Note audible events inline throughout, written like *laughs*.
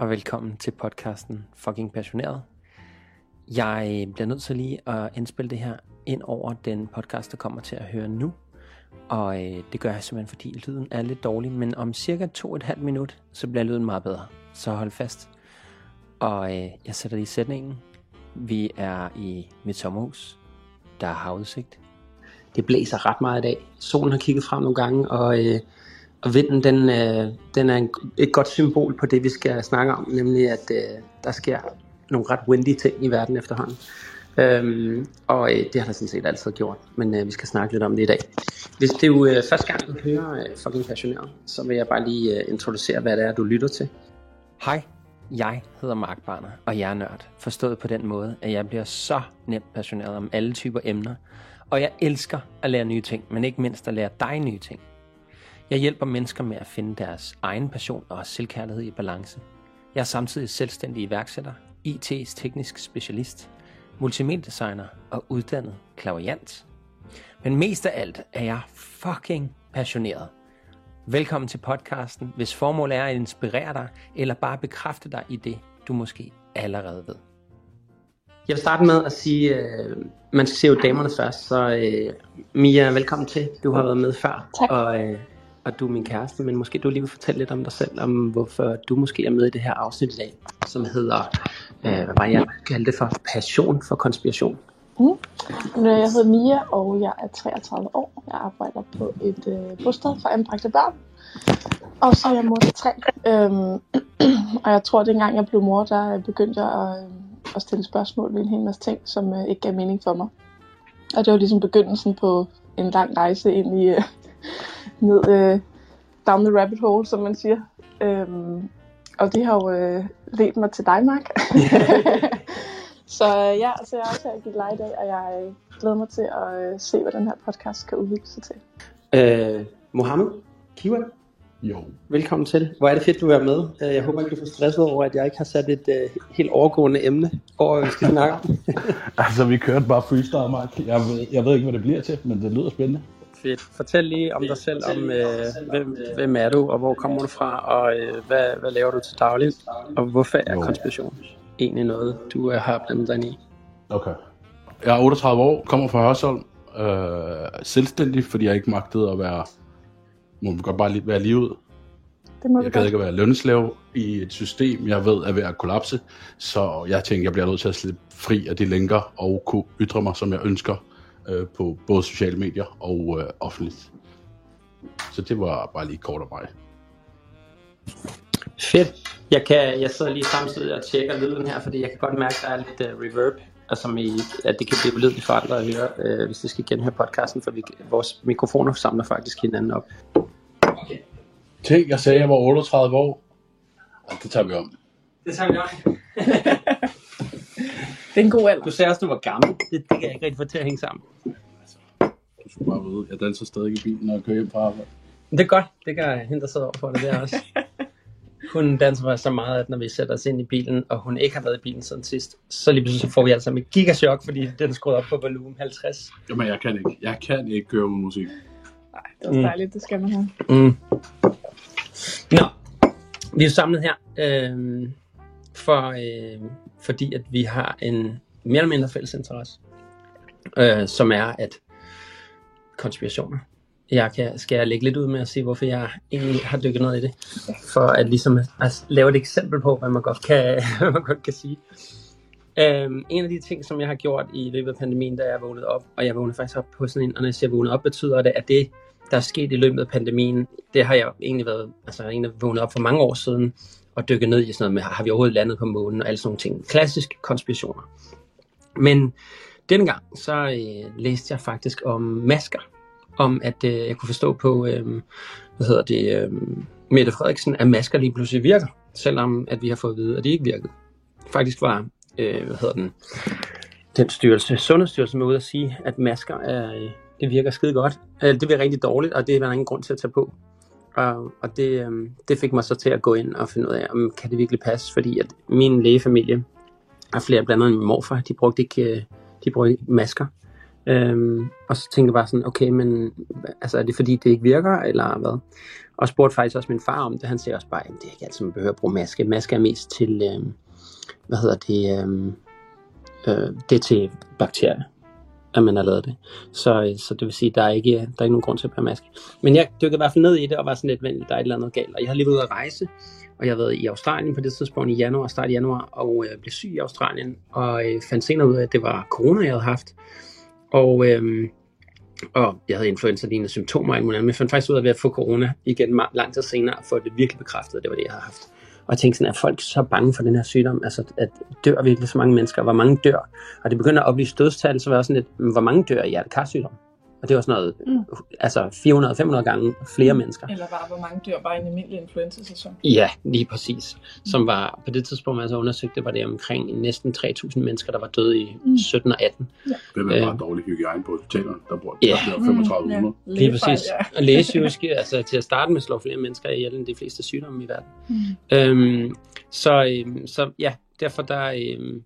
og velkommen til podcasten Fucking Passioneret. Jeg bliver nødt til lige at indspille det her ind over den podcast, der kommer til at høre nu. Og øh, det gør jeg simpelthen, fordi lyden er lidt dårlig, men om cirka to og et halvt minut, så bliver lyden meget bedre. Så hold fast. Og øh, jeg sætter lige sætningen. Vi er i mit sommerhus. Der er havudsigt. Det blæser ret meget i dag. Solen har kigget frem nogle gange, og, øh, og vinden den, øh, den er en, et godt symbol på det, vi skal snakke om, nemlig at øh, der sker nogle ret windy ting i verden efterhånden. Øhm, og øh, det har der sådan set altid gjort, men øh, vi skal snakke lidt om det i dag. Hvis det er jo øh, første gang, du hører øh, fucking passioneret, så vil jeg bare lige øh, introducere, hvad det er, du lytter til. Hej, jeg hedder Mark Barner, og jeg er nørd. Forstået på den måde, at jeg bliver så nemt passioneret om alle typer emner. Og jeg elsker at lære nye ting, men ikke mindst at lære dig nye ting. Jeg hjælper mennesker med at finde deres egen passion og selvkærlighed i balance. Jeg er samtidig selvstændig iværksætter, IT's teknisk specialist, multimediedesigner og uddannet klaverjant. Men mest af alt er jeg fucking passioneret. Velkommen til podcasten, hvis formål er at inspirere dig, eller bare bekræfte dig i det, du måske allerede ved. Jeg vil starte med at sige, at øh, man skal se jo damerne først, så øh, Mia, velkommen til. Du har været med før, Tak. og, øh, og du er min kæreste, men måske du lige vil fortælle lidt om dig selv, om hvorfor du måske er med i det her afsnit i dag, som hedder, øh, hvad var jeg kaldte det for, passion for konspiration. Mm. Jeg hedder Mia, og jeg er 33 år. Jeg arbejder på et øh, bosted for anbragte børn. Og så er jeg mor til tre. Øhm, *clears throat* og jeg tror, at dengang jeg blev mor, der øh, begyndte jeg at, øh, at stille spørgsmål ved en hel masse ting, som øh, ikke gav mening for mig. Og det var ligesom begyndelsen på en lang rejse ind i øh, ned øh, down the rabbit hole, som man siger. Øhm, og det har jo øh, ledt mig til dig, Mark. *laughs* Så øh, ja, så jeg er også her i Gilde i dag, og jeg øh, glæder mig til at øh, se, hvad den her podcast kan udvikle sig til. Øh, Mohammed Kiwan, Jo. velkommen til. Hvor er det fedt, du er med. Øh, Jeg håber ikke, du for stresset over, at jeg ikke har sat et øh, helt overgående emne over, hvad vi skal snakke om. *laughs* Altså, vi kørte bare freestyle, Mark. Jeg ved, jeg ved ikke, hvad det bliver til, men det lyder spændende. Fedt. Fortæl lige om dig selv, om øh, hvem, hvem er du, og hvor kommer du fra, og øh, hvad, hvad laver du til daglig, og hvorfor er Jo. konspiration egentlig noget, du øh, har blandet dig ind i? Okay. Jeg er 38 år, kommer fra Hørsholm. Øh, selvstændig, fordi jeg ikke magtede at være... Må man godt bare lige være lige ud. Det må Jeg gad ikke at være lønslave i et system, jeg ved er ved at kollapse. Så jeg tænkte, jeg bliver nødt til at slippe fri af de lænker og kunne ytre mig, som jeg ønsker øh, på både sociale medier og øh, offentligt. Så det var bare lige kort om mig. Fedt. Jeg, kan, jeg sidder lige samtidig og tjekker lyden her, fordi jeg kan godt mærke, at der er lidt uh, reverb, og som i, at det kan blive ulydeligt for andre at høre, uh, hvis de skal genhøre podcasten, for vi, vores mikrofoner samler faktisk hinanden op. Tænk, jeg sagde, at jeg var 38 år. Og det tager vi om. Det tager vi nok. *laughs* Det er en god alder. Du sagde også, du var gammel. Det, det kan jeg ikke rigtig få til at hænge sammen. Du skal bare vide, jeg danser stadig i bilen, når jeg kører hjem fra arbejde. Det er godt. Det kan hende, der sidder over for det der også. *laughs* Hun danser faktisk så meget, at når vi sætter os ind i bilen, og hun ikke har været i bilen siden sidst, så lige pludselig så får vi altså et gigachok, fordi den er skruet op på volumen 50. Jamen, jeg kan ikke. Jeg kan ikke køre uden musik. Nej, det er Mm. dejligt, det skal man have. Mm. Nå, vi er samlet her, øh, for, øh, fordi at vi har en mere eller mindre fælles interesse, øh, som er at konspirationer. Jeg kan, skal jeg lægge lidt ud med at sige, hvorfor jeg egentlig har dykket ned i det, for at ligesom at lave et eksempel på, hvad man godt kan, *laughs* hvad man godt kan sige. Øhm, en af de ting, som jeg har gjort i løbet af pandemien, da jeg vågnede op, og jeg vågnede faktisk op på sådan en, og når jeg siger vågnede op, betyder det, at det, der er sket i løbet af pandemien, det har jeg egentlig været, altså jeg egentlig vågnet op for mange år siden, og dykke ned i sådan noget med, har vi overhovedet landet på månen, og alle sådan nogle ting. Klassiske konspirationer. Men denne gang, så øh, læste jeg faktisk om masker, om at øh, jeg kunne forstå på, øh, hvad hedder det, øh, Mette Frederiksen, at masker lige pludselig virker, selvom at vi har fået at vide, at de ikke virkede. Faktisk var, øh, hvad hedder den, den styrelse, Sundhedsstyrelsen var ude at sige, at masker er, øh, det virker skide godt. Øh, det virker rigtig dårligt, og det er der ingen grund til at tage på. Og, og det, øh, det fik mig så til at gå ind og finde ud af, om kan det virkelig passe, fordi at min lægefamilie, og flere blandt andet min morfar, de brugte ikke, øh, de brugte ikke masker. Øhm, og så tænkte jeg bare sådan, okay, men altså, er det fordi, det ikke virker, eller hvad? Og spurgte faktisk også min far om det. Han siger også bare, at det er ikke altid, man behøver at bruge maske. Maske er mest til, øhm, hvad hedder det, øhm, øh, det er til bakterier, at man har lavet det. Så, øh, så det vil sige, at der er ikke, øh, der er ikke nogen grund til at bære maske. Men jeg dykkede i hvert fald ned i det, og var sådan lidt, der er et eller andet galt. Og jeg har lige været ude at rejse, og jeg har været i Australien på det tidspunkt i januar, start i januar, og øh, blev syg i Australien, og øh, fandt senere ud af, at det var corona, jeg havde haft. Og, øh, og jeg havde influenza-lignende symptomer, men jeg fandt faktisk ud af, at ved at få corona igen lang tid senere, for det virkelig bekræftet, at det var det, jeg havde haft. Og jeg tænkte sådan, er folk så bange for den her sygdom, altså at dør virkelig så mange mennesker, hvor mange dør. Og det begynder at oplyse stødstal, så var jeg sådan lidt, hvor mange dør i hjertekarsygdom? Og det var sådan noget, mm. altså 400-500 gange flere mm. mennesker. Eller bare, hvor mange dør bare i en almindelig influenza-sæson. Ja, lige præcis. Som var, på det tidspunkt, man altså undersøgte, var det omkring næsten 3.000 mennesker, der var døde i mm. 17 og 18. Ja. Det er bare øh, dårlig hygiejne på hospitalerne, der bor ja. der 3500. Mm, ja. Lige præcis. Ja. Og lægesygeske, *laughs* altså til at starte med, slår flere mennesker ihjel end de fleste sygdomme i verden. Mm. Øhm, så, øhm, så ja, derfor der, øhm,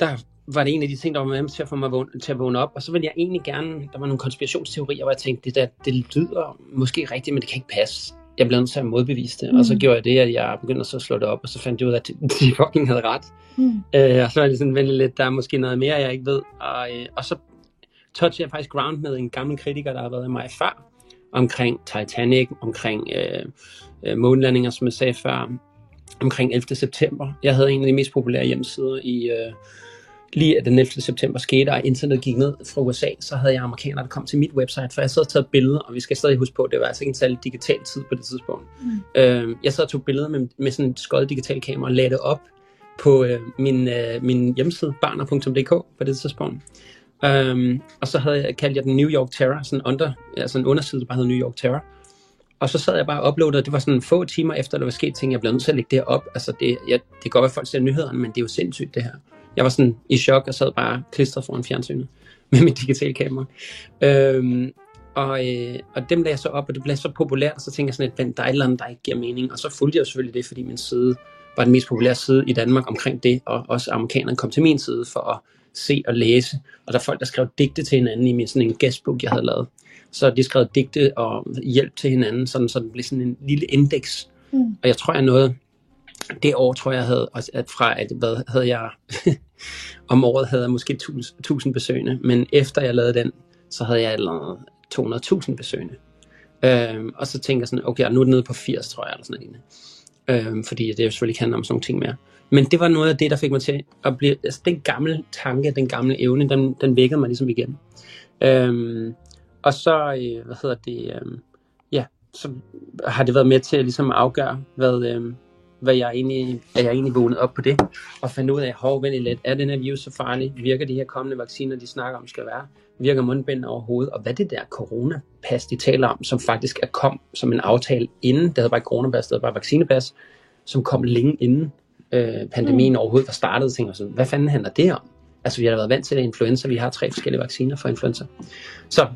der var det en af de ting, der var med til at få mig vågne, til at vågne op. Og så ville jeg egentlig gerne, der var nogle konspirationsteorier, hvor jeg tænkte, det, der, det lyder måske rigtigt, men det kan ikke passe. Jeg blev nødt til at modbevise det. Mm. Og så mm. gjorde jeg det, at jeg begyndte så at slå det op, og så fandt jeg ud af, at de fucking havde ret. Mm. Øh, og så var det sådan lidt, der er måske noget mere, jeg ikke ved. Og, øh, og så touchede jeg faktisk ground med en gammel kritiker, der har været i mig før, omkring Titanic, omkring øh, øh, månelandinger, som jeg sagde før, omkring 11. september. Jeg havde en af de mest populære hjemmesider i... Øh, lige at den 11. september skete, og internet gik ned fra USA, så havde jeg amerikanere, der kom til mit website, for jeg sad og taget billeder, og vi skal stadig huske på, det var altså ikke en særlig digital tid på det tidspunkt. Mm. Øh, jeg sad og tog billeder med, med sådan et skøjet digital kamera, og lagde det op på øh, min, øh, min hjemmeside, barner.dk på det tidspunkt. Um, og så havde jeg, kaldt jeg den New York Terror, sådan, under, altså en underside, der bare hed New York Terror. Og så sad jeg bare og uploadede, det var sådan få timer efter, der var sket ting, jeg blev nødt til at lægge det op. Altså det, jeg, det kan godt være, folk ser nyhederne, men det er jo sindssygt det her. Jeg var sådan i chok og sad bare klistret foran fjernsynet *laughs* med mit digitale kamera. Øhm, og, øh, og dem lagde jeg så op, og det blev så populært, og så tænkte jeg sådan et eller andet, der ikke giver mening. Og så fulgte jeg selvfølgelig det, fordi min side var den mest populære side i Danmark omkring det, og også amerikanerne kom til min side for at se og læse. Og der er folk, der skrev digte til hinanden i min sådan en guestbook, jeg havde lavet. Så de skrev digte og hjælp til hinanden, sådan, så det blev sådan en lille indeks. Mm. Og jeg tror, jeg nåede det år, tror jeg, havde, at fra at, hvad havde jeg, *laughs* om året havde jeg måske 1000 besøgende, men efter jeg lavede den, så havde jeg eller 200.000 besøgende. Øhm, og så tænker jeg sådan, okay, nu er det nede på 80, tror jeg, eller sådan noget. Øhm, fordi det jo selvfølgelig ikke handler om sådan nogle ting mere. Men det var noget af det, der fik mig til at blive, altså den gamle tanke, den gamle evne, den, den vækkede mig ligesom igen. Øhm, og så, øh, hvad hedder det, øh, ja, så har det været med til at ligesom afgøre, hvad, øh, hvad jeg egentlig, er jeg egentlig vågnet op på det, og fandt ud af, hov, lidt, er den her virus så farlig? Virker de her kommende vacciner, de snakker om, skal være? Virker mundbind overhovedet? Og hvad det der coronapas, de taler om, som faktisk er kom som en aftale inden, det hedder bare coronapas, det hedder bare vaccinepas, som kom længe inden øh, pandemien mm. overhovedet var startet, tænker jeg sådan, hvad fanden handler det om? Altså, vi har været vant til det influenza, vi har tre forskellige vacciner for influenza. Så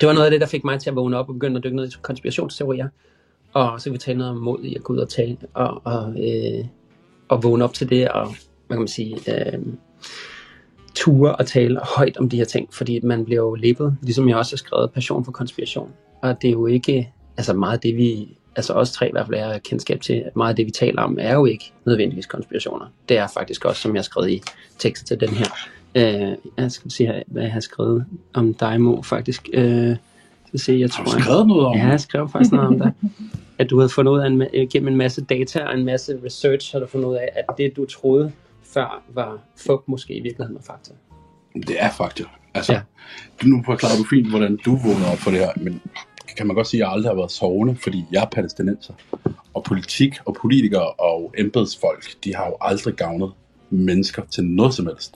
det var noget af det, der fik mig til at vågne op og begynde at dykke ned i konspirationsteorier. Og så kan vi tale noget om mod i at gå ud og tale, og, og, øh, og vågne op til det, og hvad kan man sige, øh, ture og tale højt om de her ting, fordi man bliver jo labet, ligesom jeg også har skrevet, passion for konspiration. Og det er jo ikke, altså meget det vi, altså os tre i hvert fald er kendskab til, meget af det vi taler om, er jo ikke nødvendigvis konspirationer. Det er faktisk også, som jeg har skrevet i teksten til den her. Øh, jeg skal se, hvad jeg har skrevet om dig, Mo, faktisk. Øh, skal se, jeg tror, har du skrevet noget om Ja, jeg skrev faktisk noget om det. *laughs* At du havde fundet ud af, en, gennem en masse data og en masse research, har du fundet ud af, at det, du troede før var fup, måske i virkeligheden var fakta. Det er fakta. Altså, ja. nu forklarer du fint, hvordan du vågner op for det her, men kan man godt sige, at jeg aldrig har været sovende, fordi jeg er palæstinenser. Og politik og politikere og embedsfolk, de har jo aldrig gavnet mennesker til noget som helst.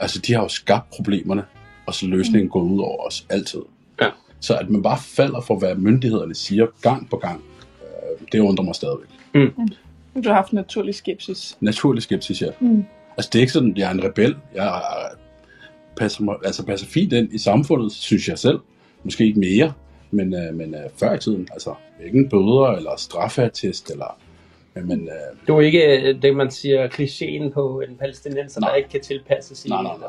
Altså, de har jo skabt problemerne, og så løsningen går ud over os altid. Så at man bare falder for, hvad myndighederne siger gang på gang, øh, det undrer mig stadigvæk. Mm. Mm. Du har haft naturlig skepsis. Naturlig skepsis, ja. Mm. Altså det er ikke sådan, at jeg er en rebel. Jeg passer, mig, altså passer fint ind i samfundet, synes jeg selv. Måske ikke mere, men, øh, men øh, før i tiden, altså ikke bøder eller straffeattest eller men, øh, du er ikke øh, det, man siger, klichéen på en palæstinenser, der ikke kan tilpasse sig. Nej, nej, nej,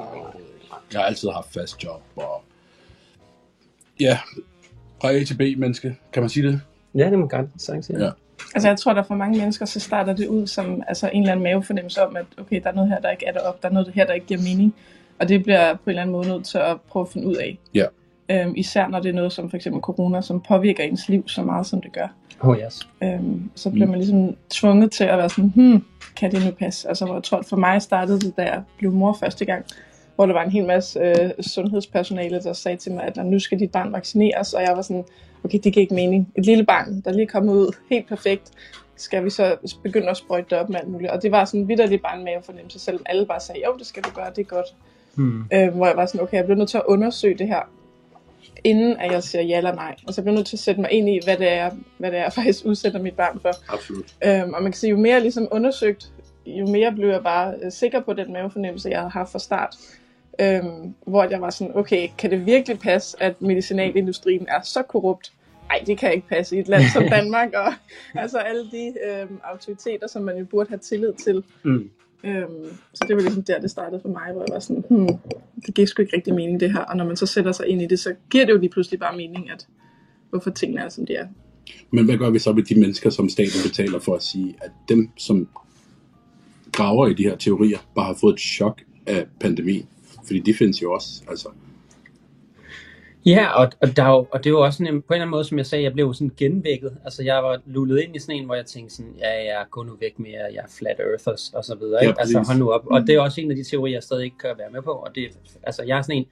Jeg har altid haft fast job, og ja, fra A til B menneske, kan man sige det? Ja, det må godt sagtens sige. Ja. Altså jeg tror, der for mange mennesker, så starter det ud som altså, en eller anden mavefornemmelse om, at okay, der er noget her, der ikke er der op, der er noget her, der ikke giver mening. Og det bliver på en eller anden måde nødt til at prøve at finde ud af. Ja. Øhm, især når det er noget som for eksempel corona, som påvirker ens liv så meget, som det gør. Oh yes. Øhm, så bliver man ligesom tvunget til at være sådan, hmm, kan det nu passe? Altså, hvor jeg tror, at for mig startede det, da jeg blev mor første gang, hvor der var en hel masse øh, sundhedspersonale, der sagde til mig, at "Nå, nu skal dit barn vaccineres, og jeg var sådan, okay, det giver ikke mening. Et lille barn, der lige er kommet ud helt perfekt, skal vi så begynde at sprøjte det op med alt muligt. Og det var sådan vidderligt bare en mavefornemmelse, selvom alle bare sagde, jo, det skal du gøre, det er godt. Hmm. Øh, hvor jeg var sådan, okay, jeg bliver nødt til at undersøge det her, inden at jeg siger ja eller nej. Og så bliver jeg nødt til at sætte mig ind i, hvad det er, hvad det er jeg faktisk udsætter mit barn for. Absolut. Øhm, og man kan sige, jo mere jeg ligesom undersøgt, jo mere blev jeg bare øh, sikker på den mavefornemmelse, jeg havde haft fra start. Øhm, hvor jeg var sådan, okay, kan det virkelig passe, at medicinalindustrien er så korrupt? Nej, det kan ikke passe i et land som *laughs* Danmark, og altså alle de øhm, autoriteter, som man jo burde have tillid til. Mm. Øhm, så det var ligesom der, det startede for mig, hvor jeg var sådan, hmm, det giver sgu ikke rigtig mening det her. Og når man så sætter sig ind i det, så giver det jo lige pludselig bare mening, at hvorfor tingene er, som de er. Men hvad gør vi så med de mennesker, som staten betaler for at sige, at dem, som graver i de her teorier, bare har fået et chok af pandemien? Fordi de findes jo også. Altså, Ja, og, og, der er jo, og det er jo også sådan, en- på en eller anden måde, som jeg sagde, jeg blev jo sådan genvækket. Altså, jeg var lullet ind i sådan en, hvor jeg tænkte sådan, ja, jeg går nu væk med, jer, jeg er flat earthers og så videre. Ja, Ikke? altså, hold nu op. Og det er også en af de teorier, jeg stadig ikke kan være med på. Og det, altså, jeg er sådan en,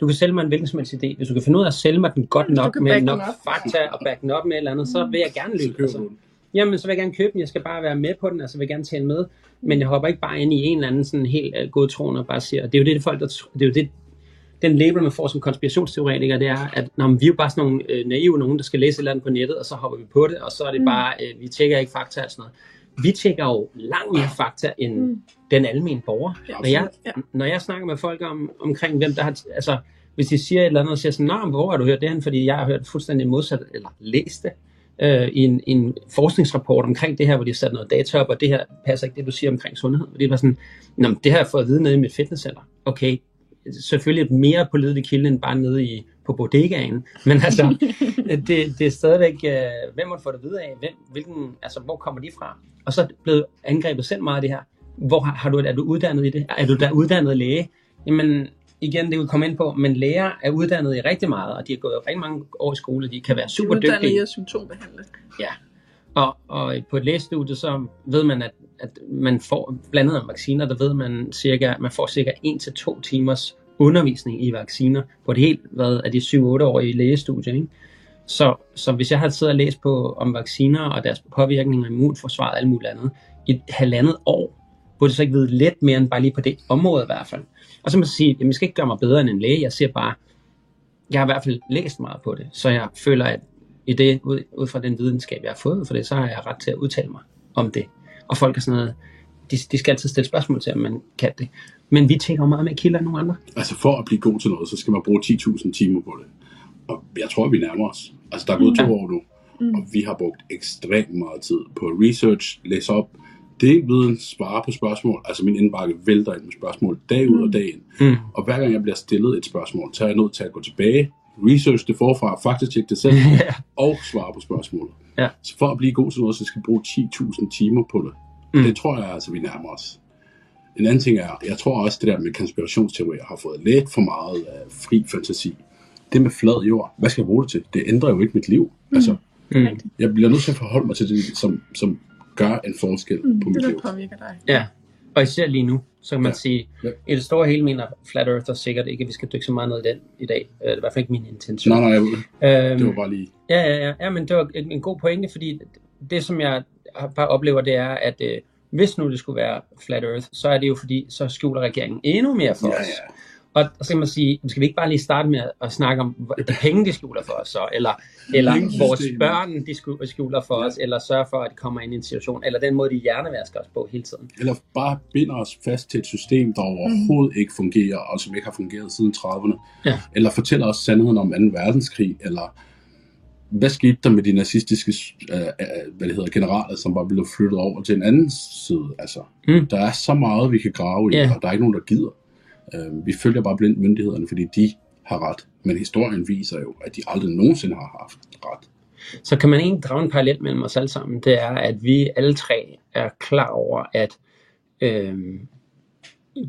du kan sælge mig en hvilken som helst idé. Hvis du kan finde ud af at sælge mig den godt nok med nok fakta og back den op med et eller andet, så vil jeg gerne lytte. Altså. Jamen, så vil jeg gerne købe den. Jeg skal bare være med på den. Altså, jeg vil gerne tale med. Men jeg hopper ikke bare ind i en eller anden sådan helt uh, godtroende og bare siger, og det er jo det, det folk, der, det er jo det, den label, man får som konspirationsteoretiker, det er, at når vi er jo bare sådan nogle øh, naive nogen, der skal læse et eller andet på nettet, og så hopper vi på det, og så er det Mm. bare, øh, vi tjekker ikke fakta og sådan noget. Vi tjekker jo langt mere fakta end Mm. den almindelige borger. Når jeg, Ja. når jeg snakker med folk om, omkring, hvem der har, altså, hvis de siger et eller andet, og siger sådan, men hvor har du hørt det hen? Fordi jeg har hørt fuldstændig modsat, eller læst det, øh, i en, en forskningsrapport omkring det her, hvor de har sat noget data op, og det her passer ikke det, du siger omkring sundhed. Og det var sådan, Nå, men det har jeg fået at vide nede i mit fitnesscenter. Okay, selvfølgelig mere på pålidelig kilde end bare nede i, på bodegaen. *laughs* Men altså, det, det er stadigvæk, øh, hvem må du få det at vide af? Hvem, hvilken, altså, hvor kommer de fra? Og så er blevet angrebet selv meget af det her. Hvor har, har du, er du uddannet i det? Er du der uddannet læge? Jamen, igen, det vil komme ind på, men læger er uddannet i rigtig meget, og de har gået rigtig mange år i skole, de kan være super Uddannet i dygtige. at symptombehandle. Ja. Og, og på et lægestudie, så ved man, at, at man får blandet af vacciner, der ved man cirka, man får cirka 1-2 timers undervisning i vacciner på det helt, hvad er de 7-8-årige lægestudie, ikke? Så, så hvis jeg havde siddet og læst på, om vacciner og deres påvirkning af immunforsvaret og alt muligt andet i et halvandet år, burde jeg så ikke vide lidt mere end bare lige på det område i hvert fald. Og så må jeg sige, at jeg skal ikke gøre mig bedre end en læge. Jeg siger bare, jeg har i hvert fald læst meget på det, så jeg føler, at i det, ud, ud fra den videnskab, jeg har fået for det, så har jeg ret til at udtale mig om det. Og folk er sådan noget, de, de skal altid stille spørgsmål til, om man kan det. Men vi tænker jo meget mere kilder end nogen andre. altså for at blive god til noget, så skal man bruge 10.000 timer på det. Og jeg tror, vi nærmer os. Altså, der er gået to år nu, og vi har brugt ekstremt meget tid på research, læse op, det viden, svare på spørgsmål. Altså, min indbakke vælter ind med spørgsmål dag ud og dag ind. Mm. Og hver gang jeg bliver stillet et spørgsmål, så er jeg nødt til at gå tilbage, research det forfra, faktisk tjekke det selv, *laughs* og svare på spørgsmålet. Ja. Så for at blive god til noget, så skal jeg bruge 10.000 timer på det. Mm. Mm. Det tror jeg altså, vi nærmer os. En anden ting er, jeg tror også, det der med konspirationsteorier har fået lidt for meget af fri fantasi. Det med flad jord, hvad skal jeg bruge det til? Det ændrer jo ikke mit liv. Mm. Altså, Mm. jeg bliver nødt til at forholde mig til det, som, som gør en forskel mm, på Det mit der liv. påvirker dig. Ja, og især lige nu, så kan man Ja. sige, Ja. i det store hele mener Flat Earth sikkert ikke, at vi skal dykke så meget ned i den i dag. Øh, Det er i hvert fald ikke min intention. Nej, nej, jeg det. Øhm, Det var bare lige... Ja, ja, ja, ja, men det var en, en god pointe, fordi det, som jeg bare oplever, det er, at øh, hvis nu det skulle være Flat Earth, så er det jo fordi, så skjuler regeringen endnu mere for Ja, os. ja. Og så kan man sige, skal vi ikke bare lige starte med at snakke om de penge, de skjuler for os, så, eller, eller vores børn, de skjuler for Ja. os, eller sørger for, at de kommer ind i en situation, eller den måde, de hjernevasker os på hele tiden. Eller bare binder os fast til et system, der overhovedet ikke fungerer, og som ikke har fungeret siden 30'erne. Ja. Eller fortæller os sandheden om 2. verdenskrig, eller hvad skete der med de nazistiske øh, øh, hvad det hedder, generaler, som bare blev flyttet over til en anden side? Altså, Mm. Der er så meget, vi kan grave i, Ja. og der er ikke nogen, der gider. Øh, vi følger bare blindt myndighederne, fordi de har ret. Men historien viser jo, at de aldrig nogensinde har haft ret. Så kan man egentlig drage en parallel mellem os alle sammen. Det er, at vi alle tre er klar over, at øh,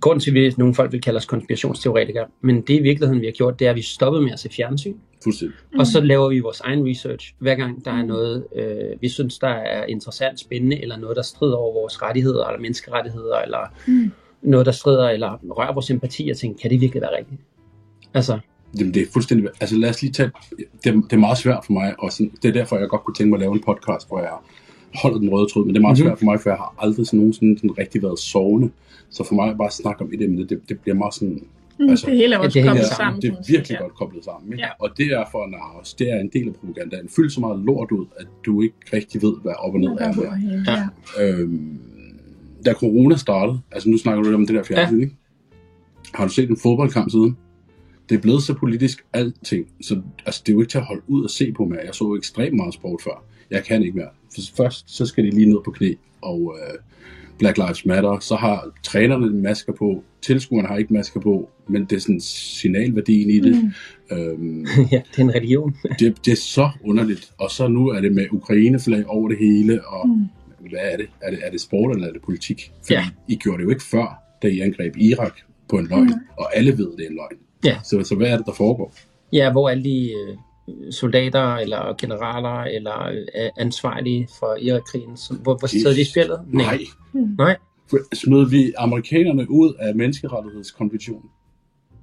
grund til, at nogle folk vil kalde os konspirationsteoretikere, men det i virkeligheden, vi har gjort, det er, at vi stoppede med at se fjernsyn. Fuldstændig. Mm. Og så laver vi vores egen research, hver gang der er noget, øh, vi synes, der er interessant, spændende, eller noget, der strider over vores rettigheder, eller menneskerettigheder, eller mm. Noget, der strider, eller rører vores empati, og tænker, kan det virkelig være rigtigt? Altså, Jamen, det er fuldstændig... Altså, lad os lige tage... Det, er, det er meget svært for mig, og sådan, det er derfor, jeg godt kunne tænke mig at lave en podcast, hvor jeg holder den røde tråd, men det er meget Mhm. svært for mig, for jeg har aldrig sådan nogensinde sådan rigtig været sovende. Så for mig at bare snakke om et emne, det, det bliver meget sådan... Mm, Altså, det hele er også det kommet sammen. sammen. det er virkelig ja. godt koblet sammen. Ikke? Ja. Og det er for at narre os. Det er en del af propagandaen. Fyld så meget lort ud, at du ikke rigtig ved, hvad op og ned er der. Ja. Ja. Øhm, da corona startede, altså nu snakker du lidt om det der fjernsyn, ja. ikke? Har du set en fodboldkamp siden? Det er blevet så politisk alting, så altså, det er jo ikke til at holde ud og se på mere. Jeg så ekstremt meget sport før. Jeg kan ikke mere. For først så skal de lige ned på knæ, og øh, Black Lives Matter, så har trænerne masker på, tilskuerne har ikke masker på, men det er sådan signalværdien i det. Mm. Øhm, *laughs* ja, det er en religion. det, det er så underligt. Og så nu er det med Ukraine-flag over det hele, og mm. Hvad er det? Er det, er det sport, eller er det politik? Fordi Ja. I gjorde det jo ikke før, da I angreb Irak på en løgn, mm. og alle ved, det er en løgn. Ja. Så, så hvad er det, der foregår? Ja, hvor alle de øh, soldater, eller generaler, eller øh, ansvarlige for Irak-krigen, som- hvor, hvor sidder de i spillet? Nej. Nej. For Smed vi amerikanerne ud af menneskerettighedskonventionen,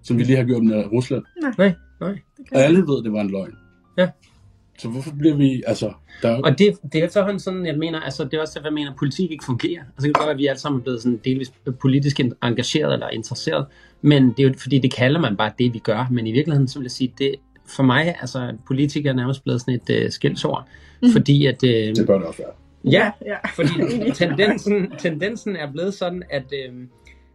som vi lige har gjort med Rusland, Nej, nej. og alle ved, det var en løgn. Ja. Så hvorfor bliver vi, altså, der er Og det, det er efterhånden sådan, jeg mener, altså det er også derfor, jeg mener, at politik ikke fungerer. Altså det kan godt være, at vi alle sammen er blevet sådan delvis politisk engageret eller interesseret, men det er jo fordi, det kalder man bare det, vi gør. Men i virkeligheden, så vil jeg sige, det for mig, altså politikere er nærmest blevet sådan et uh, skældsord, mm. fordi at... Uh, det bør det også være. ja, ja. fordi *laughs* tendensen, tendensen er blevet sådan, at øh,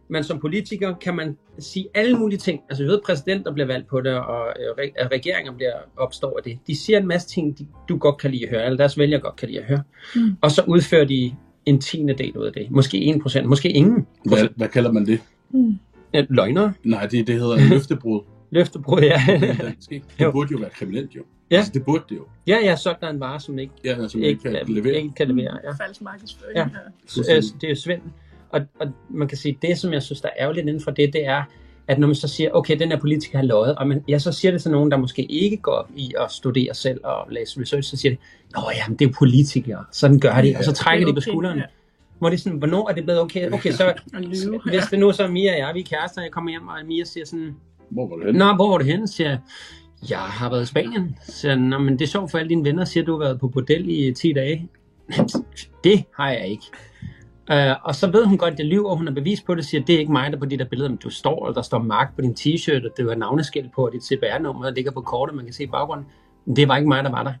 man som politiker kan man sige alle mulige ting. Altså vi ved, præsidenter bliver valgt på det, og øh, regeringer bliver opstår af det. De siger en masse ting, de, du godt kan lide at høre, eller deres vælgere godt kan lide at høre. Mm. Og så udfører de en tiende del ud af det. Måske 1%, måske ingen. Hvad, hvad kalder man det? Mm. Løgnere, Nej, det, det hedder *laughs* løftebrud. løftebrud, ja. Det burde jo være kriminelt, jo. Ja. Altså, det burde det jo. ja, jeg har solgt dig en vare, som ikke, Ja, man ikke, ikke kan levere. ikke kan levere. Ja. Falsk markedsføring. Ja. Ja. Så, øh, det er svindel. Og, og man kan sige, det som jeg synes, der er ærgerligt inden for det, det er, at når man så siger, okay, den her politiker har løjet, og man, jeg så siger det til nogen, der måske ikke går op i at studere selv og læse research, så siger de, nå ja, men det er jo politikere, sådan gør de, Ja, og så trækker det er de på okay, skulderen. ja. Hvor det er sådan, hvornår er det blevet okay? Okay, så *laughs* hvis det nu så er Mia og jeg, vi er kærester, og jeg kommer hjem, og Mia siger sådan, Hvor var det henne? Nå, hvor var du henne? Siger jeg, jeg har været i Spanien. Så jeg, Nå, men det er sjovt for alle dine venner, siger, at du har været på bordel i 10 dage. *laughs* det har jeg ikke. Uh, og så ved hun godt, at jeg lyver, og hun har bevis på det, siger, det er ikke mig, der på de der billeder, men du står, og der står Mark på din t-shirt, og det var navneskilt på, og dit CPR-nummer, der ligger på kortet, man kan se i baggrunden. Det var ikke mig, der var der.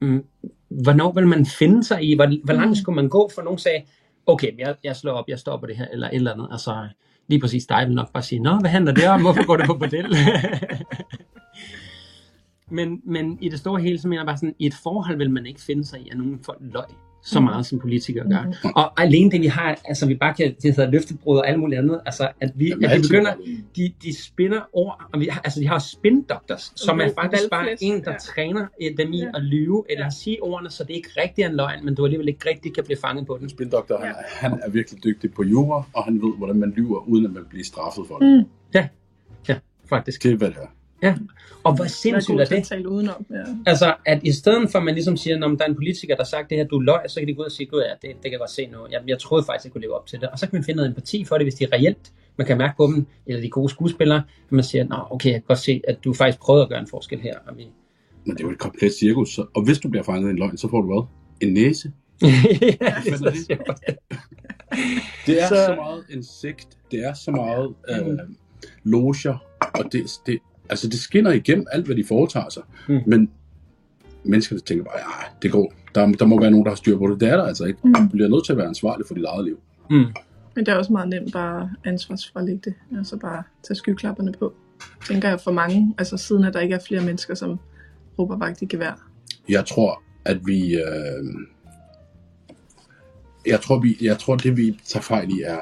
Mm, hvornår vil man finde sig i? Hvor, hvor langt skulle man gå, for nogen sagde, okay, jeg, jeg slår op, jeg stopper det her, eller et eller andet. Altså, lige præcis dig vil nok bare sige, nå, hvad handler det om? Hvorfor går du på bordel? *laughs* men, men i det store hele, så mener jeg bare sådan, i et forhold vil man ikke finde sig i, at nogen folk løg så meget, som politikere gør. Mhm. Og alene det, vi har, altså vi bare kan, det hedder løftebrud og alt muligt andet, altså at vi, Jamen, at vi begynder, de, de spinner ord, og vi har, altså de har spin doctors, som er Val- faktisk bare en, der ja. træner eh, dem i Ja. at lyve, eller Ja. sige ordene, så det ikke rigtig er en løgn, men du alligevel ikke rigtig kan blive fanget på den. Spindoktor, han, Ja. han er virkelig dygtig på jura, og han ved, hvordan man lyver, uden at man bliver straffet for det. Mm. Ja, ja, faktisk. Det er, hvad det er. Ja. Og hvor er sindssygt er det? tale udenom. Ja. Altså, at i stedet for, at man ligesom siger, når der er en politiker, der har sagt det her, du løg, så kan de gå ud og sige, gud ja, det, det kan jeg godt se nu. Jeg, jeg troede faktisk, jeg kunne leve op til det. Og så kan man finde noget empati for det, hvis de er reelt, man kan mærke på dem, eller de gode skuespillere, at man siger, nå, okay, jeg kan godt se, at du faktisk prøvede at gøre en forskel her. Og vi... Men det er jo et komplet cirkus. Så, og hvis du bliver fanget i en løgn, så får du hvad? En næse. *laughs* ja, det er så det? er Så- så, så meget en sigt. Det er så meget øh, loger. Og det, det, altså det skinner igennem alt, hvad de foretager sig. Mm. Men menneskerne tænker bare, ja, det går. Der, der må være nogen, der har styr på det. Det er der altså ikke. Mm. Du bliver nødt til at være ansvarlig for dit eget liv. Mm. Men det er også meget nemt bare ansvarsforlægge det. Altså bare tage skyklapperne på. Tænker jeg for mange. Altså siden at der ikke er flere mennesker, som råber vagt i gevær. Jeg tror, at vi... Øh, jeg tror, vi, jeg tror, det vi tager fejl i er,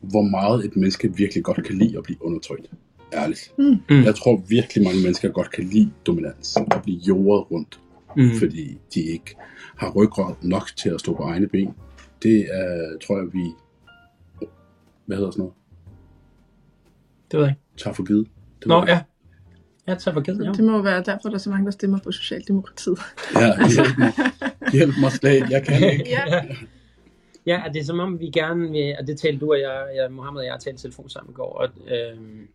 hvor meget et menneske virkelig godt kan lide at blive undertrykt. Ærligt. Mm. Mm. Jeg tror virkelig mange mennesker godt kan lide dominans og blive jordet rundt, Mm. fordi de ikke har ryggrad nok til at stå på egne ben. Det er, tror jeg, vi hvad hedder sådan noget? Det ved jeg ikke. Tager for givet. Det Nå, ja. Jeg tager for givet. Det må være derfor, der er så mange, der stemmer på Socialdemokratiet. Ja, hjælp mig. Hjælp mig slet. Jeg kan ikke. Ja. Ja, og det er som om, vi gerne vil, og det talte du og jeg, jeg Mohammed og jeg talte telefon sammen i går, og, øhm,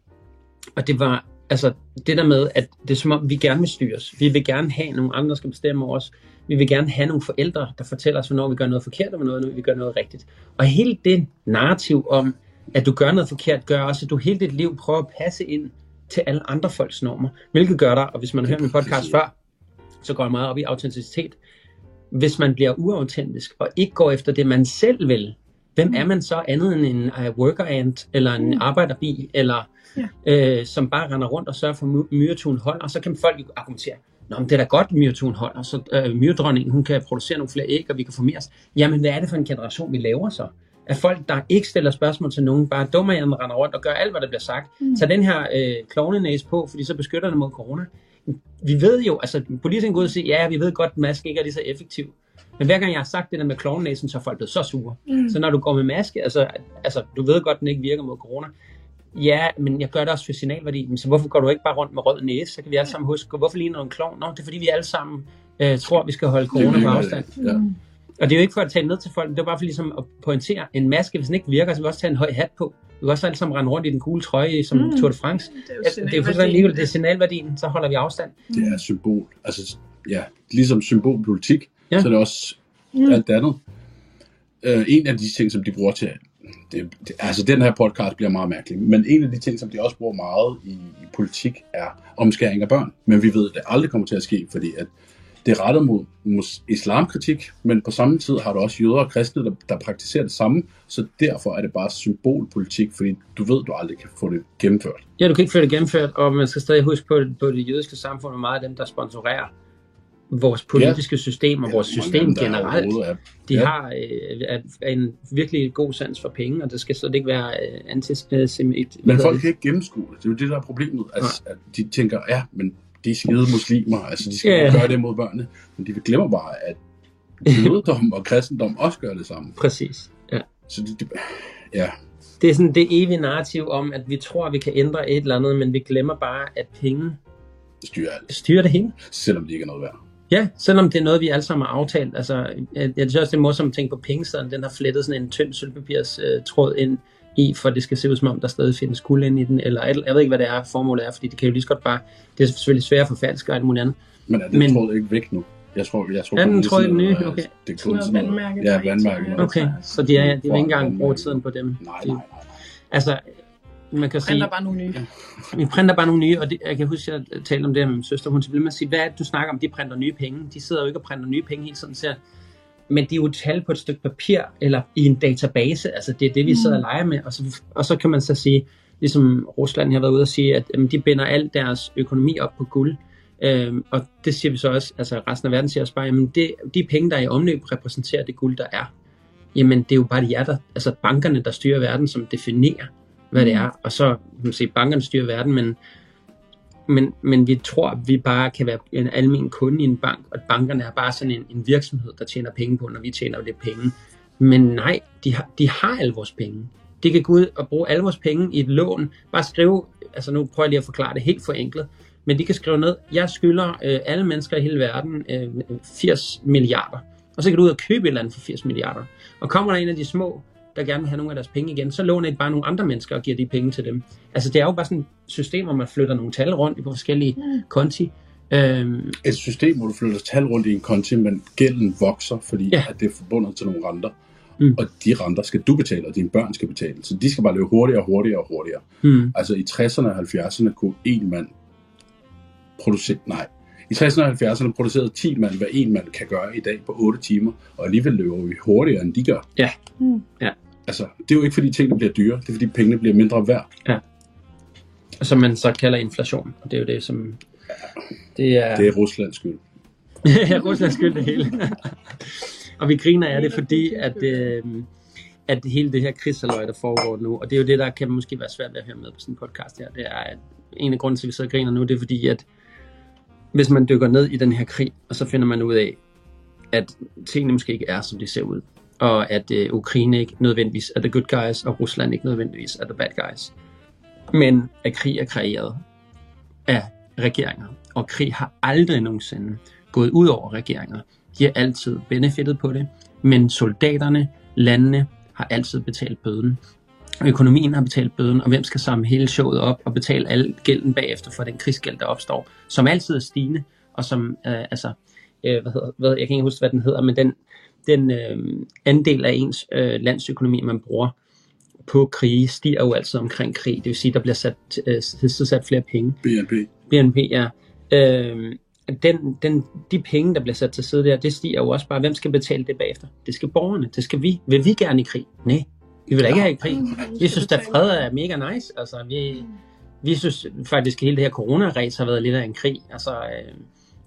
og det var, altså, det der med, at det er som om, vi gerne vil styres. Vi vil gerne have nogle andre, der skal bestemme over os. Vi vil gerne have nogle forældre, der fortæller os, hvornår vi gør noget forkert, og hvornår vi gør noget rigtigt. Og hele det narrativ om, at du gør noget forkert, gør også, at du hele dit liv prøver at passe ind til alle andre folks normer. Hvilket gør dig, og hvis man har hørt min podcast før, så går jeg meget op i autenticitet. Hvis man bliver uautentisk og ikke går efter det, man selv vil, hvem er man så andet end en uh, worker ant, eller en Mm. arbejderbi, eller øh, som bare render rundt og sørger for, at my- myretun holder, og så kan folk argumentere, Nå, men det er da godt, myretun holder, så øh, myredronningen, hun kan producere nogle flere æg, og vi kan få mere. Jamen, hvad er det for en generation, vi laver så? At folk, der ikke stiller spørgsmål til nogen, bare dummer hjernen render rundt og gør alt, hvad der bliver sagt. Mm. Tag den her øh, klovnenæse på, fordi så beskytter det mod corona. Vi ved jo, altså politikerne går ud og siger, ja, vi ved godt, at maske ikke er lige så effektiv. Men hver gang jeg har sagt det der med klovnenæsen, så er folk blevet så sure. Mm. Så når du går med maske, altså, altså du ved godt, at den ikke virker mod corona. Ja, men jeg gør det også for signalværdi. Men så hvorfor går du ikke bare rundt med rød næse? Så kan vi alle sammen huske, hvorfor ligner du en klovn? Nå, det er fordi, vi alle sammen øh, tror, vi skal holde corona på afstand. Ja. Mm. Og det er jo ikke for at tale ned til folk, det er bare for ligesom at pointere, en maske, hvis den ikke virker, så vil vi også tage en høj hat på. Vi vil også alle sammen rende rundt i den gule trøje som Mm. Tour de France. Det er jo, Ja, det er jo fuldstændig ligegyldigt, det er signalværdien, så holder vi afstand. Det er symbol. Altså, ja, ligesom symbolpolitik, ja. så er det også Mm. alt andet. Uh, en af de ting, som de bruger til, det, det, altså den her podcast bliver meget mærkelig, men en af de ting, som de også bruger meget i, i politik, er omskæring af børn. Men vi ved, at det aldrig kommer til at ske, fordi at det er rettet mod mus- islamkritik, men på samme tid har du også jøder og kristne, der, der praktiserer det samme, så derfor er det bare symbolpolitik, fordi du ved, du aldrig kan få det gennemført. Ja, du kan ikke få det gennemført, og man skal stadig huske på, på det jødiske samfund, og meget af dem, der sponsorerer vores politiske ja. system og vores mange system generelt. er- De Ja. har øh, er, er en virkelig god sans for penge, og det skal slet ikke være øh, antisemit. Men folk kan ikke gennemskue det. Det er jo det, der er problemet. Altså, at de tænker, ja, men de er skide muslimer, altså de skal Ja. gøre det mod børnene. Men de glemmer bare, at jødedom og kristendom også gør det samme. Præcis. Ja. Så det, det, ja, Det er sådan det evige narrativ om, at vi tror, at vi kan ændre et eller andet, men vi glemmer bare, at penge det styrer alt, styrer det hele. selvom de ikke er noget værd. Ja, selvom det er noget, vi alle sammen har aftalt. Altså, jeg, jeg synes også, det er morsomt at tænke på pengesedlen. Den har flettet sådan en tynd sølvpapirs øh, tråd ind i, for det skal se ud som om, der stadig findes guld ind i den. Eller et- jeg ved ikke, hvad det er, formålet er, fordi det kan jo lige så godt bare... Det er selvfølgelig svært for falsk og alt muligt andet. Men er den Men- tråd ikke væk nu? Jeg tror, jeg tror Er på den tråd udsiden, ikke ny? at Okay. Det er kun sådan vandmærke, noget. der Ja, er ikke vandmærke. til- noget. Okay, så de, er, de vil ikke engang bruge tiden på dem. Nej, De- nej, nej. nej. Altså, man kan sige... Printer bare nogle nye. Vi printer bare nogle nye, og det, jeg kan huske, at jeg talte om det med min søster. Hun ville at sige, hvad er det, du snakker om, de printer nye penge? De sidder jo ikke og printer nye penge hele tiden. Så, men de er jo tal på et stykke papir, eller i en database. Altså, det er det, vi sidder og leger med. Og så, og så kan man så sige, ligesom Rusland har været ude og sige, at jamen, de binder al deres økonomi op på guld. Øhm, og det siger vi så også, altså resten af verden siger også bare, jamen det, de penge, der er i omløb, repræsenterer det guld, der er. Jamen det er jo bare de jer, der, altså bankerne, der styrer verden, som definerer, hvad det er. Og så kan man sige, bankerne styrer verden, men, men, men vi tror, at vi bare kan være en almen kunde i en bank, og at bankerne er bare sådan en, en virksomhed, der tjener penge på, når vi tjener lidt penge. Men nej, de har, de har alle vores penge. De kan gå ud og bruge alle vores penge i et lån. Bare skrive, altså nu prøver jeg lige at forklare det helt forenklet, men de kan skrive ned, jeg skylder øh, alle mennesker i hele verden øh, 80 milliarder. Og så kan du ud og købe et eller andet for 80 milliarder. Og kommer der en af de små, der gerne vil have nogle af deres penge igen, så låner I bare nogle andre mennesker og giver de penge til dem. Altså det er jo bare sådan et system, hvor man flytter nogle tal rundt på forskellige Mm. konti. Øhm, Et system, hvor du flytter tal rundt i en konti, men gælden vokser, fordi Ja. at det er forbundet til nogle renter. Mm. Mm. Og de renter skal du betale, og dine børn skal betale. Så de skal bare løbe hurtigere og hurtigere og hurtigere. hmm, Altså i 60'erne og 70'erne kunne en mand producere... Nej. I 60'erne og 70'erne producerede 10 mand, hvad en mand kan gøre i dag på 8 timer, og alligevel løber vi hurtigere, end de gør. Ja. Mm. Ja. Altså, det er jo ikke, fordi tingene bliver dyre, det er, fordi pengene bliver mindre værd. som man så kalder inflation. Og det er jo det, som... Det er, Det er Ruslands skyld. *laughs* ja, Ruslands skyld det hele. og vi griner af det, fordi at, øh, at hele det her krigsaløj, der foregår nu, og det er jo det, der kan måske være svært ved at høre med på sådan en podcast her, det er, at en af grunden til, at vi sidder og griner nu, det er fordi, at hvis man dykker ned i den her krig, og så finder man ud af, at tingene måske ikke er, som de ser ud, og at øh, Ukraine ikke nødvendigvis er the good guys, og Rusland ikke nødvendigvis er the bad guys, men at krig er kreeret af regeringer, og krig har aldrig nogensinde gået ud over regeringer. De har altid benefitet på det, men soldaterne, landene, har altid betalt bøden. Økonomien har betalt bøden, og hvem skal samle hele showet op og betale al gælden bagefter for den krigsgæld, der opstår, som altid er stigende, og som, øh, altså, øh, hvad hedder, hvad, jeg kan ikke huske, hvad den hedder, men den, den øh, andel af ens øh, landsøkonomi, man bruger på krige, stiger jo altid omkring krig. Det vil sige, der bliver sat, øh, sat flere penge. BNP. BNP, ja. Øh, den, den, de penge, der bliver sat til side der, det stiger jo også bare. Hvem skal betale det bagefter? Det skal borgerne. Det skal vi. Vil vi gerne i krig? Nej. Vi vil da ikke have i krig. Vi synes, at fred er mega nice. Altså, vi, vi synes faktisk, at hele det her coronaræs har været lidt af en krig. Altså, øh,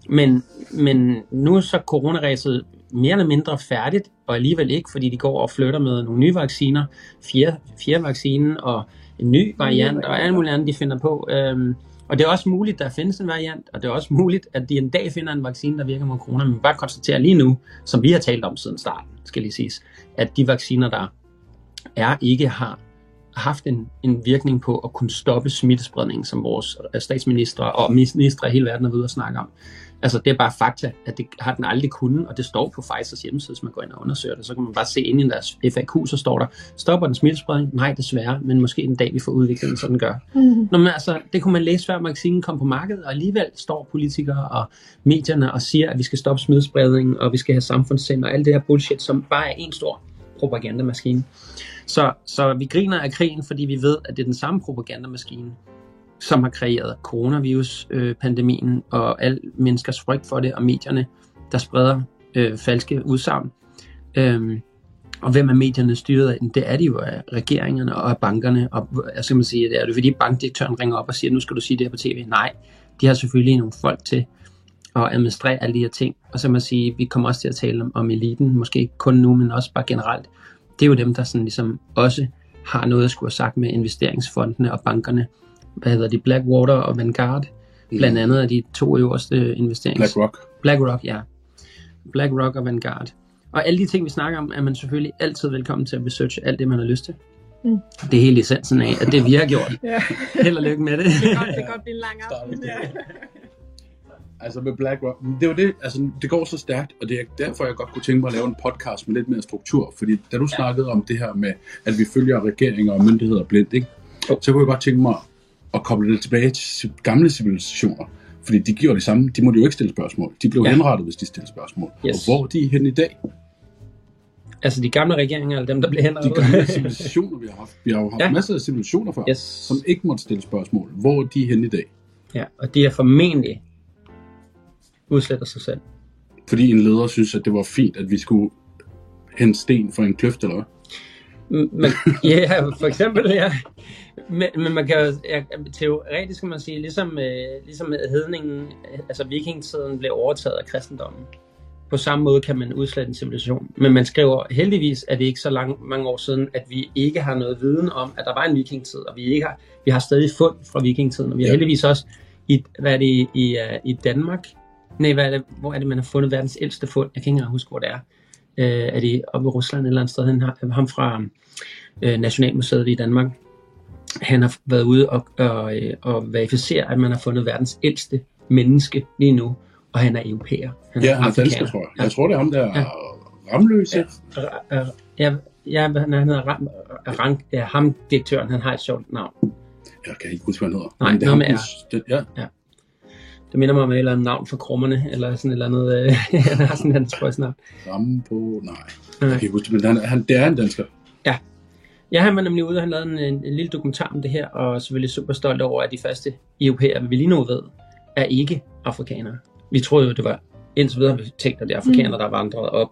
men, men nu er så coronaræset mere eller mindre færdigt, og alligevel ikke, fordi de går og flytter med nogle nye vacciner, fire, fire vaccinen og en ny variant, og alle mulige andre, de finder på. Øhm, og det er også muligt, der findes en variant, og det er også muligt, at de en dag finder en vaccine, der virker mod corona, men bare konstaterer lige nu, som vi har talt om siden starten, skal lige siges, at de vacciner, der er, ikke har haft en, en virkning på at kunne stoppe smittespredningen, som vores statsminister og ministre i hele verden er ved at snakke om. Altså, det er bare fakta, at det har den aldrig kunnet, og det står på Pfizers hjemmeside, hvis man går ind og undersøger det. Så kan man bare se ind i deres FAQ, så står der, stopper den smittespredning? Nej, desværre, men måske en dag, vi får udviklingen, så den gør. Mm-hmm. Nå, men altså, det kunne man læse før vaccinen kom på markedet, og alligevel står politikere og medierne og siger, at vi skal stoppe smittespredningen, og vi skal have samfundssind og alt det her bullshit, som bare er en stor propagandamaskine. Så, så vi griner af krigen, fordi vi ved, at det er den samme propagandamaskine, som har kreeret coronavirus-pandemien øh, og al menneskers frygt for det, og medierne, der spreder øh, falske udsagn. Øhm, og hvem er medierne styret af? Det er de jo af regeringerne og af bankerne. Og jeg skal man sige, det er det fordi bankdirektøren ringer op og siger, nu skal du sige det her på tv. Nej, de har selvfølgelig nogle folk til at administrere alle de her ting. Og så man sige, vi kommer også til at tale om, om eliten, måske ikke kun nu, men også bare generelt. Det er jo dem, der sådan ligesom også har noget at skulle have sagt med investeringsfondene og bankerne hvad hedder de, Blackwater og Vanguard, mm. blandt andet af de to øverste investerings... BlackRock. BlackRock, ja. BlackRock og Vanguard. Og alle de ting, vi snakker om, er man selvfølgelig altid velkommen til at researche alt det, man har lyst til. Mm. Det er hele essensen af, at det vi har gjort. *laughs* ja. Held og lykke med det. det, kan godt, det kan godt blive en lang aften. Ja. Altså med BlackRock, det er jo det, altså det går så stærkt, og det er derfor, jeg godt kunne tænke mig at lave en podcast med lidt mere struktur, fordi da du snakkede om det her med, at vi følger regeringer og myndigheder blindt, ikke? så kunne jeg godt tænke mig og koble det tilbage til gamle civilisationer. Fordi de giver det samme. De må jo ikke stille spørgsmål. De blev ja. henrettet, hvis de stiller spørgsmål. Yes. Og hvor er de hen i dag? Altså de gamle regeringer, eller dem, der blev henrettet? De gamle civilisationer, vi har haft. Vi har jo haft ja. masser af civilisationer før, yes. som ikke måtte stille spørgsmål. Hvor er de hen i dag? Ja, og de er formentlig udsletter sig selv. Fordi en leder synes, at det var fint, at vi skulle hente sten for en kløft, eller hvad? Men, *laughs* ja, for eksempel, ja. Men, men man kan jo, ja, teoretisk kan man sige, ligesom, øh, ligesom hedningen, altså vikingtiden blev overtaget af kristendommen. På samme måde kan man udslette en civilisation. Men man skriver heldigvis, at det ikke så lang, mange år siden, at vi ikke har noget viden om, at der var en vikingtid, og vi ikke har, vi har stadig fund fra vikingtiden, og vi har ja. heldigvis også i, hvad er det, i, i, uh, i Danmark, nej, hvad er det, hvor er det, man har fundet verdens ældste fund? Jeg kan ikke engang huske, hvor det er. Uh, er det oppe i Rusland eller andet sted? Han har, ham fra uh, Nationalmuseet i Danmark han har været ude og, og, øh, og verificere, at man har fundet verdens ældste menneske lige nu, og han er europæer. Han ja, han er dansker, tror jeg. Ja. Jeg tror, det er ham, der ja. Ramløse. Ja, ja, ja, han hedder Ram, Ram, ja, ham direktøren, han har et sjovt navn. Jeg kan ikke huske, hvad han hedder. Nej, det er med det, ja. ja. Det minder mig om et eller andet navn for krummerne, eller sådan et eller andet, øh, *laughs* han har sådan en navn. Rambo, nej. Jeg kan ikke huske men han, han, det er en dansker. Ja, han var nemlig ude, og han lavede en, en, en lille dokumentar om det her, og selvfølgelig super stolt over, at de første europæere, vi lige nu ved, er ikke afrikanere. Vi troede jo, det var indtil videre, vi tænkte, at det er afrikanere, der vandrede op,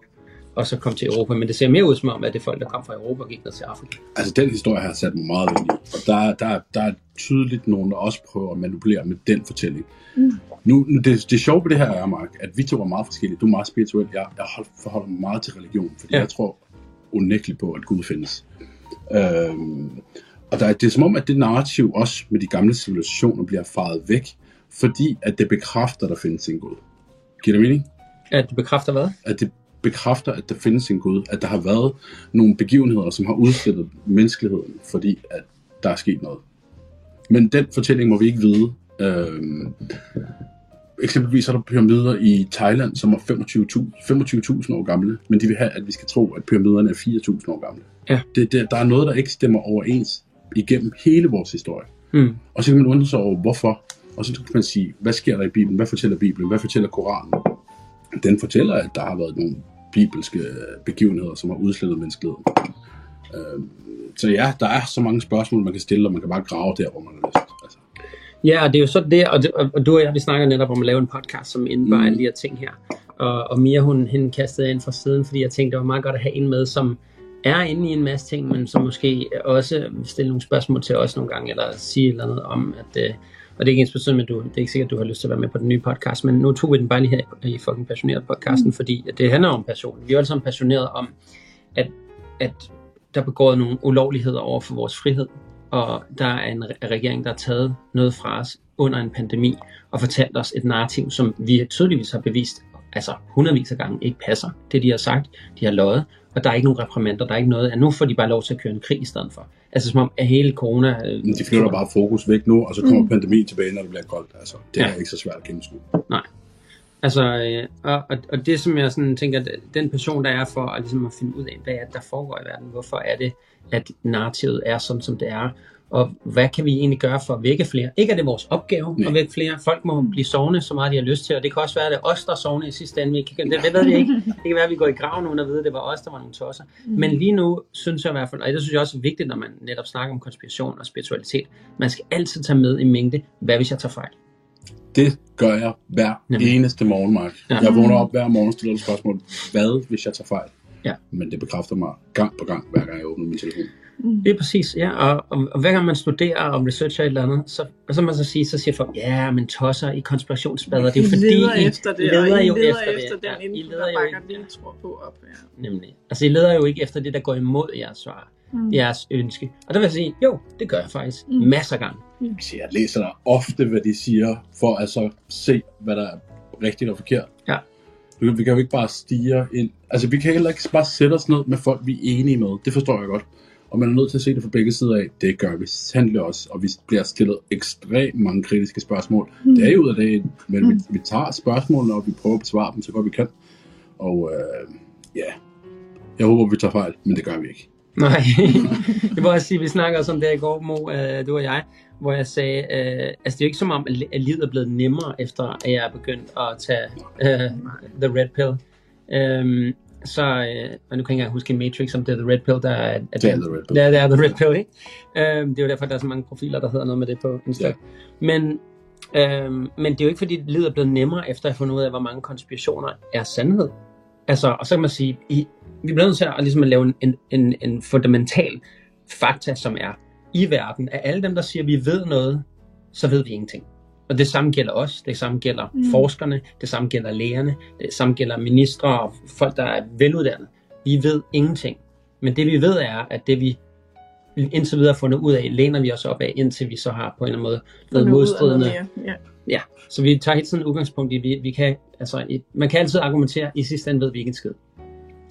og så kom til Europa. Men det ser mere ud som om, at det er folk, der kom fra Europa og gik ned til Afrika. Altså, den historie har sat mig meget ind i. Og der, der, der er tydeligt nogen, der også prøver at manipulere med den fortælling. Mm. Nu, nu det, det sjove ved det her er, Mark, at vi to er meget forskellige. Du er meget spirituel. Jeg, jeg forholder mig meget til religion, fordi ja. jeg tror, unægteligt på, at Gud findes. Øhm, og der er, det er som om, at det narrativ også med de gamle civilisationer bliver faret væk, fordi at det bekræfter, at der findes en Gud. Giver det mening? At det bekræfter hvad? At det bekræfter, at der findes en Gud. At der har været nogle begivenheder, som har udstillet menneskeligheden, fordi at der er sket noget. Men den fortælling må vi ikke vide. Øhm, eksempelvis er der pyramider i Thailand, som er 25.000 25 år gamle, men de vil have, at vi skal tro, at pyramiderne er 4.000 år gamle. Ja. Det, det, der er noget, der ikke stemmer overens igennem hele vores historie. Mm. Og så kan man undre sig over, hvorfor. Og så kan man sige, hvad sker der i Bibelen? Hvad fortæller Bibelen? Hvad fortæller Koranen? Den fortæller, at der har været nogle bibelske begivenheder, som har udslettet menneskeligheden. Øhm, så ja, der er så mange spørgsmål, man kan stille, og man kan bare grave der, hvor man har lyst. Altså. Ja, og det er jo så det, og, det, og du og jeg, vi snakker netop om at lave en podcast, som indebar mm. de her ting her. Og, og Mia, hun, hende kastede ind fra siden, fordi jeg tænkte, det var meget godt at have en med, som er inde i en masse ting, men som måske også stille nogle spørgsmål til os nogle gange, eller sige et eller andet om, at, øh, og det er ikke ens betydning, men du, det er ikke sikkert, at du har lyst til at være med på den nye podcast, men nu tog vi den bare lige her i fucking passioneret podcasten, mm. fordi at det handler om passion. Vi er alle sammen passionerede om, at, at der begår nogle ulovligheder over for vores frihed, og der er en regering, der har taget noget fra os under en pandemi, og fortalt os et narrativ, som vi tydeligvis har bevist, altså hundredvis af gange ikke passer. Det de har sagt, de har løjet, og der er ikke nogen reprimenter, der er ikke noget, at nu får de bare lov til at køre en krig i stedet for. Altså som om, at hele corona... Øh, Men de flytter bare fokus væk nu, og så kommer mm. pandemi tilbage, når det bliver koldt. Altså, det ja. er ikke så svært at gennemskue. Nej. Altså, øh, og, og, og det som jeg sådan tænker, den person, der er for at, ligesom at finde ud af, hvad er det, der foregår i verden, hvorfor er det, at narrativet er sådan, som det er, og hvad kan vi egentlig gøre for at vække flere? Ikke er det vores opgave Nej. at vække flere. Folk må blive sovende så meget, de har lyst til, og det kan også være, at det er os, der er sovende i sidste ende. Det, det ved vi ikke. Det kan være, at vi går i graven uden at vide, at det var os, der var nogle tosser. Mm. Men lige nu synes jeg i hvert fald, og det synes jeg også er vigtigt, når man netop snakker om konspiration og spiritualitet, man skal altid tage med i mængde, hvad hvis jeg tager fejl? Det gør jeg hver Jamen. eneste morgen, Mark. Ja. Jeg vågner op hver morgen og stiller spørgsmål, hvad hvis jeg tager fejl? Ja. Men det bekræfter mig gang på gang, hver gang jeg åbner min telefon. Mm. Det er præcis, ja. Og, og, og hver gang man studerer og researcher et eller andet, så, og så man så sige, så siger folk, ja, men tosser i konspirationsbader, det er jo fordi, leder I efter det, leder og I jo leder efter, efter det. den Ja, I info, leder der jo bakker I tror på op. Ja. Nemlig. Altså, I leder jo ikke efter det, der går imod jeres svar, mm. jeres ønske. Og der vil jeg sige, jo, det gør jeg faktisk mm. masser af gange. Jeg siger, Jeg læser der ofte, hvad de siger, for at så se, hvad der er rigtigt og forkert. Ja. Vi, vi kan jo ikke bare stige ind. Altså, vi kan heller ikke bare sætte os ned med folk, vi er enige med. Det forstår jeg godt. Og man er nødt til at se det fra begge sider af. Det gør vi sandelig også. Og vi bliver stillet ekstremt mange kritiske spørgsmål. Mm. Det er jo ud af det, men mm. vi, vi tager spørgsmålene, og vi prøver at besvare dem så godt vi kan. Og øh, ja, jeg håber, vi tager fejl, men det gør vi ikke. Nej, det var at sige, vi snakker også om det i går, Mo, øh, du og jeg, hvor jeg sagde, øh, altså det er jo ikke som om, at livet er blevet nemmere, efter at jeg er begyndt at tage øh, The Red Pill. Øhm, så, øh, og nu kan jeg ikke huske Matrix, om det er The Red Pill, der er... er det er The Red Pill. Det er, det er The Red Pill, ikke? Øhm, det er jo derfor, der er så mange profiler, der hedder noget med det på Insta. Yeah. Men, øhm, men det er jo ikke, fordi livet er blevet nemmere, efter at have fundet ud af, hvor mange konspirationer er sandhed. Altså, og så kan man sige, i, vi bliver nødt til at, ligesom at lave en, en, en, en fundamental fakta, som er i verden, at alle dem, der siger, at vi ved noget, så ved vi ingenting. Og det samme gælder os, det samme gælder mm. forskerne, det samme gælder lægerne, det samme gælder ministre og folk, der er veluddannede. Vi ved ingenting. Men det vi ved er, at det vi indtil videre har fundet ud af, læner vi os op af, indtil vi så har på en eller anden måde været modstridende. Ja. ja, så vi tager helt sådan udgangspunkt i, vi, vi kan, altså, man kan altid argumentere, i sidste ende ved vi ikke en skid.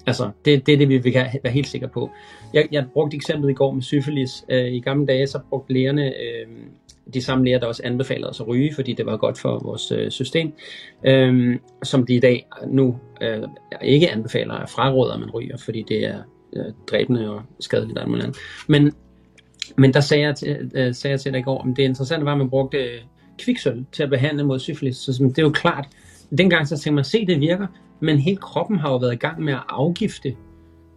Altså, det, det er det, vi, vi kan være helt sikre på. Jeg, jeg brugte eksemplet i går med syfilis. Øh, I gamle dage, så brugte lægerne øh, de samme læger, der også anbefalede os at ryge, fordi det var godt for vores øh, system, øh, som de i dag nu øh, ikke anbefaler at fraråder, at man ryger, fordi det er øh, dræbende og skadeligt og andet. Men, men der sagde jeg, til, øh, sagde jeg til dig i går, at det interessante var, at man brugte øh, kviksøl til at behandle mod syfilis. Så det er jo klart, dengang så tænkte man, se det virker, men hele kroppen har jo været i gang med at afgifte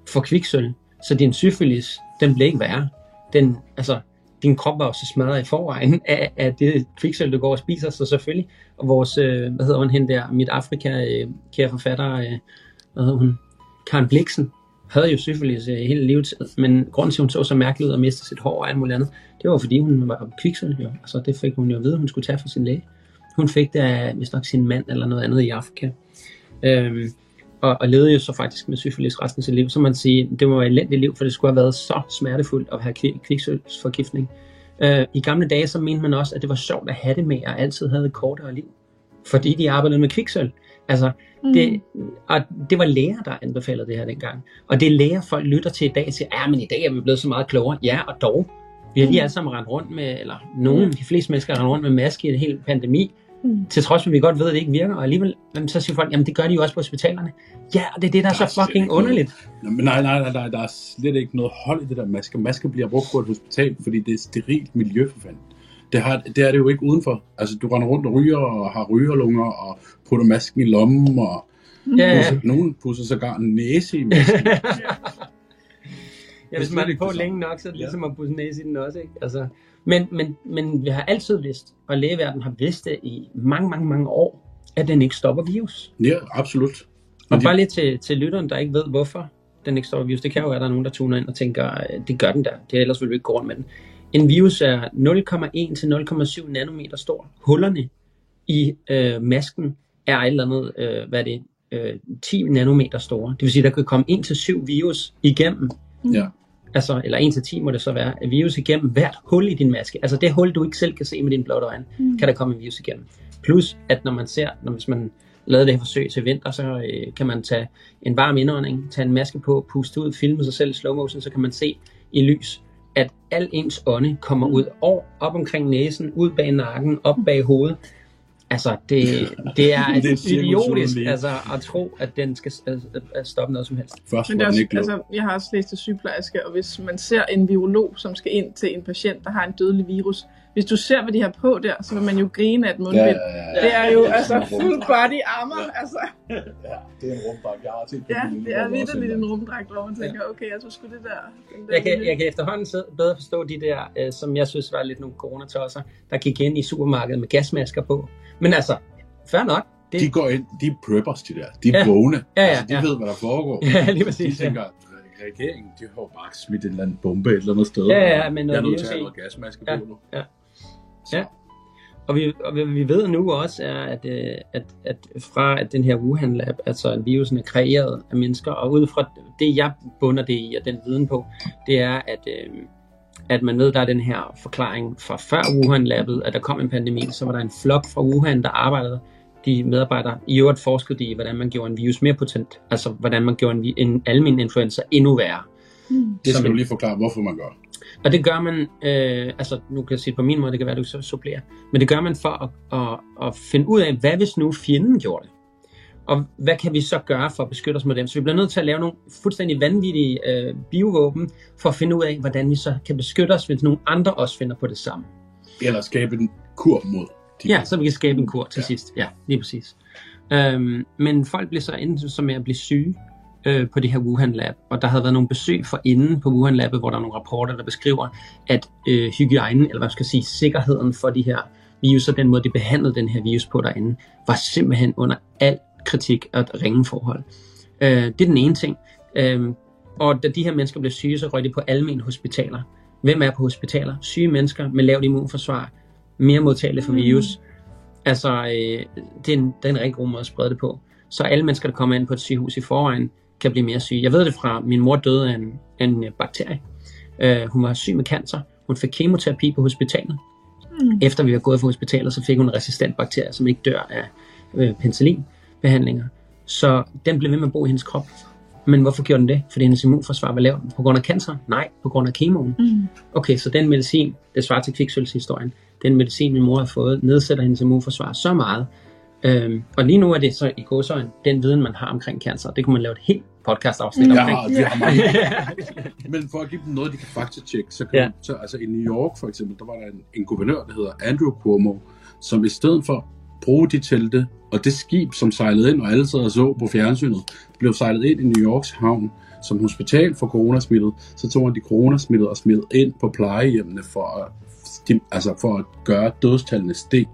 for kviksøl, så din syfilis, den blev ikke værre. Den, altså, din krop var jo så smadret i forvejen *laughs* af, af det kviksøl, du går og spiser, så selvfølgelig. Og vores, øh, hvad hedder hun hende der, mit Afrika, øh, kære forfatter, øh, hvad hedder hun, Karen Bliksen, havde jo syfilis øh, hele livet, men grunden til, at hun så så mærkeligt ud og mistede sit hår og alt muligt andet, det var fordi hun var kviksøl jo. Altså det fik hun jo at vide, hun skulle tage for sin læge. Hun fik det af, hvis nok sin mand eller noget andet i Afrika. Øhm, og, og levede jo så faktisk med syfilis resten af sit liv, så man sige, det må være et elendigt liv, for det skulle have været så smertefuldt at have kvik- kviksølvsforgiftning. Øh, I gamle dage, så mente man også, at det var sjovt at have det med, at altid havde et kortere liv, fordi de arbejdede med kviksølv. Altså, det, og det var læger, der anbefalede det her dengang. Og det er læger, folk lytter til i dag og siger, ja, men i dag er vi blevet så meget klogere. Ja, og dog. Vi har lige alle sammen rendt rundt med, eller nogen, de fleste mennesker har rendt rundt med maske i en hel pandemi, Mm. til trods for, at vi godt ved, at det ikke virker, og alligevel jamen, så siger folk, jamen det gør de jo også på hospitalerne. Ja, og det er det, der er Der er så fucking underligt. Nå, men nej, nej, nej, nej, der er slet ikke noget hold i det der masker. Masker bliver brugt på et hospital, fordi det er et sterilt miljø for fanden. Det, har, det er det jo ikke udenfor. Altså, du render rundt og ryger og har rygerlunger og putter masken i lommen, og Ja, ja. pusser, nogen pusser sågar en næse i masken. *laughs* Ja, hvis man er ikke på længe nok, så er det Ja. ligesom at pusse næse i den også, ikke? Altså, men, men, men vi har altid vidst, og lægeverdenen har vidst det i mange, mange, mange år, at den ikke stopper virus. ja, absolut. Og Men de, bare lige til, til lytteren, der ikke ved, hvorfor den ikke stopper virus. Det kan jo være, at der er nogen, der tuner ind og tænker, "Øh, det gør den der. Det er ellers vil vi ikke gå rundt med den. En virus er 0,1 til 0,7 nanometer stor. Hullerne i øh, masken er et eller andet, øh, hvad er det, øh, 10 nanometer store. Det vil sige, der kan komme 1 til 7 virus igennem. ja, Altså, eller 1 til 10 må det så være, virus igennem hvert hul i din maske. Altså det hul, du ikke selv kan se med dine blotte øjne, Mm. kan der komme en virus igennem. Plus, at når man ser, når hvis man lavede det her forsøg til vinter, så øh, kan man tage en varm indånding, tage en maske på, puste ud, filme sig selv i slow motion, så kan man se i lys, at al ens ånde kommer ud over, op omkring næsen, ud bag nakken, op bag hovedet. Altså, det, det er, *laughs* Det er et cirkus idiotisk altså, at tro, at den skal øh, øh, stoppe noget som helst. først Men det er den også, altså, jeg har også læst til sygeplejerske, og hvis man ser en virolog, som skal ind til en patient, der har en dødelig virus, hvis du ser, hvad de har på der, så vil man jo grine af et mundbind. Ja, ja, ja. Det er jo altså full body armor, altså. Ja, det er en rumdragt. Jeg har set Ja, det er virkelig en rumdragt, hvor man tænker, okay, jeg tror sgu det der. Jeg kan, lille- jeg kan efterhånden bedre forstå de der, øh, som jeg synes var lidt nogle coronatosser, der gik ind i supermarkedet med gasmasker på. Men altså, fair nok. Det, De går ind, de er preppers, de der. De er Ja. vågne. Ja, ja, altså, de ja. ved, hvad der foregår. *laughs* Ja, lige De præcis. Ja. tænker, at regeringen, de har jo bare smidt en eller anden bombe et eller andet sted. Ja, ja, men jeg noget er nødt til at have noget gasmaske Ja, på nu. ja. Ja. Og, vi, og vi- vi ved nu også, er, at, øh, at, at fra at den her Wuhan Lab, altså at virusen er kreeret af mennesker, og ud fra det, jeg bunder det i, og den viden på, det er, at, øh, at man ved, der er den her forklaring fra før Wuhan Labet, at der kom en pandemi, så var der en flok fra Wuhan, der arbejdede, de medarbejdere, i øvrigt forskede de i, hvordan man gjorde en virus mere potent, altså hvordan man gjorde en, en almen influenza endnu værre. Mm. det som skal du en- lige forklare, hvorfor man gør. Og det gør man, øh, altså nu kan jeg sige på min måde, det kan være, du så supplerer, men det gør man for at, at, at finde ud af, hvad hvis nu fjenden gjorde det? Og hvad kan vi så gøre for at beskytte os mod dem? Så vi bliver nødt til at lave nogle fuldstændig vanvittige øh, biovåben, for at finde ud af, hvordan vi så kan beskytte os, hvis nogle andre også finder på det samme. Eller skabe en kur mod de Ja, så vi kan skabe en kur til Ja. sidst. Ja, lige præcis. Øhm, men folk blev så endt så med at blive syge øh, på det her Wuhan Lab, og der havde været nogle besøg for inden på Wuhan Labet, hvor der er nogle rapporter, der beskriver, at øh, hygiejnen, eller hvad man skal sige, sikkerheden for de her virus, og den måde, de behandlede den her virus på derinde, var simpelthen under al kritik og ringe forhold. Øh, det er den ene ting. Øh, og da de her mennesker blev syge, så røg de på almen hospitaler. Hvem er på hospitaler? Syge mennesker med lavt immunforsvar, mere modtagelige for Mm. virus. Altså, øh, det, er en, det er en rigtig god måde at sprede det på. Så alle mennesker, der kommer ind på et sygehus i forvejen, kan blive mere syge. Jeg ved det fra, min mor døde af en, af en øh, bakterie. Øh, hun var syg med cancer. Hun fik kemoterapi på hospitalet. Mm. Efter vi var gået fra hospitalet, så fik hun en resistent bakterie, som ikke dør af øh, penicillinbehandlinger. Så den blev ved med at bo i hendes krop. Men hvorfor gjorde den det? Fordi hendes immunforsvar var lavt. På grund af cancer? Nej, på grund af kemoen. Mm. Okay, så den medicin, det svarer til kviksølvshistorien, den medicin, min mor har fået, nedsætter hendes immunforsvar så meget. Øhm, og lige nu er det så i godsøjen den viden, man har omkring cancer. Det kunne man lave et helt podcast-afsnit Jeg omkring. jeg har mange. *laughs* Men for at give dem noget, de kan faktatjekke, så kan Ja. ja. så, altså i New York for eksempel, der var der en, en guvernør, der hedder Andrew Cuomo, som i stedet for bruge de telte, og det skib, som sejlede ind, og alle sad og så på fjernsynet, blev sejlet ind i New Yorks havn som hospital for coronasmittet, så tog han de coronasmittede og smidt ind på plejehjemmene for at, altså for at gøre dødstallene stig.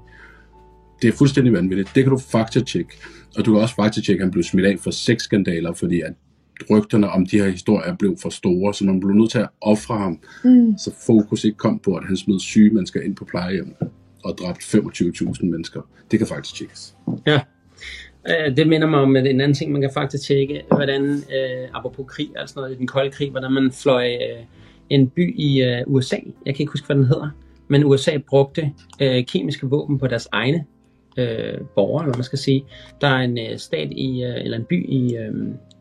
Det er fuldstændig vanvittigt. Det kan du faktatjekke. Og du kan også faktatjekke, at han blev smidt af for seks skandaler, fordi at rygterne om de her historier blev for store, så man blev nødt til at ofre ham, Mm. så fokus ikke kom på, at han smed syge mennesker ind på plejehjem og dræbte 25.000 mennesker. Det kan faktisk tjekkes. Ja. Øh, det minder mig om at en anden ting, man kan faktisk tjekke, hvordan, øh, apropos krig, altså noget i den kolde krig, hvordan man fløj øh, en by i øh, USA, jeg kan ikke huske, hvad den hedder, men USA brugte øh, kemiske våben på deres egne øh, borgere, eller man skal sige. Der er en øh, stat i, øh, eller en by i, øh,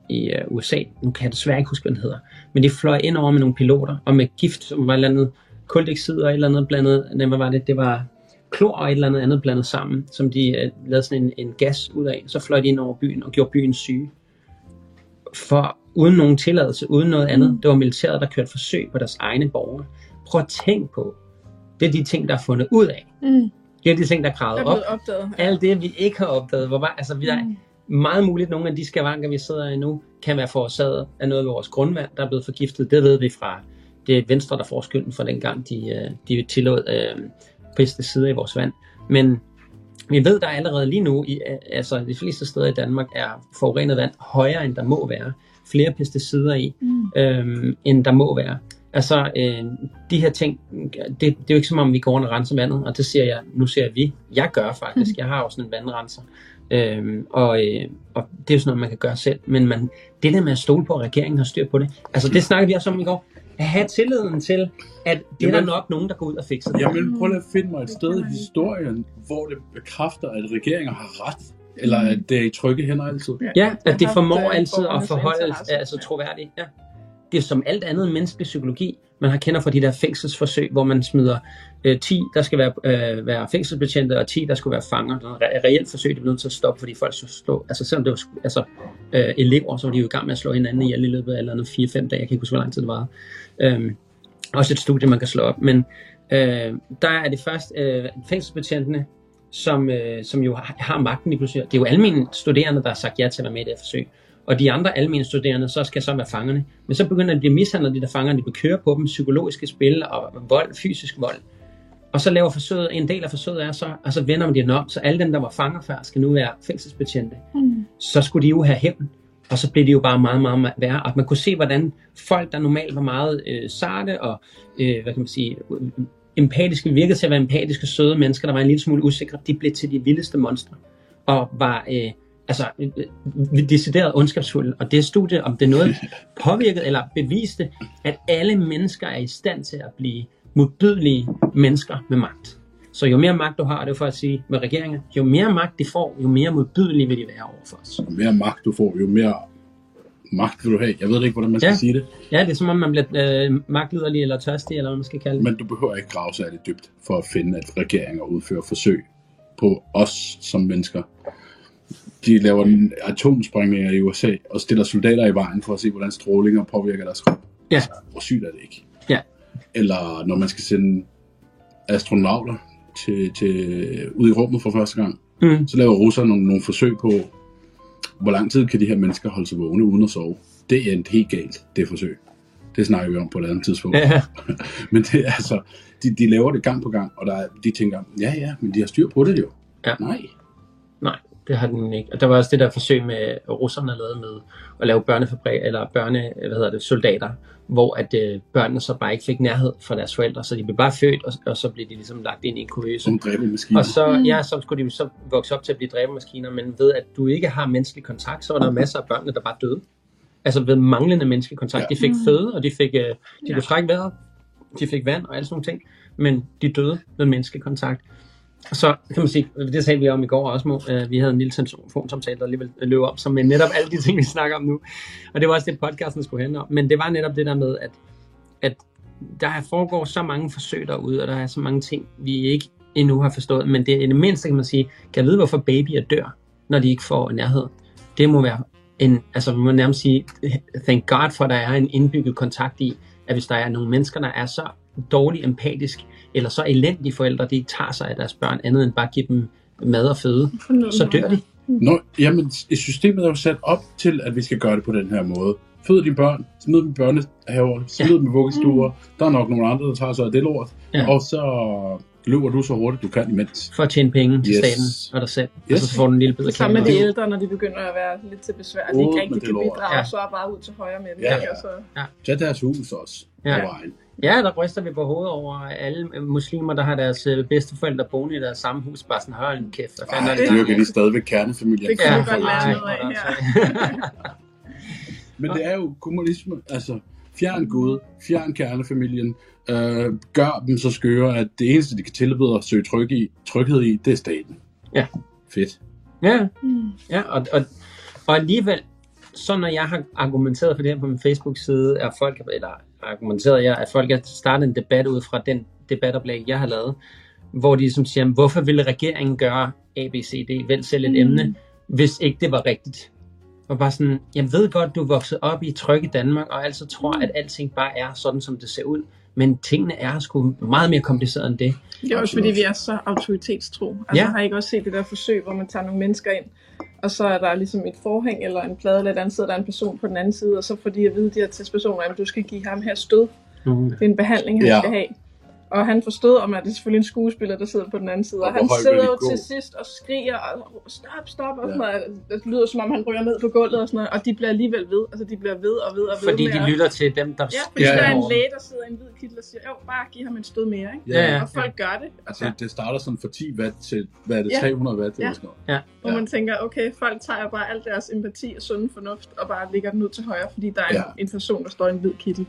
i øh, USA, nu kan jeg desværre ikke huske, hvad den hedder, men de fløj ind over med nogle piloter, og med gift, som var et eller andet koldioxid og et eller andet blandet, nej, hvad var det, det var klor og et eller andet andet blandet sammen, som de øh, lavede sådan en, en gas ud af. Så fløj de ind over byen og gjorde byen syge. For uden nogen tilladelse, uden noget andet. Det var militæret, der kørte forsøg på deres egne borgere. Prøv at tænke på, det er de ting, der er fundet ud af. Mm. Er de ting, der er er gravet op. opdaget. Ja. Alt det, vi ikke har opdaget. Hvor var, altså, vi er Mm. meget muligt, nogle af de skavanker, vi sidder i nu, kan være forårsaget af noget ved vores grundvand, der er blevet forgiftet. Det ved vi fra det er Venstre, der får skylden for dengang, de, øh, de tillod øh, pesticider i vores vand. Men vi ved, der allerede lige nu, i, øh, altså de fleste steder i Danmark, er forurenet vand højere, end der må være. Flere pesticider i, Mm. øhm, end der må være. Altså, øh, de her ting, det, det er jo ikke som om, vi går rundt og renser vandet, og det siger jeg, nu jeg vi. Jeg gør faktisk, jeg har også sådan en vandrenser. Øhm, og, øh, og det er jo sådan noget, man kan gøre selv. Men man, det der med at stole på, at regeringen har styr på det, altså det snakkede vi også om i går. At have tilliden til, at det er der Jamen- nok nogen, der går ud og fikser det. Jeg vil prøve at finde mig et sted i historien, hvor det bekræfter, at regeringer har ret. Eller at det er i trygge hænder altid. Ja, at det har formår øh, altid at forholde altså troværdigt. Ja. Det er som alt andet menneskelig psykologi, man har kender fra de der fængselsforsøg, hvor man smider øh, 10, der skal være, øh, være fængselsbetjente, og 10, der skulle være fanger. Det er et reelt forsøg, det blev nødt til at stoppe, fordi folk skulle slå, altså selvom det var altså, øh, elever, så var de jo i gang med at slå hinanden ihjel i løbet af eller andet 4-5 dage, jeg kan ikke huske, hvor lang tid det var. Øhm, også et studie, man kan slå op, men øh, der er det først øh, fængselsbetjentene, som, øh, som jo har, har magten i pludselig. Det er jo almindelige studerende, der har sagt ja til at være med i det her forsøg. Og de andre almindelige studerende, så skal så være fangerne. Men så begynder de at blive mishandlet, de der fanger, de vil køre på dem, psykologiske spil og vold, fysisk vold. Og så laver forsøget, en del af forsøget er så, og så vender man den om, så alle dem, der var fanger før, skal nu være fængselsbetjente. Mm. Så skulle de jo have hævn. Og så blev det jo bare meget, meget værre. Og man kunne se, hvordan folk, der normalt var meget øh, sarte og, øh, hvad kan man sige, empatiske, virkede til at være empatiske, søde mennesker, der var en lille smule usikre, de blev til de vildeste monstre. Og var øh, altså øh, decideret ondskabsfulde. Og det studie, om det er noget *laughs* påvirket eller beviste, at alle mennesker er i stand til at blive modbydelige mennesker med magt. Så jo mere magt du har, det er for at sige med regeringer, jo mere magt de får, jo mere modbydelige vil de være over for os. Jo mere magt du får, jo mere magt vil du have. Jeg ved ikke, hvordan man skal Ja. sige det. Ja, det er som om man bliver øh, magtliderlig eller tørstig, eller hvad man skal kalde det. Men du behøver ikke grave særligt dybt for at finde, at regeringer udfører forsøg på os som mennesker. De laver en atomsprængninger i USA og stiller soldater i vejen for at se, hvordan strålinger påvirker deres krop. Ja. Altså, hvor sygt er det ikke? Ja. Eller når man skal sende astronauter til, til, ud i rummet for første gang, Mm. så laver russerne nogle, nogle forsøg på, hvor lang tid kan de her mennesker holde sig vågne uden at sove. Det er endt helt galt, det forsøg. Det snakker vi om på et andet tidspunkt. Ja, *laughs* Men det er altså, de, de laver det gang på gang, og der, er- de tænker, ja ja, men de har styr på det jo. Ja. Nej. nej, det har den ikke. Og der var også det der forsøg med russerne lavede med at lave børnefabrik, eller børne, hvad hedder det, soldater, hvor at øh, børnene så bare ikke fik nærhed fra deres forældre, så de blev bare født, og, og så blev de ligesom lagt ind i en kuvøse. Som dræbermaskiner. Og så, Mm. ja, så skulle de så vokse op til at blive dræbermaskiner, men ved at du ikke har menneskelig kontakt, så var der masser af børnene, der bare døde. Altså ved manglende menneskelig kontakt. Ja. De fik Mm. føde, og de fik, øh, de Ja. kunne trække vejret, de fik vand og alle sådan nogle ting, men de døde ved menneskelig kontakt. Så kan man sige, det talte vi om i går også, Mo. Øh, vi havde en lille telefonsamtale, der alligevel løb op, som netop alle de ting, vi snakker om nu. Og det var også det, podcasten skulle handle om. Men det var netop det der med, at, at der foregår så mange forsøg derude, og der er så mange ting, vi ikke endnu har forstået. Men det er det mindste, kan man sige, kan jeg vide, hvorfor babyer dør, når de ikke får nærhed. Det må være en, altså vi må nærmest sige, thank God for, at der er en indbygget kontakt i, at hvis der er nogle mennesker, der er så dårligt empatisk, eller så elendige forældre, de ikke tager sig af deres børn, andet end bare give dem mad og føde, så dør de. Nå, jamen, systemet er jo sat op til, at vi skal gøre det på den her måde. Fød dine børn, smid dem i børnehaver, smid dem i vuggestuer. Der er nok nogle andre, der tager sig af det lort. Ja. Og så løber du så hurtigt du kan imens. For at tjene penge til Yes. staten og dig selv. Og Yes. så får du en lille bid af Det samme med de ældre, når de begynder at være lidt til besvær, de Ud ikke rigtig det kan bidrage, Ja. så er bare ud til højre med det. Ja, ja. Og så- Tag deres hus også Ja. på vejen. Ja, der ryster vi på hovedet over alle muslimer, der har deres øh, bedsteforældre boende i deres samme hus. Bare sådan, hold en kæft. Er Ej, det, dyrker de stadigvæk kernefamilien. Det kan vi godt lære noget af her. *laughs* Men det er jo kommunisme. Altså, fjern Gud, fjern kernefamilien, øh, gør dem så skøre, at det eneste, de kan tilbyde at søge tryg i, tryghed i, det er staten. Ja. Fedt. Ja, Mm. ja og, og, og alligevel, så når jeg har argumenteret for det her på min Facebook-side, er folk, eller argumenteret jeg, at folk har startet en debat ud fra den debatoplæg, jeg har lavet, hvor de som siger, hvorfor ville regeringen gøre ABCD, vel selv et Mm. emne, hvis ikke det var rigtigt. Og bare sådan, jeg ved godt, du er vokset op i trygge Danmark, og altså tror, Mm. at alting bare er sådan, som det ser ud. Men tingene er sgu meget mere kompliceret end det. Det er også fordi, vi er så autoritetstro. Altså, ja. har I ikke også set det der forsøg, hvor man tager nogle mennesker ind, og så er der ligesom et forhæng eller en plade eller et andet, sidder der en person på den anden side, og så får de at vide, de her testpersoner, at du skal give ham her stød. Mm. Det er en behandling, han ja. skal have. Og han forstod om, at det er selvfølgelig en skuespiller, der sidder på den anden side. Og Og, hvor han sidder de jo til sidst og skriger, og stop, stop, og Ja. sådan noget. Det lyder som om, han ryger ned på gulvet og sådan noget. Og de bliver alligevel ved. Altså, de bliver ved og ved og ved Fordi med de at- lytter til dem, der Ja, fordi Ja, ja, ja. der er en læge, der sidder i en hvid kittel og siger, jo, bare giv ham en stød mere, ikke? Ja, ja. Og folk gør det. Altså, det starter sådan fra 10 watt til, hvad er det, Ja. 300 watt eller Ja. sådan noget. Hvor Ja. man tænker, okay, folk tager bare al deres empati og sunde fornuft og bare lægger den ud til højre, fordi der er Ja. en, en person, der står i en hvid kittel.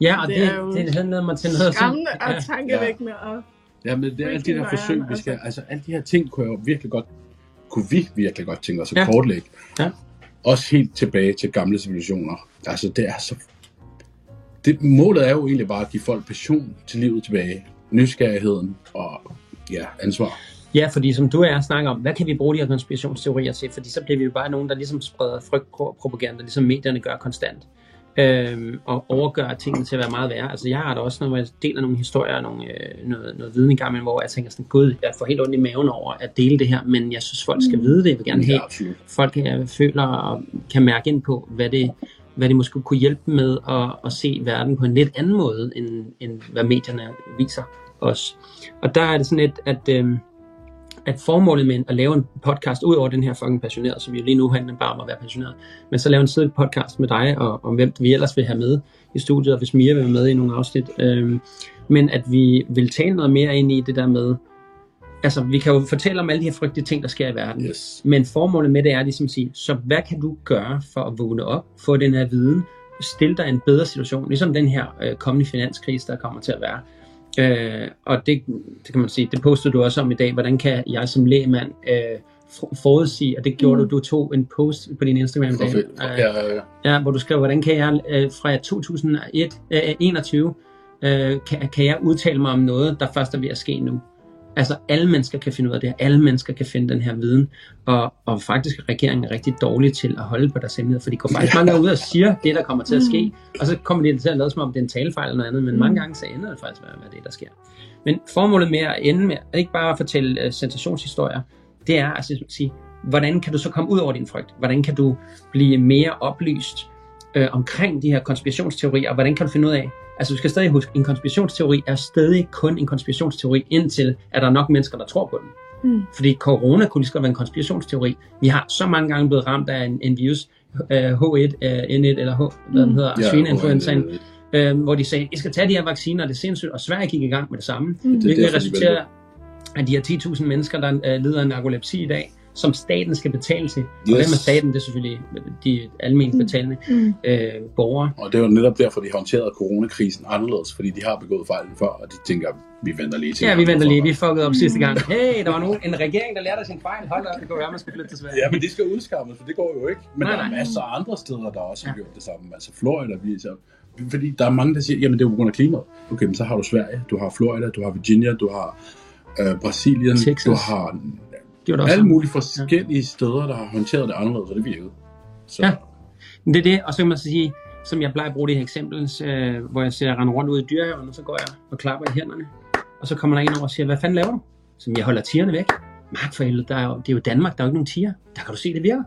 Ja, og det, Det er jo det, det leder mig til noget, som... Skræmmende og Ja. tankevækkende. Og, Ja, men det er alle de der forsøg, vi skal, altså. altså alle de her ting kunne jeg jo virkelig godt, kunne vi virkelig godt tænke os at Ja. kortlægge. Ja. Også helt tilbage til gamle civilisationer. Altså det er så, det, målet er jo egentlig bare at give folk passion til livet tilbage. Nysgerrigheden og ja, ansvar. Ja, fordi som du og jeg snakker om, hvad kan vi bruge de her konspirationsteorier til? Fordi så bliver vi jo bare nogen, der ligesom spreder frygtpropaganda, ligesom medierne gør konstant. Øhm, og overgør tingene til at være meget værre. Altså jeg har da også, når jeg deler nogle historier, nogle, øh, noget, noget viden i gang, hvor jeg tænker sådan, gud, jeg får helt ondt i maven over at dele det her, men jeg synes, folk skal vide det. Jeg vil gerne have, folk øh, føler og kan mærke ind på, hvad det, hvad det måske kunne hjælpe med at, at se verden på en lidt anden måde, end, end hvad medierne viser os. Og der er det sådan lidt, at, øh, at formålet med at lave en podcast, ud over den her fucking passioneret, som jo lige nu handler bare om at være passioneret, men så lave en siddet podcast med dig, og, og hvem vi ellers vil have med i studiet, og hvis Mia vil være med i nogle afsnit. Øh, men at vi vil tale noget mere ind i det der med, altså vi kan jo fortælle om alle de her frygtelige ting, der sker i verden, Yes. men formålet med det er ligesom at sige, så hvad kan du gøre for at vågne op, få den her viden, stille dig en bedre situation, ligesom den her øh, kommende finanskrise, der kommer til at være. Øh, og det, det kan man sige, det postede du også om i dag, hvordan kan jeg som lægmand øh, for- forudsige, og det gjorde Mm. du, du tog en post på din Instagram i dag, øh, Ja, ja, ja, hvor du skrev, hvordan kan jeg øh, fra 2001, øh, 21, øh, kan, kan jeg udtale mig om noget, der først er ved at ske nu. Altså alle mennesker kan finde ud af det her, alle mennesker kan finde den her viden, og, og faktisk er regeringen rigtig dårlig til at holde på deres hemmelighed, for de går faktisk *laughs* mange gange ud og siger det, der kommer til at ske, og så kommer de til at lade som om det er en talefejl eller noget andet, men mange gange så ender det faktisk med være det, der sker. Men formålet med at ende med, at ikke bare at fortælle uh, sensationshistorier, det er at sige, hvordan kan du så komme ud over din frygt? Hvordan kan du blive mere oplyst øh, omkring de her konspirationsteorier, og hvordan kan du finde ud af, altså du skal stadig huske, en konspirationsteori er stadig kun en konspirationsteori, indtil at der er nok mennesker, der tror på den. Mm. Fordi corona kunne lige så godt være en konspirationsteori. Vi har så mange gange blevet ramt af en, en virus, øh, H1, øh, N1 eller H, hvad den Mm. hedder, ja. svineinfluenzaen, Ja, øh, hvor de sagde, I skal tage de her vacciner, det er sindssygt, og Sverige gik i gang med det samme. Mm. Det er Hvilket derfor, de resulterer af de her 10.000 mennesker, der øh, lider af narkolepsi i dag, som staten skal betale til. Og Yes. hvem er staten? Det er selvfølgelig de almindeligt Mm. betalende Mm. øh, borgere. Og det var netop derfor, de håndterede coronakrisen anderledes, fordi de har begået fejl før, og de tænker, vi venter lige til. Ja, vi venter lige. Vi fuckede Mm. op sidste gang. Hey, der var nogen, en regering, der lærte af sin fejl. Hold op, det kunne være, man skulle flytte til Sverige. Ja, men de skal udskammes, for det går jo ikke. Men Nej, der er nej. masser af andre steder, der også har Ja. gjort det samme. Altså Florida viser fordi der er mange, der siger, jamen det er jo på grund af klimaet. Okay, men så har du Sverige, du har Florida, du har Virginia, du har øh, Brasilien, Texas. du har Det også. alle mulige forskellige steder, der har håndteret det anderledes, og det virkede. Så, Ja. Det er det, og så kan man så sige, som jeg plejer at bruge det her eksempel, øh, hvor jeg ser rende rundt ud i dyrehaven, og så går jeg og klapper i hænderne. Og så kommer der en over og siger, hvad fanden laver du? Som jeg holder tigerne væk. Mark for helvede, der er jo, det er jo Danmark, der er jo ikke nogen tiger. Der kan du se, det virker.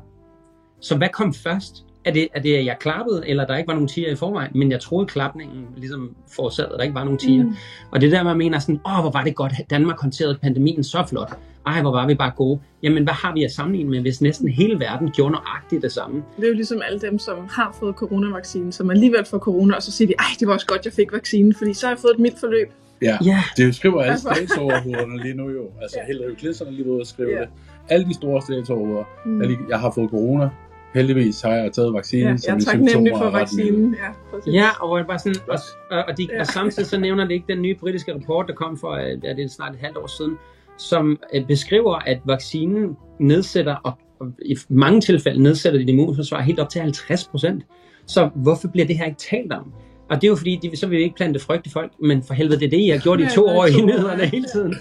Så hvad kom først? Er det, er det, at jeg klappede, eller der ikke var nogen tiger i forvejen, men jeg troede klapningen ligesom forårsagede, at der ikke var nogen tiger. Mm. Og det er der, man mener sådan, åh, hvor var det godt, at Danmark håndterede pandemien så flot. Ej, hvor var vi bare gode. Jamen, hvad har vi at sammenligne med, hvis næsten hele verden gjorde nøjagtigt det samme? Det er jo ligesom alle dem, som har fået coronavaccinen, som alligevel får corona, og så siger de, ej, det var også godt, jeg fik vaccinen, fordi så har jeg fået et mildt forløb. Ja, Ja. det skriver alle Altså. statsoverhovederne lige nu jo. Altså, Hillary Clinton er lige ude og skrive Ja. det. Alle de store statsoverhoveder. Mm. Jeg, jeg har fået corona. Heldigvis har jeg taget vaccinen, Ja, jeg er taknemmelig symptomer for er vaccinen. Ja, præcis. Ja, og hvor jeg bare sådan, og, og, de, Ja. og samtidig så nævner det ikke den nye britiske rapport, der kom for, øh, ja, det er snart et halvt år siden, som øh, beskriver, at vaccinen nedsætter, og, og i mange tilfælde nedsætter dit immunforsvar helt op til 50 procent. Så hvorfor bliver det her ikke talt om? Og det er jo fordi, de, så vil vi ikke plante frygt i folk, men for helvede, det er det, I har gjort i Ja, to er år i nyhederne hele tiden.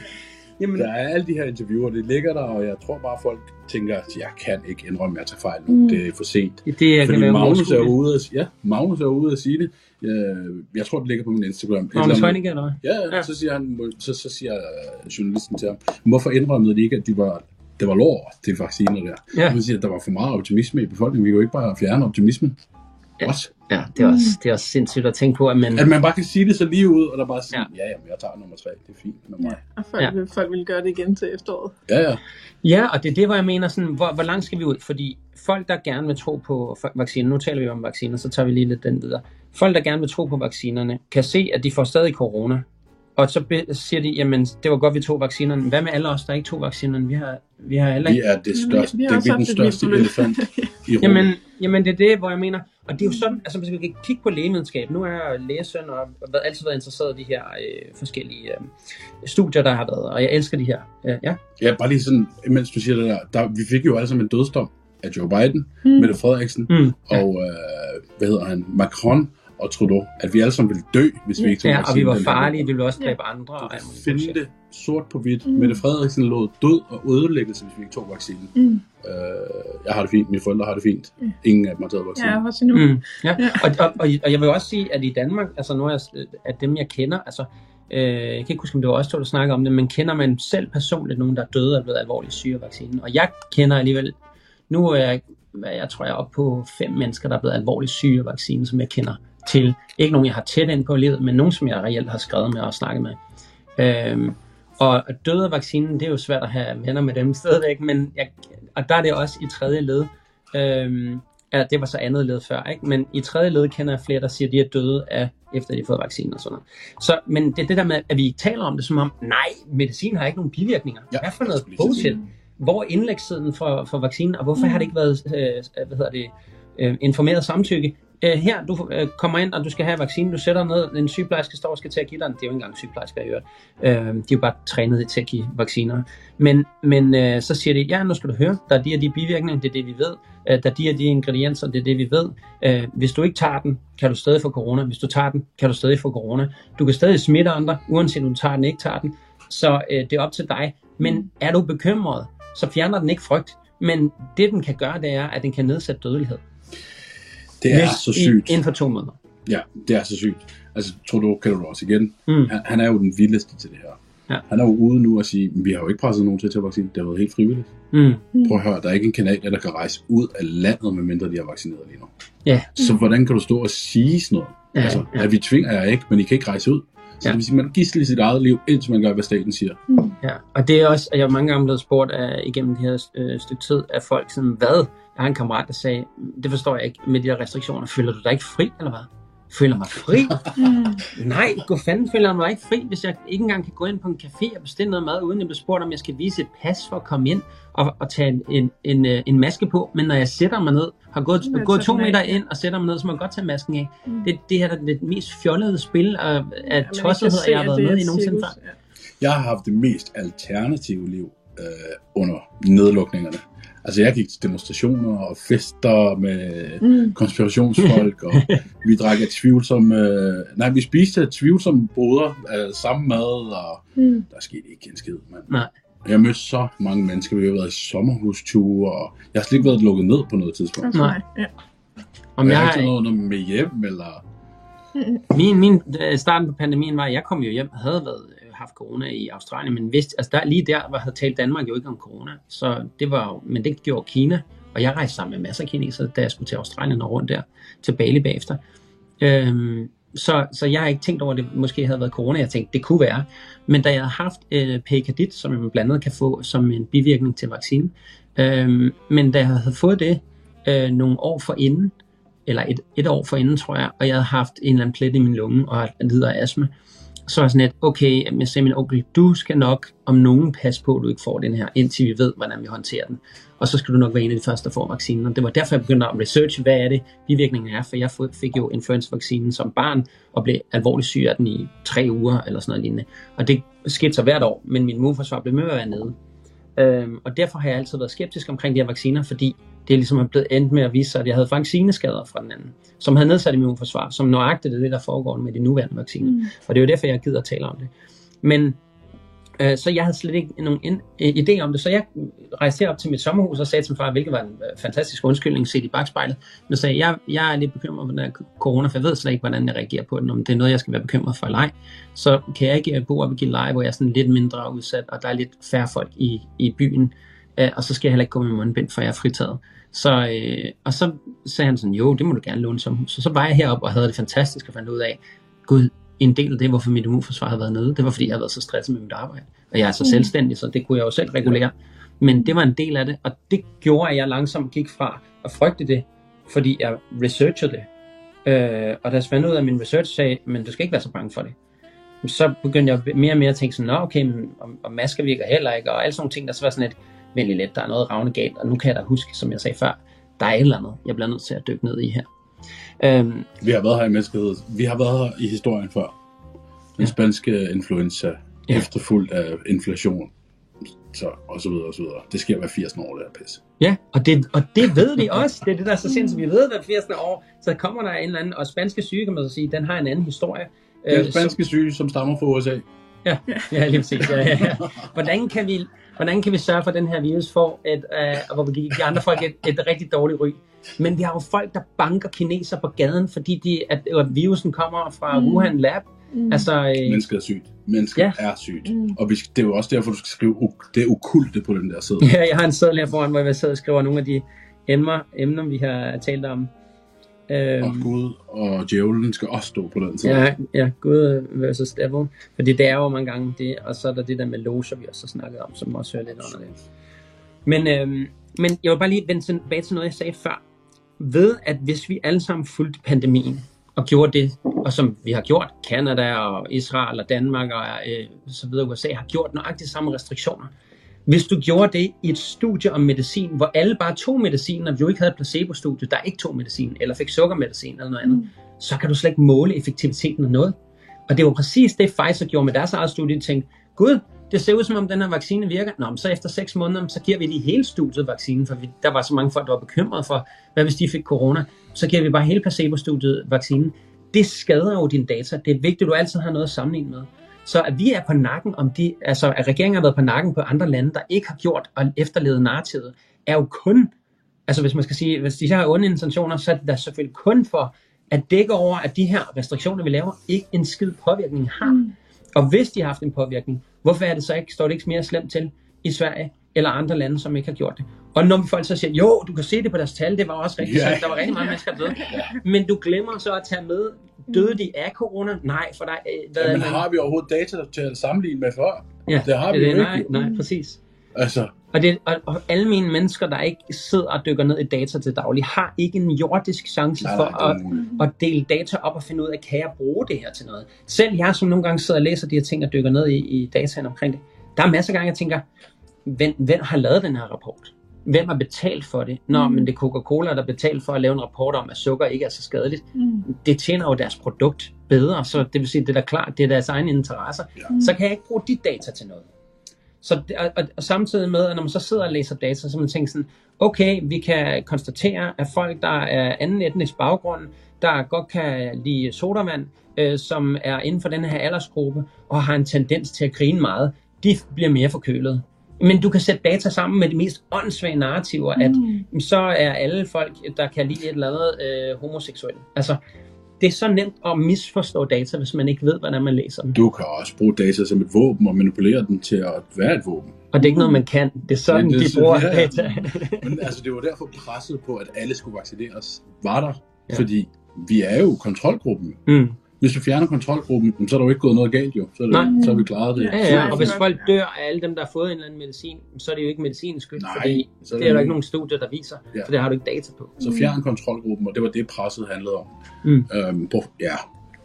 Jamen, Der er alle de her interviewer, det ligger der, og jeg tror bare, folk tænker, at jeg kan ikke indrømme, at jeg tager fejl nu. Mm. Det er for sent. det kan Fordi være Magnus er, ude at, ja, Magnus er ude at sige det. Jeg, jeg tror, det ligger på min Instagram. Et Nå, eller hvad? Ja, Ja. Så, siger han, så, så siger journalisten til ham, hvorfor indrømmede de ikke, at de var, det var lort, de vacciner der? Ja. Han siger, at der var for meget optimisme i befolkningen. Vi kan jo ikke bare fjerne optimismen. Ja. Også. Ja, det er, også, det er også sindssygt at tænke på, at man... At man bare kan sige det så lige ud, og der bare siger, Ja. ja, ja, men jeg tager nummer tre, det er fint med mig. Og folk, Ja. ja. vil, folk vil gøre det igen til efteråret. Ja, ja. Ja, og det er det, hvor jeg mener, sådan, hvor, hvor langt skal vi ud? Fordi folk, der gerne vil tro på vacciner, nu taler vi om vacciner, så tager vi lige lidt den videre. Folk, der gerne vil tro på vaccinerne, kan se, at de får stadig corona. Og så be- siger de, jamen, det var godt, vi tog vaccinerne. Hvad med alle os, der ikke tog vaccinerne? Vi har, vi har heller Vi ikke... er det største, Vi har det også er den et vildt største elefant *laughs* i rummet. Jamen, jamen, det er det, hvor jeg mener. Og det er jo sådan, altså hvis vi kan kigge på lægevidenskab. Nu er jeg lægesøn og har altid været interesseret i de her øh, forskellige øh, studier, der har været. Og jeg elsker de her. Øh, ja. Ja, bare lige sådan, mens du siger det der, der vi fik jo alle sammen en dødsdom af Joe Biden, Mm. Mette Frederiksen, Mm. og øh, hvad hedder han, Macron og Trudeau, at vi alle sammen ville dø, hvis vi ikke tog ja, og vi var farlige. Vi ville også Ja. dræbe andre. Du kan finde det sort på hvidt. Mm. Mette Frederiksen lå død og ødelæggelse, hvis vi ikke tog vaccinen. Mm. Øh, jeg har det fint, mine forældre har det fint. Mm. Ingen af dem har taget vaccinen. Ja, også nu. Mm, ja. Ja. Og, og, og, og jeg vil også sige, at i Danmark, altså nu er jeg, at dem jeg kender, altså, øh, jeg kan ikke huske, om det var også to, der snakker om det, men kender man selv personligt nogen, der er døde og er blevet alvorligt syge af vaccinen? Og jeg kender alligevel, nu er jeg, jeg tror jeg er oppe på fem mennesker, der er blevet alvorligt syge af vaccinen, som jeg kender til. Ikke nogen, jeg har tæt ind på livet, men nogen, som jeg reelt har skrevet med og snakket med. Øhm, og døde af vaccinen, det er jo svært at have venner med dem *laughs* stadigvæk, men jeg, og der er det også i tredje led. Øhm, ja, det var så andet led før, ikke? Men i tredje led kender jeg flere, der siger, at de er døde af, efter de har fået vaccinen og sådan noget. Så, men det er det der med, at vi ikke taler om det som om, nej, medicin har ikke nogen bivirkninger. Ja, Hvad for noget bullshit? Hvor er indlægstiden for, for vaccinen, og hvorfor har det ikke været øh, hvad hedder det, øh, informeret samtykke? Øh, her, du øh, kommer ind, og du skal have vaccinen, du sætter ned, en sygeplejerske står og skal til at give dig den. Det er jo ikke engang sygeplejersker, jeg hørt. Øh, de er jo bare trænet til at give vacciner. Men, men øh, så siger de, ja, nu skal du høre, der er de og de bivirkninger, det er det, vi ved. Øh, der er de og de ingredienser, det er det, vi ved. Øh, hvis du ikke tager den, kan du stadig få corona. Hvis du tager den, kan du stadig få corona. Du kan stadig smitte andre, uanset om du tager den ikke tager den. Så øh, det er op til dig. Men er du bekymret, så fjerner den ikke frygt. Men det, den kan gøre, det er, at den kan nedsætte dødelighed. Det er Hvis så i- sygt. Inden for to måneder. Ja, det er så sygt. Altså, tror du, kender du også igen? Mm. Han, han er jo den vildeste til det her. Ja. Han er jo ude nu og sige, vi har jo ikke presset nogen til at tage vaccinen. Det har været helt frivilligt. Mm. Prøv at høre, der er ikke en kanadier, der kan rejse ud af landet, medmindre de har vaccineret lige nu. Ja. Så hvordan kan du stå og sige sådan noget? Ja, altså, ja. at vi tvinger jer ikke, men I kan ikke rejse ud. Så Ja. det vil sige, man gisler i sit eget liv, indtil man gør, hvad staten siger. Ja, og det er også, at jeg er mange gange blevet spurgt af, igennem det her øh, stykke tid af folk, sådan, hvad? Jeg har en kammerat, der sagde, det forstår jeg ikke, med de her restriktioner, føler du dig ikke fri, eller hvad? Føler mig fri? *laughs* Mm. *laughs* Nej, gå fanden føler jeg mig ikke fri, hvis jeg ikke engang kan gå ind på en café og bestille noget mad, uden jeg bliver spurgt, om jeg skal vise et pas for at komme ind og, og tage en, en, en, øh, en maske på. Men når jeg sætter mig ned, har gået, jeg gået to af. meter ind og sætter mig ned, så må jeg godt tage masken af. Mm. Det, det her er det mest fjollede spil af, af Ja, tossethed, se, jeg har at været med i nogensinde før. Ja. Jeg har haft det mest alternative liv øh, under nedlukningerne. Altså, jeg gik til demonstrationer og fester med Mm. konspirationsfolk, og *laughs* vi drak af tvivlsomme... Øh, nej, vi spiste af tvivlsomme boder af samme mad, og Mm. der skete ikke en skid, mand. Nej. Jeg mødte så mange mennesker, vi har været i sommerhusture, og jeg har slet ikke været lukket ned på noget tidspunkt. Nej. Ja. Om jeg jeg, har ikke taget noget med hjem, eller... Min, min øh, starten på pandemien var, at jeg kom jo hjem, havde været, haft corona i Australien, men vidste, altså der, lige der var, havde talt Danmark jo ikke om corona, så det var jo, men det gjorde Kina, og jeg rejste sammen med masser af kinesere, da jeg skulle til Australien og rundt der, til Bali bagefter. Øhm, så, så jeg har ikke tænkt over, at det måske havde været corona. Jeg tænkte, det kunne være. Men da jeg havde haft øh, Pekadit, som man blandt andet kan få som en bivirkning til vaccinen, øh, men da jeg havde fået det øh, nogle år for inden, eller et, et år for inden, tror jeg, og jeg havde haft en eller anden plet i min lunge og lider af astma, så var sådan lidt, okay, jeg sagde min onkel, du skal nok om nogen passe på, at du ikke får den her, indtil vi ved, hvordan vi håndterer den. Og så skal du nok være en af de første, der får vaccinen. Og det var derfor, jeg begyndte at researche, hvad er det, bivirkningen er, for jeg fik jo influenza-vaccinen som barn, og blev alvorligt syg af den i tre uger, eller sådan noget lignende. Og det skete så hvert år, men min immunforsvar blev med at være nede. Øhm, og derfor har jeg altid været skeptisk omkring de her vacciner, fordi det er ligesom blevet endt med at vise sig, at jeg havde vaccineskader fra den anden, som havde nedsat immunforsvar, som nøjagtigt det, der foregår med de nuværende vacciner. Mm. Og det er jo derfor, jeg gider at tale om det. Men øh, så jeg havde slet ikke nogen ind, øh, idé om det, så jeg rejste op til mit sommerhus og sagde til min far, hvilket var en øh, fantastisk undskyldning set i bagspejlet, men sagde, jeg, jeg er lidt bekymret for den her corona, for jeg ved slet ikke, hvordan jeg reagerer på den, om det er noget, jeg skal være bekymret for eller ej. Så kan jeg ikke bo op i Gilleleje, hvor jeg er sådan lidt mindre udsat, og der er lidt færre folk i, i byen, øh, og så skal jeg heller ikke gå med mundbind, for jeg er fritaget. Så, øh, og så sagde han sådan, jo, det må du gerne låne som Så så var jeg heroppe og havde det fantastisk og fandt ud af, gud, en del af det, hvorfor mit immunforsvar havde været nede, det var fordi, jeg havde været så stresset med mit arbejde. Og jeg er så mm. selvstændig, så det kunne jeg jo selv regulere. Men det var en del af det, og det gjorde, at jeg langsomt gik fra at frygte det, fordi jeg researchede det. Øh, og da jeg fandt ud af, at min research sagde, men du skal ikke være så bange for det. Så begyndte jeg mere og mere at tænke sådan, nå okay, men, og, og masker virker heller ikke, og alle sådan nogle ting, der så var sådan et, vældig let, der er noget ravne galt, og nu kan jeg da huske, som jeg sagde før, der er et eller andet, jeg bliver nødt til at dykke ned i her. Øhm, vi har været her i menneskehed. Vi har været her i historien før. Den ja. spanske influenza, ja. efterfulgt af inflation, så, og så videre, og så videre. Det sker hver 80 år, det er pisse. Ja, og det, og det ved vi også. Det er det, der er så sindssygt. Vi ved hver 80 år, så kommer der en eller anden, og spanske syge, kan man så sige, den har en anden historie. Den øh, spanske syge, som stammer fra USA. Ja, ja lige præcis. Ja, ja, ja. Hvordan, kan vi, hvordan kan vi sørge for, at den her virus får, et, uh, hvor vi giver de andre folk et, et rigtig dårligt ry? Men vi har jo folk, der banker kineser på gaden, fordi de, at, at virusen kommer fra mm. Wuhan Lab. Mm. Altså, øh, Mennesket er sygt. Mennesket ja. er sygt. Mm. Og vi, det er jo også derfor, du skal skrive det okulte på den der side. Ja, jeg har en seddel her foran, hvor jeg sidder og skriver nogle af de emner, emner vi har talt om. Øhm, og Gud og djævlen skal også stå på den side. Ja, ja Gud versus devil. Fordi det er jo mange gange det, og så er der det der med loger, vi også har snakket om, som også hører lidt under det. Men, øhm, men jeg vil bare lige vende tilbage til noget, jeg sagde før. Ved, at hvis vi alle sammen fulgte pandemien, og gjorde det, og som vi har gjort, Kanada og Israel og Danmark og øh, så videre, USA har gjort nøjagtigt samme restriktioner, hvis du gjorde det i et studie om medicin, hvor alle bare tog medicin, og du ikke havde et placebo-studie, der ikke tog medicin, eller fik sukkermedicin eller noget andet, mm. så kan du slet ikke måle effektiviteten af noget. Og det var præcis det, Pfizer gjorde med deres eget studie. De tænkte, gud, det ser ud som om den her vaccine virker. Nå, men så efter 6 måneder, så giver vi de hele studiet vaccinen, for vi, der var så mange folk, der var bekymrede for, hvad hvis de fik corona. Så giver vi bare hele placebo-studiet vaccinen. Det skader jo dine data. Det er vigtigt, at du altid har noget at sammenligne med. Så at vi er på nakken om de, altså at regeringen har været på nakken på andre lande, der ikke har gjort og efterlevet narrativet, er jo kun, altså hvis man skal sige, hvis de har onde intentioner, så er det da selvfølgelig kun for at dække over, at de her restriktioner, vi laver, ikke en skid påvirkning har. Mm. Og hvis de har haft en påvirkning, hvorfor er det så ikke, står det ikke mere slemt til i Sverige eller andre lande, som ikke har gjort det? Og når folk så siger, jo, du kan se det på deres tal, det var også rigtig yeah. der var rigtig mange mennesker, der døde. *laughs* Men du glemmer så at tage med, døde de af corona? Nej, for dig. Øh, hvad Jamen, har vi overhovedet data til at sammenligne med før? Ja, det har vi det, jo nej, ikke. Nej, præcis. Altså. Og, det, og, og alle mine mennesker, der ikke sidder og dykker ned i data til daglig, har ikke en jordisk chance nej, for nej, at, at dele data op og finde ud af, kan jeg bruge det her til noget? Selv jeg, som nogle gange sidder og læser de her ting og dykker ned i, i dataen omkring det, der er masser af gange, jeg tænker, hvem, hvem har lavet den her rapport? Hvem har betalt for det? Nå, mm. men det er Coca-Cola, der betalt for at lave en rapport om, at sukker ikke er så skadeligt. Mm. Det tjener jo deres produkt bedre, så det vil sige, det er da klart, det er deres egen interesser. Ja. Mm. Så kan jeg ikke bruge de data til noget. Så, og, og, og samtidig med, at når man så sidder og læser data, så man tænker sådan, okay, vi kan konstatere, at folk, der er anden etnisk baggrund, der godt kan lide sodavand, øh, som er inden for den her aldersgruppe, og har en tendens til at grine meget, de bliver mere forkølet. Men du kan sætte data sammen med de mest åndssvage narrativer, at mm. så er alle folk, der kan lide et eller andet øh, homoseksuelle. Altså, det er så nemt at misforstå data, hvis man ikke ved, hvordan man læser dem. Du kan også bruge data som et våben og manipulere den til at være et våben. Og det er ikke noget, man kan. Det er sådan, Men det de bruger ja, data. *laughs* Men altså, det var derfor presset på, at alle skulle vaccineres, var der. Ja. Fordi vi er jo kontrolgruppen. Mm. Hvis vi fjerner kontrolgruppen, så er der jo ikke gået noget galt jo. Så er, det, Nej. så har vi klaret det. Ja, ja, er og hvis folk dør af alle dem, der har fået en eller anden medicin, så er det jo ikke medicinens skyld, Nej, fordi så er det det er der jo- ikke nogen studier, der viser, Ja. for det har du ikke data på. Så fjern kontrolgruppen, og det var det, presset handlede om. Mm. Øhm, på, ja,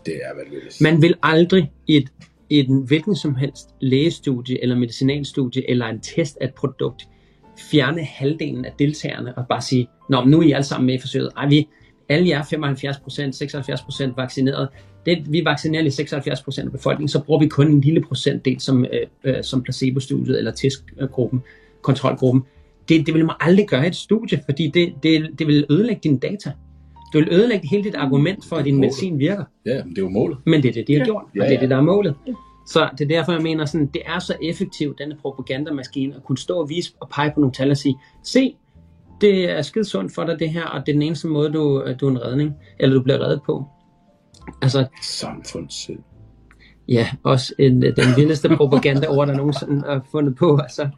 det er vanvittigt. Man vil aldrig i et, i et hvilken som helst lægestudie, eller medicinalstudie, eller en test af et produkt, fjerne halvdelen af deltagerne og bare sige, Nå, men nu er I alle sammen med i forsøget. Ej, vi, alle jer 75%, 76% vaccineret. Det, vi vaccinerer lige 76% af befolkningen, så bruger vi kun en lille procentdel som, øh, øh, som placebo-studiet eller testgruppen, kontrolgruppen. Det, det vil man aldrig gøre i et studie, fordi det, det, det vil ødelægge dine data. Det vil ødelægge hele dit argument for, at din medicin virker. Ja, men det er jo målet. Men det er det, de har Ja. gjort, og Ja, det er ja. det, der er målet. Ja. Så det er derfor, jeg mener, sådan, det er så effektivt, denne propagandamaskine, at kunne stå og vise og pege på nogle tal og sige, se, det er skide sundt for dig det her, og det er den eneste måde, du, du er en redning, eller du bliver reddet på. Altså, Samfundssind. ja, også en, den vildeste propaganda over, der nogensinde er fundet på. Altså.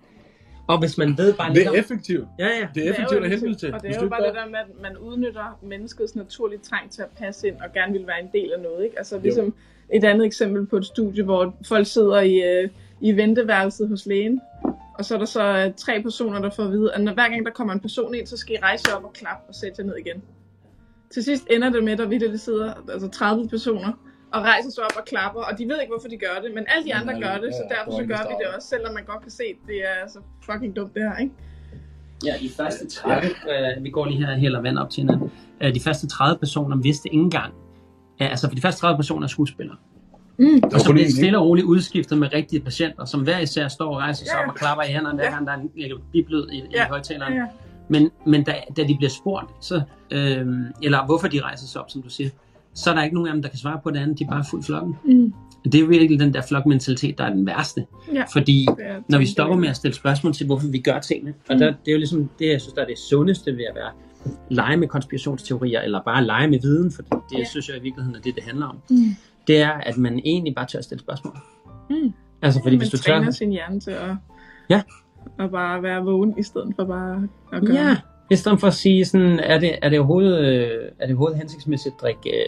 Og hvis man ved bare lidt Det er effektivt. Ja, ja. Det er effektivt jo af helvede til. Og det er du jo bare det der med, at man udnytter menneskets naturlige trang til at passe ind og gerne vil være en del af noget. Ikke? Altså ligesom et andet eksempel på et studie, hvor folk sidder i, øh, i venteværelset hos lægen, og så er der så øh, tre personer, der får at vide, at når hver gang der kommer en person ind, så skal I rejse op og klappe og sætte jer ned igen. Til sidst ender det med, at der virkelig sidder altså 30 personer og rejser sig op og klapper, og de ved ikke, hvorfor de gør det, men alle de andre gør det, så ja, derfor så gør vi det også, selvom man godt kan se, at det er altså fucking dumt det her, ikke? Ja, de første 30, øh, vi går lige her og hælder vand op til hinanden. Øh, de første 30 personer vidste ikke engang, øh, altså for de første 30 personer er skuespillere. Mm. Der Og så kun bliver stille og roligt udskiftet med rigtige patienter, som hver især står og rejser sig Ja. op og klapper i hænderne, hver Ja. gang der er en biblød i, i Ja. højtaleren. Ja. Men, men da, da de bliver spurgt, så, øh, eller hvorfor de rejser sig op, som du siger, så er der ikke nogen af dem, der kan svare på det andet. De er bare fuldt flokken. Mm. Det er virkelig den der flokmentalitet, der er den værste. Ja. Fordi er når vi stopper med at stille spørgsmål til, hvorfor vi gør tingene, og der, det er jo ligesom det, jeg synes, der er det sundeste ved at være lege med konspirationsteorier, eller bare lege med viden, for det, det Ja. synes jeg i virkeligheden er det, det handler om. Mm. Det er, at man egentlig bare tør at stille spørgsmål. Mm. Altså, fordi man hvis du træner tør... sin hjerne til at, Ja. at bare være vågen, i stedet for bare at gøre Ja, i stedet for at sige sådan, er det, er det, overhovedet, øh, er det overhovedet hensigtsmæssigt at drikke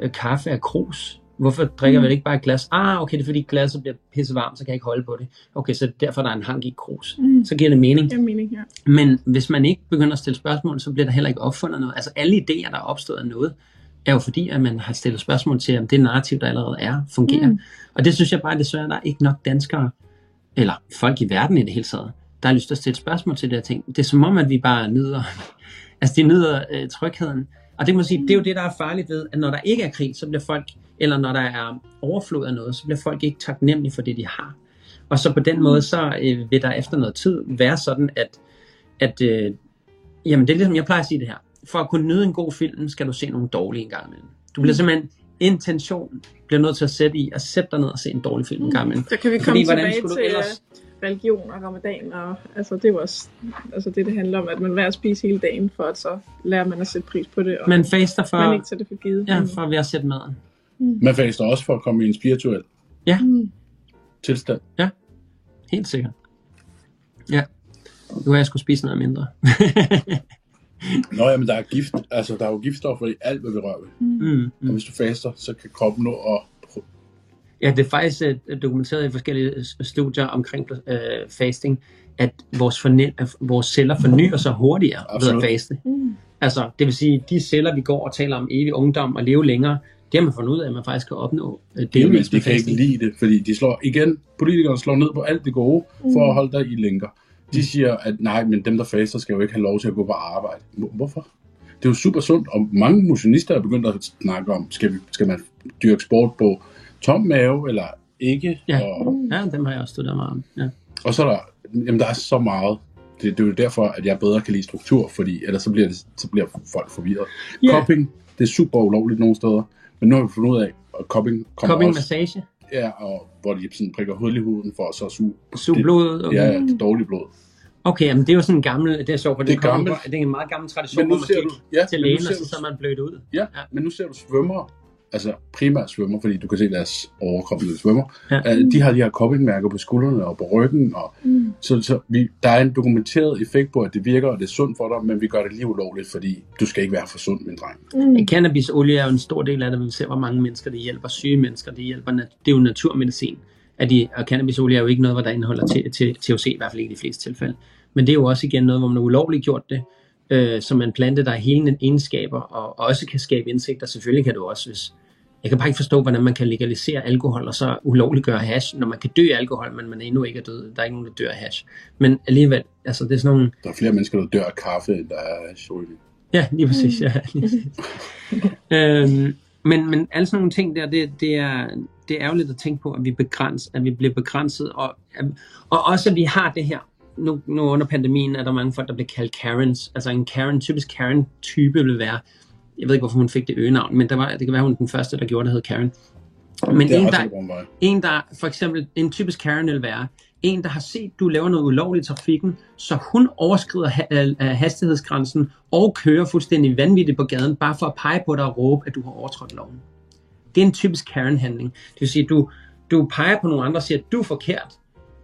øh, kaffe af krus? Hvorfor drikker Mm. vi ikke bare et glas? Ah, okay, det er fordi glasset bliver pisse varmt, så kan jeg ikke holde på det. Okay, så derfor der er en hank i krus. Mm. Så giver det mening. Det er mening her. Men hvis man ikke begynder at stille spørgsmål, så bliver der heller ikke opfundet noget. Altså alle idéer, der er opstået af noget, er jo fordi, at man har stillet spørgsmål til, om det narrativ, der allerede er, fungerer. Mm. Mm. Og det synes jeg bare desværre, der er ikke nok danskere, eller folk i verden i det hele taget, der har lyst til at stille spørgsmål til det her ting. Det er som om, at vi bare nyder, *laughs* altså de nyder øh, trygheden. Og det må sige, det er jo det, der er farligt ved, at når der ikke er krig, så bliver folk, eller når der er overflod af noget, så bliver folk ikke taknemmelige for det, de har. Og så på den måde, så øh, vil der efter noget tid være sådan, at, at øh, jamen det er ligesom, jeg plejer at sige det her. For at kunne nyde en god film, skal du se nogle dårlige en gang imellem. Du bliver simpelthen, intention bliver nødt til at sætte i, at sætte dig ned og se en dårlig film en gang imellem. Så kan vi Fordi, komme hvordan tilbage skulle du til ellers- øh, religion og ramadan. Og, altså, det er jo også altså, det, det handler om, at man vil at spise hele dagen, for at så lærer man at sætte pris på det, og Man faster for, man ikke tager det for givet. ja, for ved at sætte maden. Man faster også for at komme i en spirituel Mm. tilstand. Helt sikkert. Ja. Nu har jeg skulle spise noget mindre. *laughs* Nå ja, men der er gift. Altså, der er jo giftstoffer i alt, hvad vi rører ved. mm, Og mm. hvis du faster, så kan kroppen nå at... Ja, det er faktisk øh, dokumenteret i forskellige øh, studier omkring øh, fasting, at vores, forne- at vores celler fornyer sig hurtigere Absolut. ved at faste. Mm. Altså, det vil sige, de celler, vi går og taler om evig ungdom og leve længere, det har man fundet ud af, at man faktisk kan opnå Jamen, delvis de med kan ikke lide det, fordi de slår igen, politikerne slår ned på alt det gode, for at holde dig i lænker. De siger, at nej, men dem, der faster, skal jo ikke have lov til at gå på arbejde. Hvor- Hvorfor? Det er jo super sundt, og mange motionister er begyndt at snakke om, skal, vi, skal man dyrke sport på tom mave, eller ikke? Ja. Og, Ja, dem har jeg også studeret meget om. Ja. og så er der, jamen, der er så meget. Det, det er jo derfor, at jeg bedre kan lide struktur, fordi ellers så bliver, det, så bliver folk forvirret. Ja. Cupping, det er super ulovligt nogle steder, men nu har vi fundet ud af, at cupping kommer Cupping også, massage, ja, og hvor de sådan prikker hul i huden for at så suge suge det- blod. Okay. Ja, det dårlige blod. Okay, men det er jo sådan en gammel, det er sjovt, for det, Det er det, er en meget gammel tradition, Men nu ser du, ja, til lægen, og så så man blødt ud. Ja, Ja. men nu ser du svømmere, altså primært svømmer, fordi du kan se deres overkrop, når de svømmer. Ja. Ja. De har de her koppingmærker på skuldrene og på ryggen, og Mm. så, så vi, der er en dokumenteret effekt på, at det virker, og det er sundt for dig, men vi gør det lige ulovligt, fordi du skal ikke være for sund, min dreng. Mm. Cannabisolie er jo en stor del af det, vi ser, hvor mange mennesker det hjælper. Syge mennesker, det hjælper. Det er jo naturmedicin. At de, og cannabisolie er jo ikke noget, hvor der indeholder til, til, THC, i hvert fald ikke i de fleste tilfælde. Men det er jo også igen noget, hvor man har ulovligt gjort det, øh, som en plante, der har hele egenskaber, og også kan skabe indsigter. Selvfølgelig kan du også, hvis... Jeg kan bare ikke forstå, hvordan man kan legalisere alkohol, og så ulovligt gøre hash, når man kan dø af alkohol, men man endnu ikke er død. Der er ikke nogen, der dør af hash. Men alligevel, altså det er sådan nogle... Der er flere mennesker, der dør af kaffe, end der er sjolie. Ja, lige præcis. Ja, lige præcis. øhm, men, men alle sådan nogle ting der, det, det, er, det er ærgerligt at tænke på, at vi, begræns, at vi bliver begrænset, og, og også at vi har det her. Nu, nu under pandemien er der mange folk, der bliver kaldt Karens. Altså en Karen, typisk Karen-type vil være, jeg ved ikke, hvorfor hun fik det øgenavn, men der var, det kan være, hun den første, der gjorde det, hed Karen. Men en, der, en der for eksempel, en typisk Karen vil være, en, der har set, du laver noget ulovligt i trafikken, så hun overskrider ha- hastighedsgrænsen og kører fuldstændig vanvittigt på gaden, bare for at pege på dig og råbe, at du har overtrådt loven. Det er en typisk Karen-handling. Det vil sige, at du, du peger på nogle andre og siger, at du er forkert,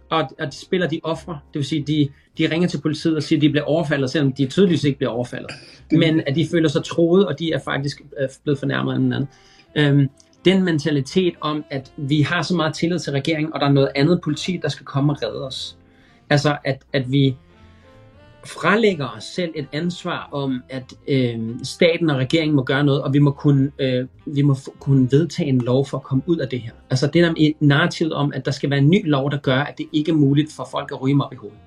og, og de spiller de ofre. Det vil sige, de, de ringer til politiet og siger, at de bliver overfaldet, selvom de tydeligvis ikke bliver overfaldet. Men at de føler sig troet, og de er faktisk øh, blevet fornærmet af hinanden. Øhm, den mentalitet om, at vi har så meget tillid til regeringen, og der er noget andet politi, der skal komme og redde os. Altså, at, at vi frelægger os selv et ansvar om, at øh, staten og regeringen må gøre noget, og vi må kunne, øh, vi må f- kunne vedtage en lov for at komme ud af det her. Altså det er et narrativ om, at der skal være en ny lov, der gør, at det ikke er muligt for folk at ryge dem op i hovedet.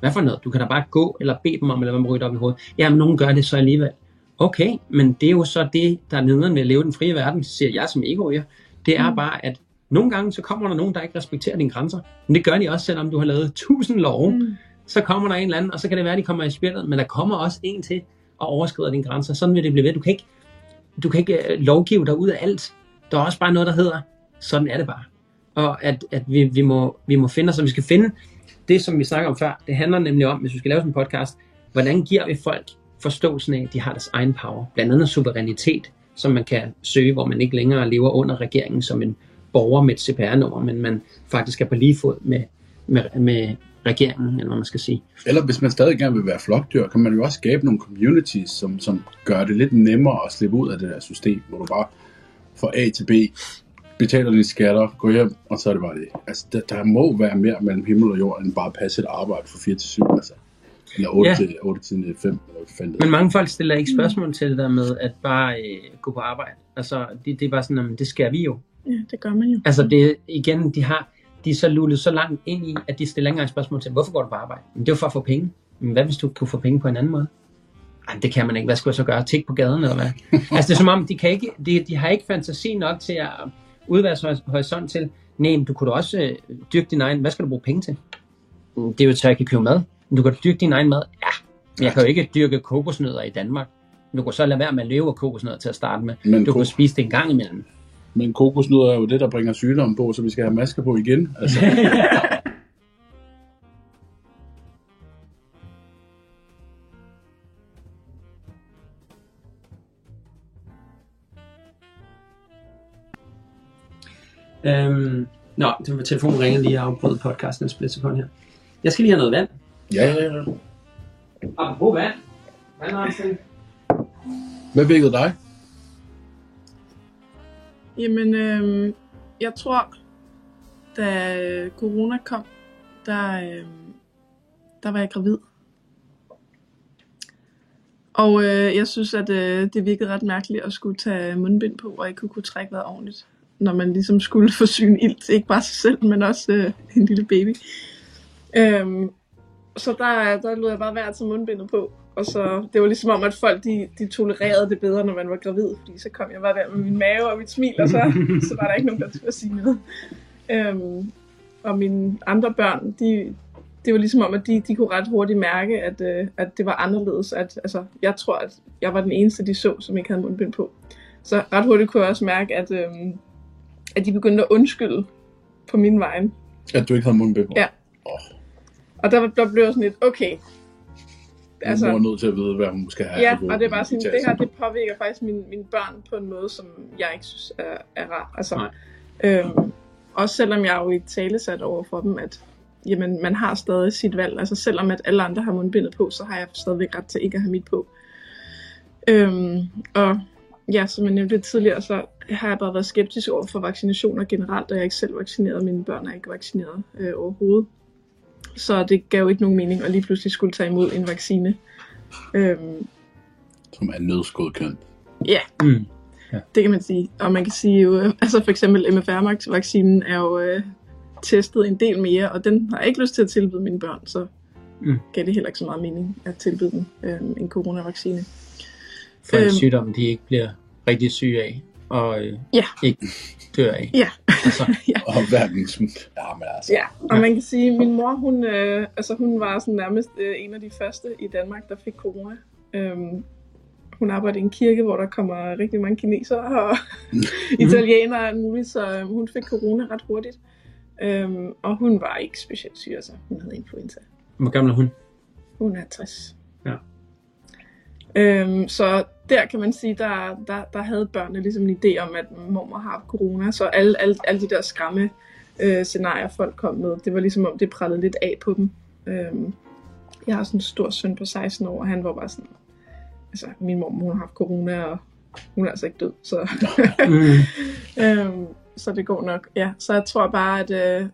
Hvad for noget? Du kan da bare gå eller bede dem om at lade dem ryge dig op i hovedet. Jamen, nogen gør det så alligevel. Okay, men det er jo så det, der er nederen ved at leve i den frie verden, siger jeg som ikke ryger. Det er bare, at nogle gange så kommer der nogen, der ikke respekterer dine grænser. Men det gør de også, selvom du har lavet tusind love. Mm. Så kommer der en eller anden, og så kan det være, at de kommer i spillet, men der kommer også en til og overskrider dine grænser. Sådan vil det blive ved. Du kan ikke, du kan ikke øh, lovgive dig ud af alt. Der er også bare noget, der hedder, sådan er det bare. Og at, at vi, vi, må, vi må finde os, og vi skal finde det, som vi snakker om før. Det handler nemlig om, hvis vi skal lave sådan en podcast, hvordan giver vi folk forståelsen af, at de har deres egen power. Blandt andet suverænitet, som man kan søge, hvor man ikke længere lever under regeringen som en borger med et CPR-nummer, men man faktisk er på lige fod med, med, med regeringen, eller hvad man skal sige. Eller hvis man stadig gerne vil være flokdyr, kan man jo også skabe nogle communities, som, som gør det lidt nemmere at slippe ud af det der system, hvor du bare fra A til B betaler dine skatter, går hjem, og så er det bare det. Altså, der, der må være mere mellem himmel og jord, end bare at passe et arbejde fra 4 til 7, altså. Eller 8 Ja. til 8 til 5, eller Men mange folk stiller ikke spørgsmål til det der med at bare øh, gå på arbejde. Altså, det, det er bare sådan, at det skal vi jo. Ja, det gør man jo. Altså, det, igen, de har de er så lullet så langt ind i, at de stiller ikke engang spørgsmål til, hvorfor går du på arbejde? Men det er for at få penge. Men hvad hvis du kunne få penge på en anden måde? Ej, det kan man ikke. Hvad skal jeg så gøre? Tik på gaden, eller hvad? *laughs* altså, det er som om, de, kan ikke, de, de har ikke fantasi nok til at udvære sig horisont til, nej, du kunne da også øh, dyrke din egen, hvad skal du bruge penge til? "Mm, Det er jo til, at jeg kan købe mad. Men du kan dyrke din egen mad. Ja, men jeg kan jo ikke dyrke kokosnødder i Danmark. Du kan så lade være med at leve af kokosnødder til at starte med. Men, Du kan spise det en gang imellem. Men kokosnødder er jo det, der bringer sygdom på, så vi skal have masker på igen. Altså, *laughs* Øhm, nå, det var telefonen ringer lige og afbrød podcasten en split sekund her. Jeg skal lige have noget vand. ja, ja, ja. Apropos vand. Vandrensning. Hvad vækkede dig? Jamen, øh, jeg tror, da øh, corona kom, der, øh, der var jeg gravid. Og øh, jeg synes, at øh, det virkede ret mærkeligt at skulle tage mundbind på, og ikke kunne, kunne trække vejret ordentligt. Når man ligesom skulle *laughs* forsyne ilt, ikke bare sig selv, men også øh, en lille baby. Øhm, så der, der lod jeg bare være at tage mundbindet på. Og så, det var ligesom om, at folk de, de tolererede det bedre, når man var gravid. Fordi så kom jeg bare der med min mave og mit smil, og så, *laughs* så var der ikke nogen, der turde sige noget. Øhm, og mine andre børn, de, det var ligesom om, at de, de kunne ret hurtigt mærke, at, øh, at det var anderledes. At, altså, jeg tror, at jeg var den eneste, de så, som ikke havde mundbind på. Så ret hurtigt kunne jeg også mærke, at, øh, at de begyndte at undskylde på min vegne. At du ikke havde mundbind på? Ja. Åh, Og der, der blev jeg sådan lidt, okay. Altså, hun er nødt til at vide, hvad hun skal have. Ja, og det er bare sådan, det her, det påvirker faktisk mine, mine børn på en måde, som jeg ikke synes er, er rar. Altså, øhm, også selvom jeg er jo i tale sat over for dem, at jamen, man har stadig sit valg. Altså selvom at alle andre har mundbindet på, så har jeg stadigvæk ret til ikke at have mit på. Øhm, og ja, som jeg nævnte tidligere, så har jeg bare været skeptisk over for vaccinationer generelt, og jeg er ikke selv vaccineret, mine børn er ikke vaccineret øh, overhovedet. Så det gav jo ikke nogen mening at lige pludselig skulle tage imod en vaccine. Øhm, Som er nødsgodkendt. Ja, mm. ja, det kan man sige. Og man kan sige jo, øh, altså for eksempel MFR-vaccinen er jo øh, testet en del mere, og den har jeg ikke lyst til at tilbyde mine børn, så mm. gav det heller ikke så meget mening at tilbyde dem øh, en coronavaccine. For en øhm, sygdom, de ikke bliver rigtig syge af, og øh, ja. ikke dør af. Ja. altså. *laughs* ja. Og verdens... Ja, men altså. Ja, og man kan sige, at min mor, hun, øh, altså, hun var sådan nærmest øh, en af de første i Danmark, der fik corona. Øhm, hun arbejder i en kirke, hvor der kommer rigtig mange kinesere og *laughs* italienere og alt muligt, så øh, hun fik corona ret hurtigt. Øhm, og hun var ikke specielt syg, altså hun havde influenza. Hvor gammel er hun? Hun er 60. Øhm, så der kan man sige, der, der, der havde børnene ligesom en idé om, at mormor har corona, så alle, alle, alle de der skræmme øh, scenarier, folk kom med, det var ligesom om, det prallede lidt af på dem. Øhm, jeg har sådan en stor søn på 16 år, og han var bare sådan, altså min mor, hun har haft corona, og hun er altså ikke død, så... mm. *laughs* øhm, så det går nok. Ja, så jeg tror bare, at øh,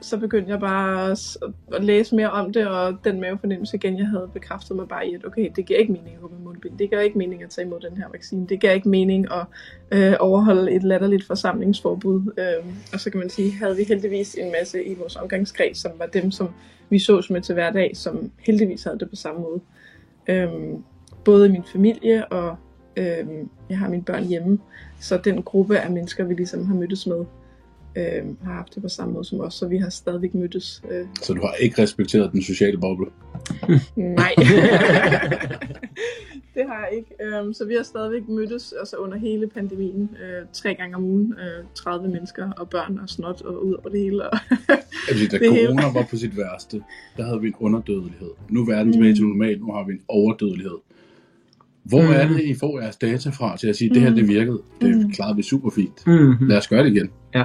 så begyndte jeg bare at, at læse mere om det, og den mavefornemmelse igen, jeg havde bekræftet mig bare i, at okay, det giver ikke mening at gå med mundbind. Det giver ikke mening at tage imod den her vaccine. Det giver ikke mening at øh, overholde et latterligt forsamlingsforbud. Øh, og så kan man sige, havde vi heldigvis en masse i vores omgangskreds, som var dem, som vi så med til hverdag, som heldigvis havde det på samme måde. Øh, både i min familie og øh, jeg har mine børn hjemme. Så den gruppe af mennesker, vi ligesom har mødtes med, øh, har haft det på samme måde som os, så vi har stadigvæk mødtes. Øh. Så du har ikke respekteret den sociale boble? *laughs* Nej, *laughs* det har jeg ikke. Øh, så vi har stadigvæk mødtes altså under hele pandemien, øh, tre gange om ugen, øh, 30 mennesker og børn og snot og ud over det hele. Og *laughs* altså, da det corona hele. var på sit værste, der havde vi en underdødelighed. Nu er verden tilbage mm. til normal, nu har vi en overdødelighed. Hvor mm. er det, I får jeres data fra til at sige, at det her det virkede? Det mm. klarede vi super fint. Mm. Lad os gøre det igen. Ja.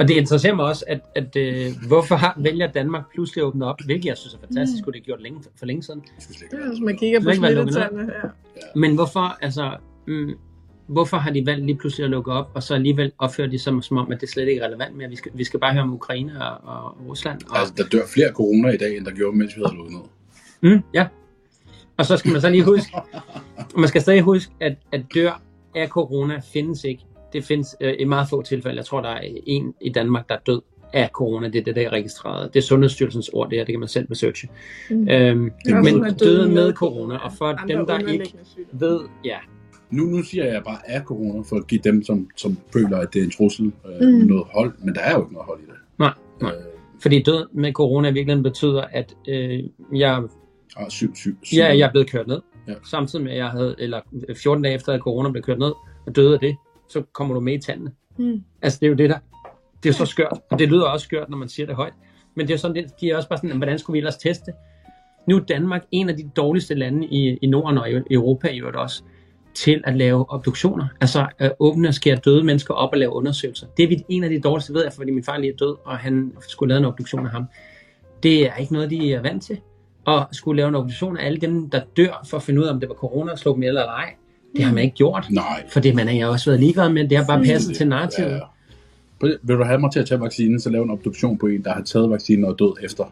Og det interesserer mig også, at, at øh, hvorfor har, vælger Danmark pludselig at åbne op, hvilket jeg synes er fantastisk, mm. det gjort længe, for længe siden. Hvis man kigger på smittetallene. Ja. Men hvorfor, altså, mm, hvorfor har de valgt lige pludselig at lukke op, og så alligevel opfører de som, som om, at det slet ikke er relevant mere? Vi skal, vi skal bare høre om Ukraine og, og Rusland. Og... Altså, der dør flere corona i dag, end der gjorde, mens vi havde lukket ned. Mm, ja, og så skal man så lige huske, *laughs* man skal stadig huske, at, at dør af corona findes ikke. Det findes øh, i meget få tilfælde. Jeg tror, der er en i Danmark, der er død af corona. Det er det, der er registreret. Det er Sundhedsstyrelsens ord, det her. Det kan man selv researche. Mm. Øhm, men døde med corona, og for dem, der ikke ved, ja, nu, nu siger jeg bare af corona, for at give dem, som, som føler, at det er en trussel, øh, mm. noget hold. Men der er jo ikke noget hold i det. Nej, nej. Øh, Fordi død med corona i virkeligheden betyder, at øh, jeg Ah, syv, syv, syv. Ja, jeg er blevet kørt ned. Ja. Samtidig med, at jeg havde, eller 14 dage efter, at corona blev kørt ned, og døde af det, så kommer du med i tandene. Mm. Altså, det er jo det der. Det er jo så skørt, og det lyder også skørt, når man siger det højt. Men det er sådan, det, de er også bare sådan, hvordan skulle vi ellers teste? Nu er Danmark en af de dårligste lande i, i Norden og i Europa i øvrigt også, til at lave obduktioner. Altså at åbne og skære døde mennesker op og lave undersøgelser. Det er vi en af de dårligste, ved jeg, fordi min far lige er død, og han skulle lave en obduktion af ham. Det er ikke noget, de er vant til og skulle lave en organisation af alle dem, der dør, for at finde ud af, om det var corona, og slå dem eller ej. Det har man ikke gjort. Nej. Fordi man har også været ligeglad med, det har bare passet til narrativet. Ja, ja. Vil du have mig til at tage vaccinen, så lave en obduktion på en, der har taget vaccinen og død efter?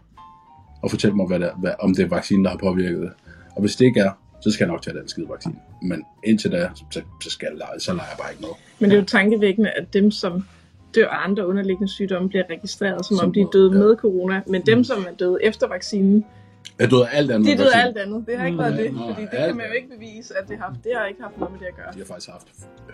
Og fortælle mig, hvad det er, hvad, om det er vaccinen, der har påvirket det. Og hvis det ikke er, så skal jeg nok tage den skide vaccine. Men indtil da, så, så, skal jeg, så leger jeg bare ikke noget. Men det er jo tankevækkende, at dem, som dør af andre underliggende sygdomme, bliver registreret, som, som om de er døde ja. med corona. Men dem, som er døde efter vaccinen, er døde af alt andet? Det er døde alt andet. Det har ikke været det, fordi det kan man jo ikke bevise, at det har, det har ikke haft noget med det at gøre. De har faktisk haft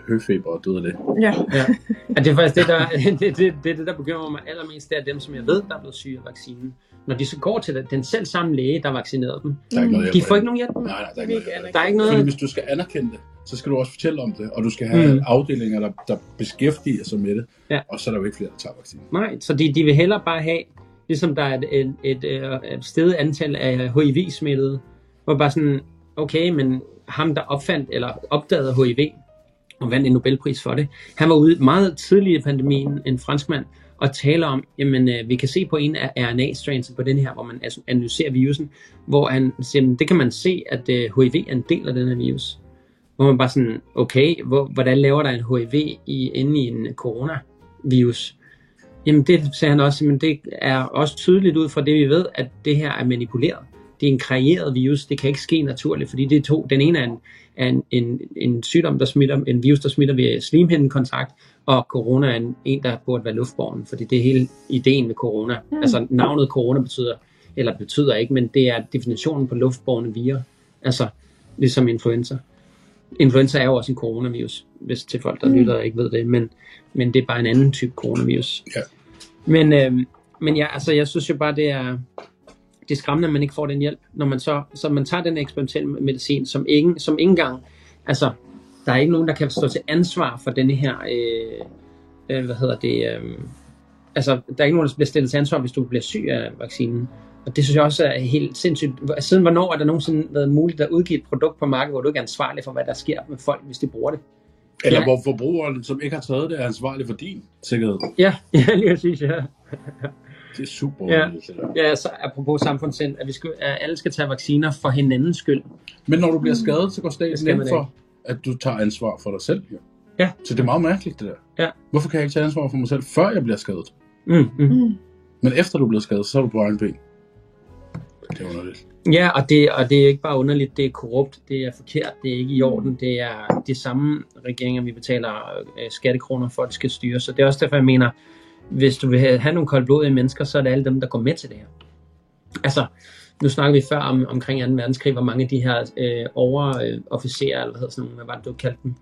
høfeber og døde af det. Ja. ja. ja. det er faktisk det, der, *laughs* det, det, det, det, der bekymrer mig allermest, det er dem, som jeg ved, der er blevet syge af vaccinen. Når de så går til den selv samme læge, der vaccinerede dem, der er ikke noget de får ikke nogen hjælp. Nej, nej, der er, ikke noget, der er ikke noget. Fordi hvis du skal anerkende det, så skal du også fortælle om det, og du skal have mm. afdelinger, der, der beskæftiger sig med det, ja. og så er der jo ikke flere, der tager vaccinen. Nej, så de, de vil hellere bare have ligesom der er et, et, et, øh, et stedet antal af HIV-smittede, hvor bare sådan, okay, men ham, der opfandt eller opdagede HIV, og vandt en Nobelpris for det, han var ude meget tidligere i pandemien, en franskmand, og taler om, jamen øh, vi kan se på en af RNA-strains på den her, hvor man altså analyserer virusen, hvor han siger, det kan man se, at øh, HIV er en del af den her virus. Hvor man bare sådan, okay, hvor, hvordan laver der en HIV i, inde i en coronavirus? Jamen det sagde han også, men det er også tydeligt ud fra det, vi ved, at det her er manipuleret. Det er en kreeret virus, det kan ikke ske naturligt, fordi det er to. Den ene er en, er en, en, en sygdom, der smitter, en virus, der smitter ved slimhindekontakt, og corona er en, en, der burde være luftborgen, fordi det er hele ideen med corona. Mm. Altså navnet corona betyder, eller betyder ikke, men det er definitionen på luftborgende virer. Altså ligesom influenza. Influenza er jo også en coronavirus, hvis til folk, der mm. lytter ikke ved det, men, men det er bare en anden type coronavirus. Ja. Men, øh, men ja, altså, jeg synes jo bare, det er, det er skræmmende, at man ikke får den hjælp, når man så, så man tager den eksperimentelle medicin, som ingen, som ingen gang, altså, der er ikke nogen, der kan stå til ansvar for denne her, øh, øh, hvad hedder det, øh, altså, der er ikke nogen, der bliver stillet til ansvar, hvis du bliver syg af vaccinen. Og det synes jeg også er helt sindssygt. Siden hvornår er der nogensinde været muligt at udgive et produkt på markedet, hvor du ikke er ansvarlig for, hvad der sker med folk, hvis de bruger det? Eller ja. hvor forbrugeren, som ikke har taget det, er ansvarlig for din sikkerhed. Ja, *laughs* ja lige præcis, ja. Det er super. Ja, ja så apropos samfundssind, at, vi skal, at alle skal tage vacciner for hinandens skyld. Men når du bliver skadet, så går staten ind for, at du tager ansvar for dig selv. Ja. ja. Så det er meget mærkeligt, det der. Ja. Hvorfor kan jeg ikke tage ansvar for mig selv, før jeg bliver skadet? Mm, mm. Mm. Men efter du bliver skadet, så er du på egen ben. Det er underligt. Ja, og det, og det er ikke bare underligt, det er korrupt, det er forkert, det er ikke i orden, det er de samme regeringer, vi betaler øh, skattekroner for, at det skal styre. Så det er også derfor, jeg mener, hvis du vil have nogle koldblodige mennesker, så er det alle dem, der går med til det her. Altså, nu snakker vi før om, omkring 2. verdenskrig, hvor mange af de her øh, overofficerer, eller hvad hedder sådan nogle, hvad var det, du kaldte dem?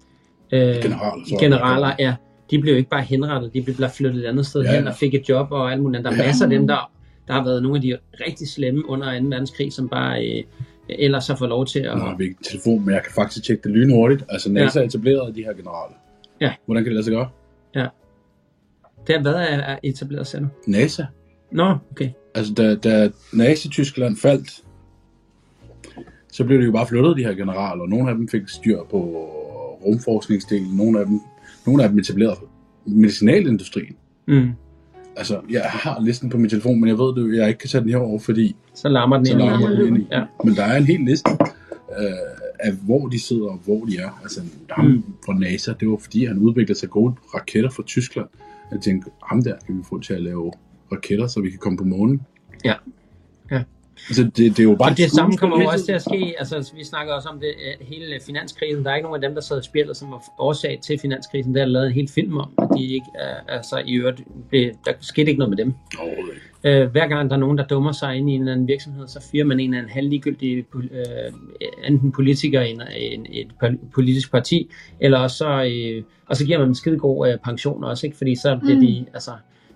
Øh, generaler. Generaler, ja. De blev jo ikke bare henrettet, de blev bare flyttet et andet sted ja, ja. hen og fik et job og alt muligt. Der er ja. masser af dem, der, der har været nogle af de rigtig slemme under 2. verdenskrig, som bare øh, ellers har fået lov til at... Nu har vi ikke telefon, men jeg kan faktisk tjekke det lynhurtigt. Altså NASA ja. etableret de her generaler. Ja. Hvordan kan det lade sig gøre? Ja. Det er, hvad er etableret, sagde? NASA. Nå, okay. Altså, da, da Nazi-Tyskland faldt, så blev det jo bare flyttet, de her generaler. Nogle af dem fik styr på rumforskningsdelen, nogle af dem, nogle af dem etablerede medicinalindustrien. Mm. Altså, jeg har listen på min telefon, men jeg ved det, jeg ikke kan sætte den herover, fordi... Så larmer den, så larmer den ind i. Ja. Men der er en hel liste øh, af, hvor de sidder og hvor de er. Altså, ham mm. fra NASA, det var fordi, han udviklede sig gode raketter fra Tyskland. Jeg tænkte, ham der kan vi få til at lave raketter, så vi kan komme på månen. Ja. ja. Altså, det, det er jo bare og det samme kommer jo også til at ske, altså vi snakker også om det hele finanskrisen, der er ikke nogen af dem, der sad i spillet, som var årsag til finanskrisen, der er lavet en hel film om, at de ikke, altså i øvrigt, der skete ikke noget med dem. Oh, hver gang der er nogen, der dummer sig ind i en eller anden virksomhed, så fyrer man en af en halvligegyldig uh, enten politiker i en, en, et politisk parti, eller også så, uh, og så giver man en skide god uh, pension også, ikke? fordi så bliver mm. de, altså,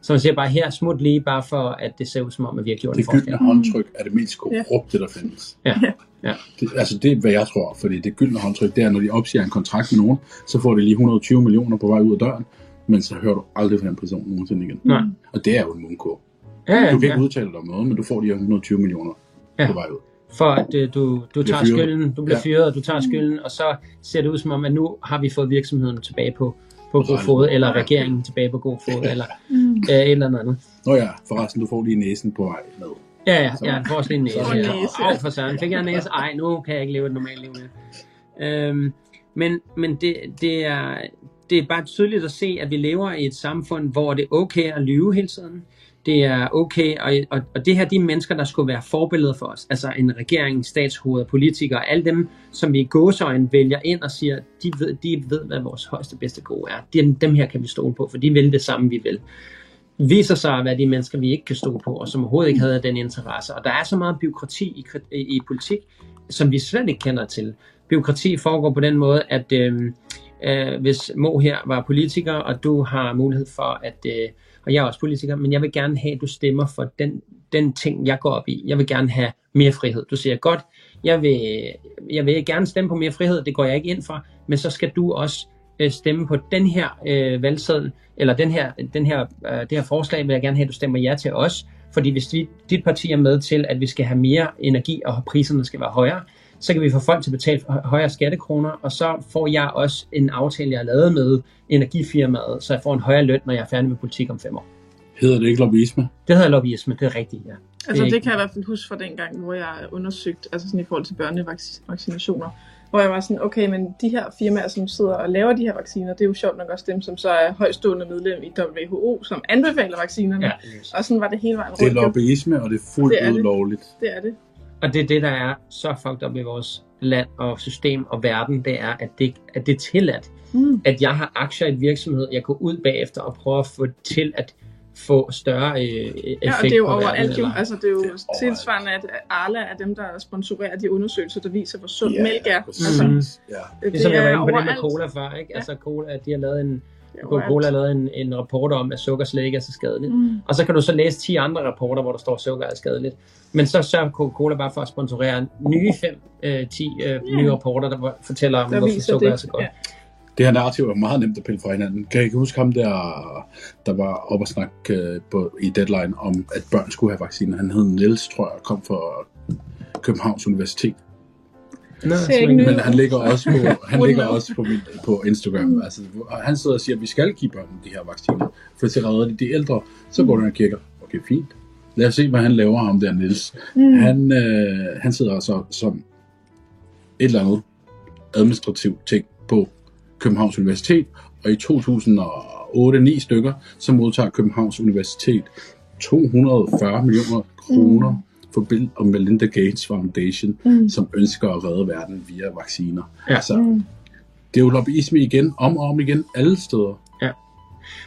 så man siger bare her, smut lige, bare for at det ser ud som om, at vi har gjort det en forskel. Det gyldne håndtryk er det mest korrupte, der findes. Ja. ja. Det, altså det er, hvad jeg tror, fordi det gyldne håndtryk, det er, når de opsiger en kontrakt med nogen, så får de lige 120 millioner på vej ud af døren, men så hører du aldrig fra den person nogensinde igen. Nej. Og det er jo en mundkur. Ja, ja, du kan ikke ja. udtale dig om noget, men du får de her 120 millioner ja. på vej ud. For at uh, du, du tager skylden, du bliver Ja. fyret, og du tager skylden, og så ser det ud som om, at nu har vi fået virksomheden tilbage på, på god fod, eller regeringen tilbage på god fod, eller Mm. uh, et eller andet. Nå ja, forresten, du får lige næsen på vej med. Ja, ja, ja, får også lige en næse. Så- Ja. Åh, for søren, fik jeg en næse? Ej, nu kan jeg ikke leve et normalt liv mere. Øhm, men men det, det, er, det er bare tydeligt at se, at vi lever i et samfund, hvor det er okay at lyve hele tiden. Det er okay, og, og, og det her, de mennesker, der skulle være forbilleder for os, altså en regering, statshoveder, politikere, alle dem, som vi i gåsøjne vælger ind og siger, de ved, de ved hvad vores højeste bedste gode er. Dem, dem her kan vi stole på, for de vil det samme, vi vil viser sig at være de mennesker, vi ikke kan stole på, og som overhovedet ikke havde den interesse. Og der er så meget byråkrati i, i, i politik, som vi slet ikke kender til. Byråkrati foregår på den måde, at øh, øh, hvis Mo her var politiker, og du har mulighed for at, øh, og jeg er også politiker, men jeg vil gerne have, at du stemmer for den, den ting, jeg går op i. Jeg vil gerne have mere frihed. Du siger, godt, jeg vil, jeg vil gerne stemme på mere frihed, det går jeg ikke ind for, men så skal du også øh, stemme på den her øh, valgseddel, eller den her, den her, øh, det her forslag vil jeg gerne have, at du stemmer ja til os, Fordi hvis vi, dit parti er med til, at vi skal have mere energi, og priserne skal være højere, så kan vi få folk til at betale højere skattekroner, og så får jeg også en aftale, jeg har lavet med energifirmaet, så jeg får en højere løn, når jeg er færdig med politik om fem år. Hedder det ikke lobbyisme? Det hedder lobbyisme, det er rigtigt, ja. Altså Det det kan jeg i hvert fald huske fra den gang, hvor jeg undersøgte, altså sådan i forhold til børnevaccinationer, hvor jeg var sådan, okay, men de her firmaer, som sidder og laver de her vacciner, det er jo sjovt nok også dem, som så er højstående medlem i WHO, som anbefaler vaccinerne. Ja, Og sådan var det hele vejen rundt. Det er lobbyisme, og det er fuldt Det er ud det. lovligt. Det er det. Og det er det, der er så fucked up i vores land og system og verden, det er, at det, at det er tilladt. Mm. At jeg har aktier i et virksomhed, jeg går ud bagefter og prøver at få til at få større øh, effekt Ja, og det er jo overalt jo. Altså, det er jo Det er tilsvarende, at Arla er dem, der sponsorerer de undersøgelser, der viser, hvor sund Ja, mælk er. Altså, Mhm. Ja. det Ligesom jeg var er inde på det med overalt. cola før, ikke? Altså cola, de har lavet en, Det er Coca-Cola lavet en, en rapport om, at sukker slet ikke er så skadeligt. Mm. Og så kan du så læse 10 andre rapporter, hvor der står, at sukker er skadeligt. Men så sørger Coca-Cola bare for at sponsorere nye 5-10 øh, nye rapporter, der fortæller om, Der hvorfor sukker det. er så godt. Ja. Det her narrativ er meget nemt at pille fra hinanden. Kan I ikke huske ham der, der var oppe og snakke øh, på, i Deadline om, at børn skulle have vacciner? Han hed Niels, tror jeg, og kom fra Københavns Universitet. Nå, nyt. Men han ligger også på, *laughs* han ligger også på, min, på Instagram. Mm. Altså, og han sidder og siger, at vi skal give børnene de her vacciner, for så redder de de ældre. Så går den og kigger, okay, fint. Lad os se, hvad han laver ham der, Niels. Mm. Han, øh, han sidder så som et eller andet administrativt ting på Københavns Universitet, og i 2008-9 stykker, så modtager Københavns Universitet 240 millioner kroner mm. For Bill og Melinda Gates Foundation, mm. som ønsker at redde verden via vacciner. Ja. Altså, Mm. det er jo lobbyisme igen, om og om igen, alle steder.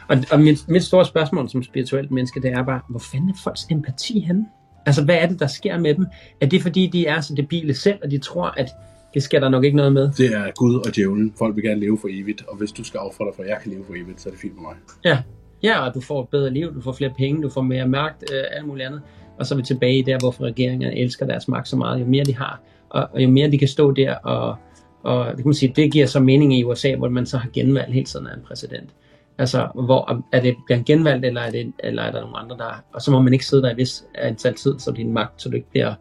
Og, og mit, mit store spørgsmål som spirituelt menneske, det er bare, hvor fanden er folks empati henne? Altså, hvad er det, der sker med dem? Er det fordi, de er så debile selv, og de tror, at det skal der nok ikke noget med? Det er Gud og djævlen. Folk vil gerne leve for evigt, og hvis du skal ofre dig for, at jeg kan leve for evigt, så er det fint med mig. Ja. Ja, og du får et bedre liv, du får flere penge, du får mere magt, øh, alt muligt andet. Og så er vi tilbage der, hvorfor regeringerne elsker deres magt så meget. Jo mere de har, og, og jo mere de kan stå der, og, og det kan man sige, det giver så mening i USA, hvor man så har genvalgt hele tiden af en præsident. Altså, hvor er det bliver han genvalgt, eller er, det, eller er der nogle andre, der... Og så må man ikke sidde der i vis antal tid, så din magt, så du ikke bliver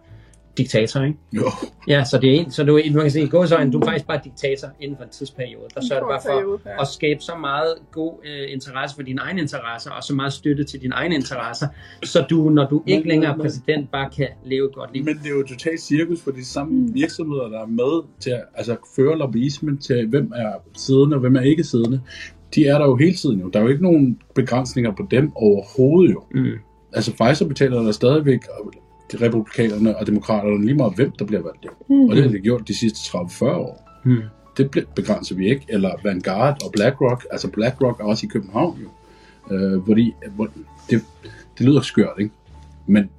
diktator, ikke? Jo, Ja, så det er en, så du, man kan sige, i gåsøjne, du er faktisk bare diktator inden for en tidsperiode. Der sørger du bare for Ja. at skabe så meget god øh, interesse for dine egne interesser, og så meget støtte til dine egne interesser, så du, når du ikke længere er præsident, bare kan leve et godt liv. men det er jo totalt cirkus for de samme virksomheder, der er med til at altså, føre lobbyismen til, hvem er siddende og hvem er ikke siddende. De er der jo hele tiden jo. Der er jo ikke nogen begrænsninger på dem overhovedet jo. Mm. Altså Pfizer betaler der stadigvæk de republikanerne og demokraterne lige meget hvem der bliver valgt. Mm. Og det har de gjort de sidste 30-40 år. Mm. Det begrænser vi ikke. Eller Vanguard og BlackRock. Altså BlackRock er også i København jo. Øh, hvor de, hvor det, det lyder skørt, ikke? Men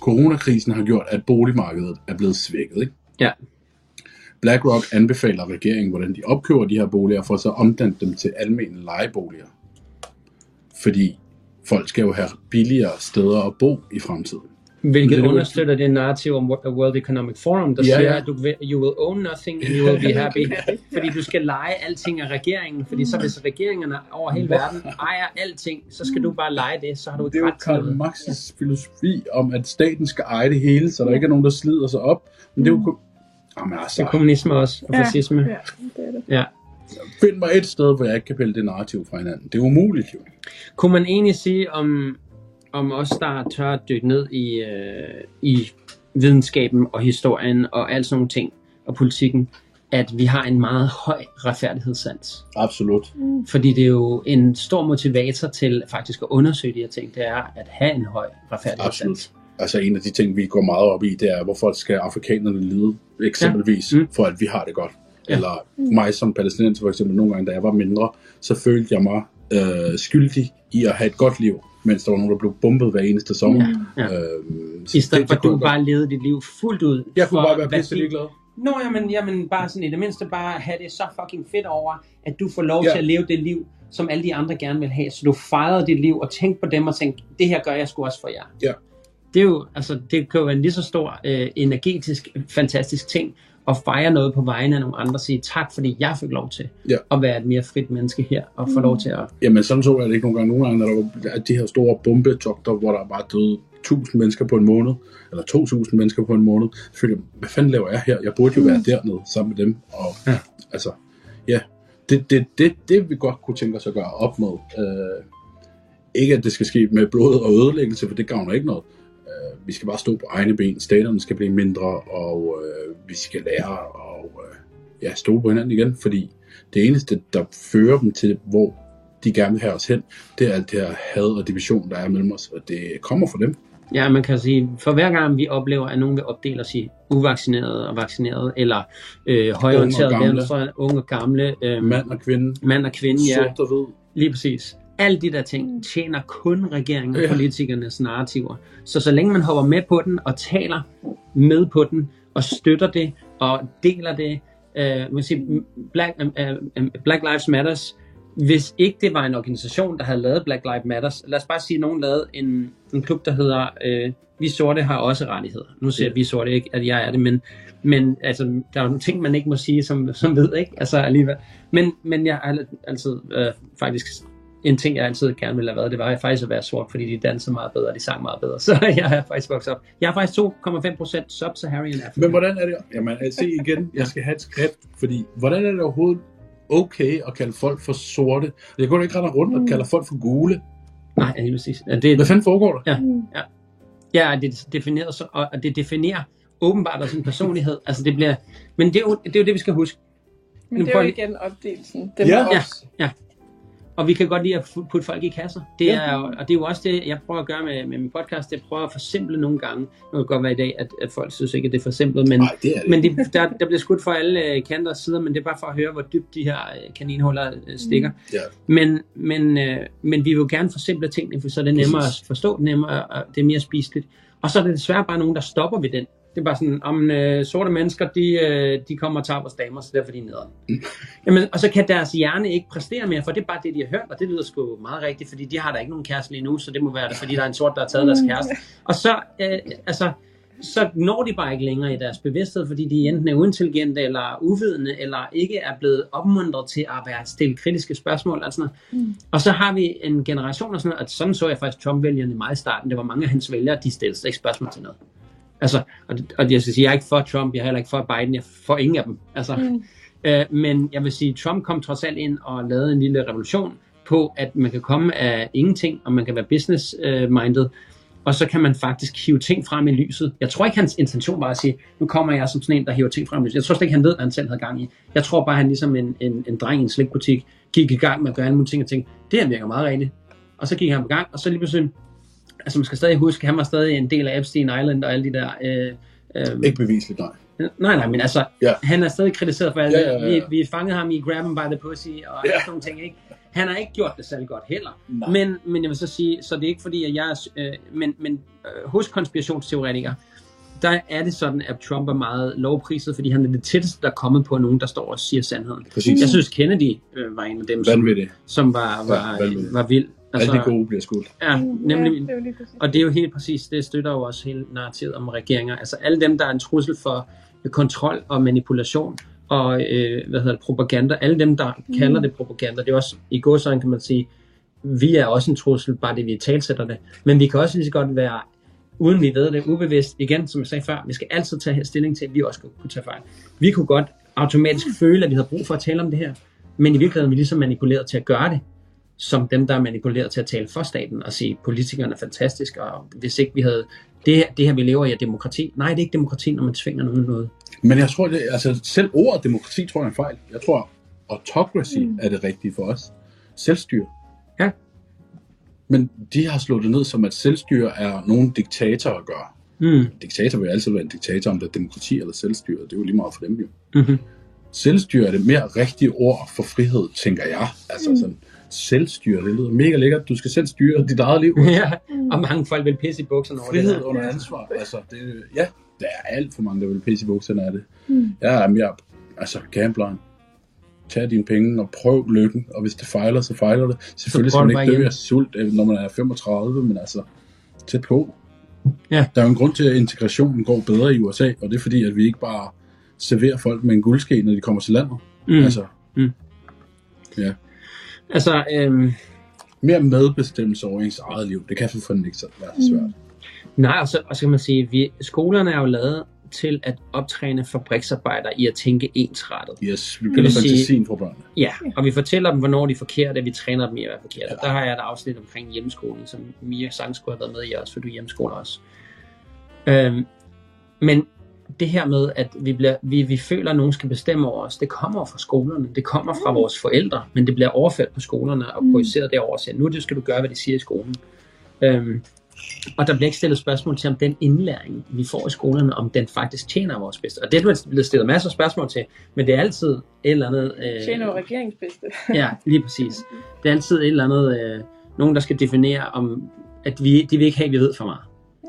coronakrisen har gjort, at boligmarkedet er blevet svækket, ikke? Ja. BlackRock anbefaler regeringen, hvordan de opkøber de her boliger, for så at omdanne dem til almene lejeboliger. Fordi folk skal jo have billigere steder at bo i fremtiden. Hvilket Det er understøtter det narrativ om Wo- World Economic Forum, der Ja, siger, ja. at du vil, you will own nothing and you will be *laughs* happy. Fordi du skal lege alting af regeringen. Fordi så hvis regeringerne over hele verden ejer alting, så skal du bare lege det, så har du Det ikke er jo Karl. Marx' filosofi om, at staten skal eje det hele, så der ikke er nogen, der slider sig op. Men det er jo kun... Jamen Det er altså, kommunisme også, og Ja. fascisme. Ja, det er det. Ja. find mig et sted, hvor jeg ikke kan pille det narrativ fra hinanden. Det er umuligt jo. Kunne man egentlig sige om, om os, der tør at dykke ned i, øh, i videnskaben og historien og alt sådan nogle ting, og politikken, at vi har en meget høj retfærdighedssans? Absolut. Fordi det er jo en stor motivator til faktisk at undersøge de her ting, det er at have en høj retfærdighedssans. Absolut. Altså en af de ting, vi går meget op i, det er, hvorfor skal afrikanerne lide, eksempelvis, Ja. Mm. for at vi har det godt. Ja. Ja. Eller mig som palæstinenser for eksempel, nogle gange, da jeg var mindre, så følte jeg mig øh, skyldig i at have et godt liv, mens der var nogen, der blev bombet hver eneste sommer. Ja. Øhm, så I stedet det- for at du bare levede dit liv fuldt ud. Jeg kunne for bare være pisse ligeglad. Nå, jamen, jamen, bare sådan i det mindste bare have det så fucking fedt over, at du får lov Ja. til at leve det liv, som alle de andre gerne vil have. Så du fejrede dit liv og tænkte på dem og tænkte, det her gør jeg sgu også for jer. Ja. Det er jo, altså, det kan jo være en lige så stor øh, energetisk, fantastisk ting at fejre noget på vegne af nogle andre og sige tak, fordi jeg fik lov til Ja. at være et mere frit menneske her og få lov til at... Jamen, sådan så jeg det ikke nogle gange. Nogle gange, når der var de her store bombetogter, hvor der bare døde 1000 mennesker på en måned, eller 2000 mennesker på en måned, så føler jeg, hvad fanden laver jeg her? Jeg burde jo være dernede sammen med dem. Og Ja. altså, ja, det, det, det, det vi godt kunne tænke os at gøre op med. Øh, ikke at det skal ske med blod og ødelæggelse, for det gavner ikke noget. Øh, vi skal bare stå på egne ben. Staterne skal blive mindre, og øh, vi skal lære og øh, ja, stole på hinanden igen, fordi det eneste, der fører dem til, hvor de gerne vil have os hen, det er alt det her had og division, der er mellem os, og det kommer fra dem. Ja, man kan sige, for hver gang vi oplever, at nogen vil opdele os i uvaccinerede og vaccinerede, eller øh, højorienterede Unge og gamle. venstre, unge og gamle, øh, Mand og kvinde, mand og kvinde, ja, sort og hvid. lige præcis. Alle de der ting tjener kun regeringen og Ja. politikernes narrativer. Så så længe man hopper med på den og taler med på den og støtter det og deler det, øh, man kan sige, Black, øh, øh, Black Lives Matters, hvis ikke det var en organisation, der havde lavet Black Lives Matters, lad os bare sige, at nogen lavede en, en klub, der hedder øh, Vi Sorte har også rettigheder. Nu siger jeg, Ja. vi sorte ikke, at jeg er det, men, men altså, der er nogle ting, man ikke må sige, som, som ved, ikke? Altså alligevel. Men, men jeg har altid øh, faktisk en ting, jeg altid gerne ville have været, det var faktisk at være sort, fordi de dansede meget bedre, og de sang meget bedre. *laughs* Så jeg har faktisk vokset op. Jeg har faktisk 2,5% sub-Saharan Africa. Men hvordan er det? Jamen, se igen, jeg skal have et skrift, fordi hvordan er det overhovedet okay at kalde folk for sorte? Jeg går ikke rende rundt og kalder folk for gule. Nej, lige præcis. Ja, Det, Hvad fanden foregår der? Ja, ja. Ja, det er defineret så, og det definerer åbenbart også en personlighed. Altså det bliver, men det er, jo, det er jo det, vi skal huske. Men det er jo igen opdelelsen. Dem Ja. ja. Ja. Og vi kan godt lide at putte folk i kasser. Det Ja. er, jo- og det er jo også det, jeg prøver at gøre med, med min podcast. Det prøver at forsimple nogle gange. Nu kan det godt være i dag, at, at folk synes ikke, at det er forsimplet, men, Nej, det er det. men det, der, der bliver skudt for alle øh, kanter og sider, men det er bare for at høre, hvor dybt de her øh, kaninhuller øh, stikker. Ja. Men, men, men vi vil jo gerne forsimple tingene, for så er det nemmere Præcis. at forstå, nemmere, og det er mere spiseligt. Og så er det desværre bare nogen, der stopper ved den. Det er bare sådan, om øh, sorte mennesker, de, øh, de kommer og tager vores damer, så derfor er de nederen. *laughs* Jamen, og så kan deres hjerne ikke præstere mere, for det er bare det, de har hørt, og det lyder sgu meget rigtigt, fordi de har da ikke nogen kæreste lige nu, så det må være det, fordi der er en sort, der har taget deres kæreste. Og så, øh, altså, så når de bare ikke længere i deres bevidsthed, fordi de enten er uintelligente, eller uvidende, eller ikke er blevet opmuntret til at være stille kritiske spørgsmål. Og, sådan noget. Mm. og så har vi en generation og sådan noget, at sådan så jeg faktisk Trump-vælgerne meget i starten. Det var mange af hans vælgere, de stillede ikke spørgsmål til noget. Altså, og, og jeg skal sige, jeg er ikke for Trump, jeg er heller ikke for Biden, jeg er for ingen af dem. Altså, mm. øh, men jeg vil sige, Trump kom trods alt ind og lavede en lille revolution på, at man kan komme af ingenting, og man kan være business-minded, og så kan man faktisk hive ting frem i lyset. Jeg tror ikke, hans intention var at sige, nu kommer jeg som sådan en, der hiver ting frem i lyset. Jeg tror slet ikke, han ved, hvad han selv havde gang i. Jeg tror bare, han ligesom en, en, en dreng i en slikbutik gik i gang med at gøre alle mulige ting og tænkte, det her virker meget rigtigt. Og så gik han på gang, og så lige pludselig, altså man skal stadig huske, han var stadig en del af Epstein Island og alle de der... Øh, øh, Ikke bevisligt, nej. Nej, nej, men altså, Ja. han er stadig kritiseret for alt Ja, det. ja, ja, ja. Vi, vi fangede ham i Grab him by the pussy og Ja. sådan nogle ting, ikke? Han har ikke gjort det særlig godt heller. Nej. Men, men jeg vil så sige, så det er ikke fordi, at jeg er, øh, men, men øh, hos konspirationsteoretikere, der er det sådan, at Trump er meget lovpriset, fordi han er det tætteste, der er kommet på nogen, der står og siger sandheden. Præcis. Jeg synes, Kennedy øh, var en af dem, som, som var, var, Ja, var vild. Altså, Alt det gode bliver skudt. Ja, Mm, nemlig. Ja, det. Og det er jo helt præcis, det støtter jo også hele narrativet om regeringer. Altså alle dem, der er en trussel for kontrol og manipulation og øh, hvad hedder det, propaganda, alle dem, der mm. kalder det propaganda, det er også i godsøjne, kan man sige, vi er også en trussel, bare det vi talsætter det. Men vi kan også lige så godt være, uden vi ved det, ubevidst, igen, som jeg sagde før, vi skal altid tage stilling til, at vi også kunne tage fejl. Vi kunne godt automatisk føle, at vi havde brug for at tale om det her, men i virkeligheden er vi ligesom manipuleret til at gøre det som dem, der er manipuleret til at tale for staten og sige, politikerne er fantastiske, og hvis ikke vi havde det her, det her vi lever i, er demokrati. Nej, det er ikke demokrati, når man tvinger nogen noget. Men jeg tror, det, altså selv ordet demokrati tror jeg er en fejl. Jeg tror, autocracy mm. er det rigtige for os. Selvstyre. Ja. Men de har slået det ned som, at selvstyre er nogen diktatorer gør. Mm. Diktator vil altid være en diktator, om det er demokrati eller selvstyre. Det er jo lige meget for dem jo. Mm-hmm. Selvstyre er det mere rigtige ord for frihed, tænker jeg. Altså mm. sådan, selvstyre, det lyder mega lækkert. Du skal selv styre dit eget liv. *laughs* ja, og mange folk vil pisse i bukserne over Frihed det der. under ansvar. Altså, det, ja, der er alt for mange, der vil pisse i bukserne af det. Mm. Jeg er mere, altså, gambleren. Tag dine penge og prøv lykken, og hvis det fejler, så fejler det. Selvfølgelig skal det man ikke dø af sult, øh, når man er 35, men altså, tæt på. Ja. Der er jo en grund til, at integrationen går bedre i USA, og det er fordi, at vi ikke bare serverer folk med en guldske, når de kommer til landet. Mm. Altså, Altså, øhm, mere medbestemmelse over ens eget liv, det kan for fanden ikke så være så svært. Nej, og så, og så kan man sige, vi, skolerne er jo lavet til at optræne fabriksarbejdere i at tænke ensrettet. Yes, vi sige- fantasien for børnene. Ja, og vi fortæller dem, hvornår de er forkerte, og vi træner dem i at være forkerte. Ja. Der har jeg et afsnit omkring hjemmeskolen, som Mia sang skulle have været med i også, for du er hjemmeskoler også. Øhm, men det her med, at vi, bliver, vi, vi føler, at nogen skal bestemme over os, det kommer fra skolerne, det kommer fra Mm. vores forældre, men det bliver overført på skolerne og Mm. projiceret derover, så nu det skal du gøre, hvad de siger i skolen. Øhm, og der bliver ikke stillet spørgsmål til, om den indlæring, vi får i skolerne, om den faktisk tjener vores bedste. Og det er blevet stillet masser af spørgsmål til, men det er altid et eller andet... Øh, Tjener jo regeringsbedste. *laughs* Ja, lige præcis. Det er altid et eller andet, øh, nogen der skal definere om, at vi, de vil ikke have, at vi ved for meget.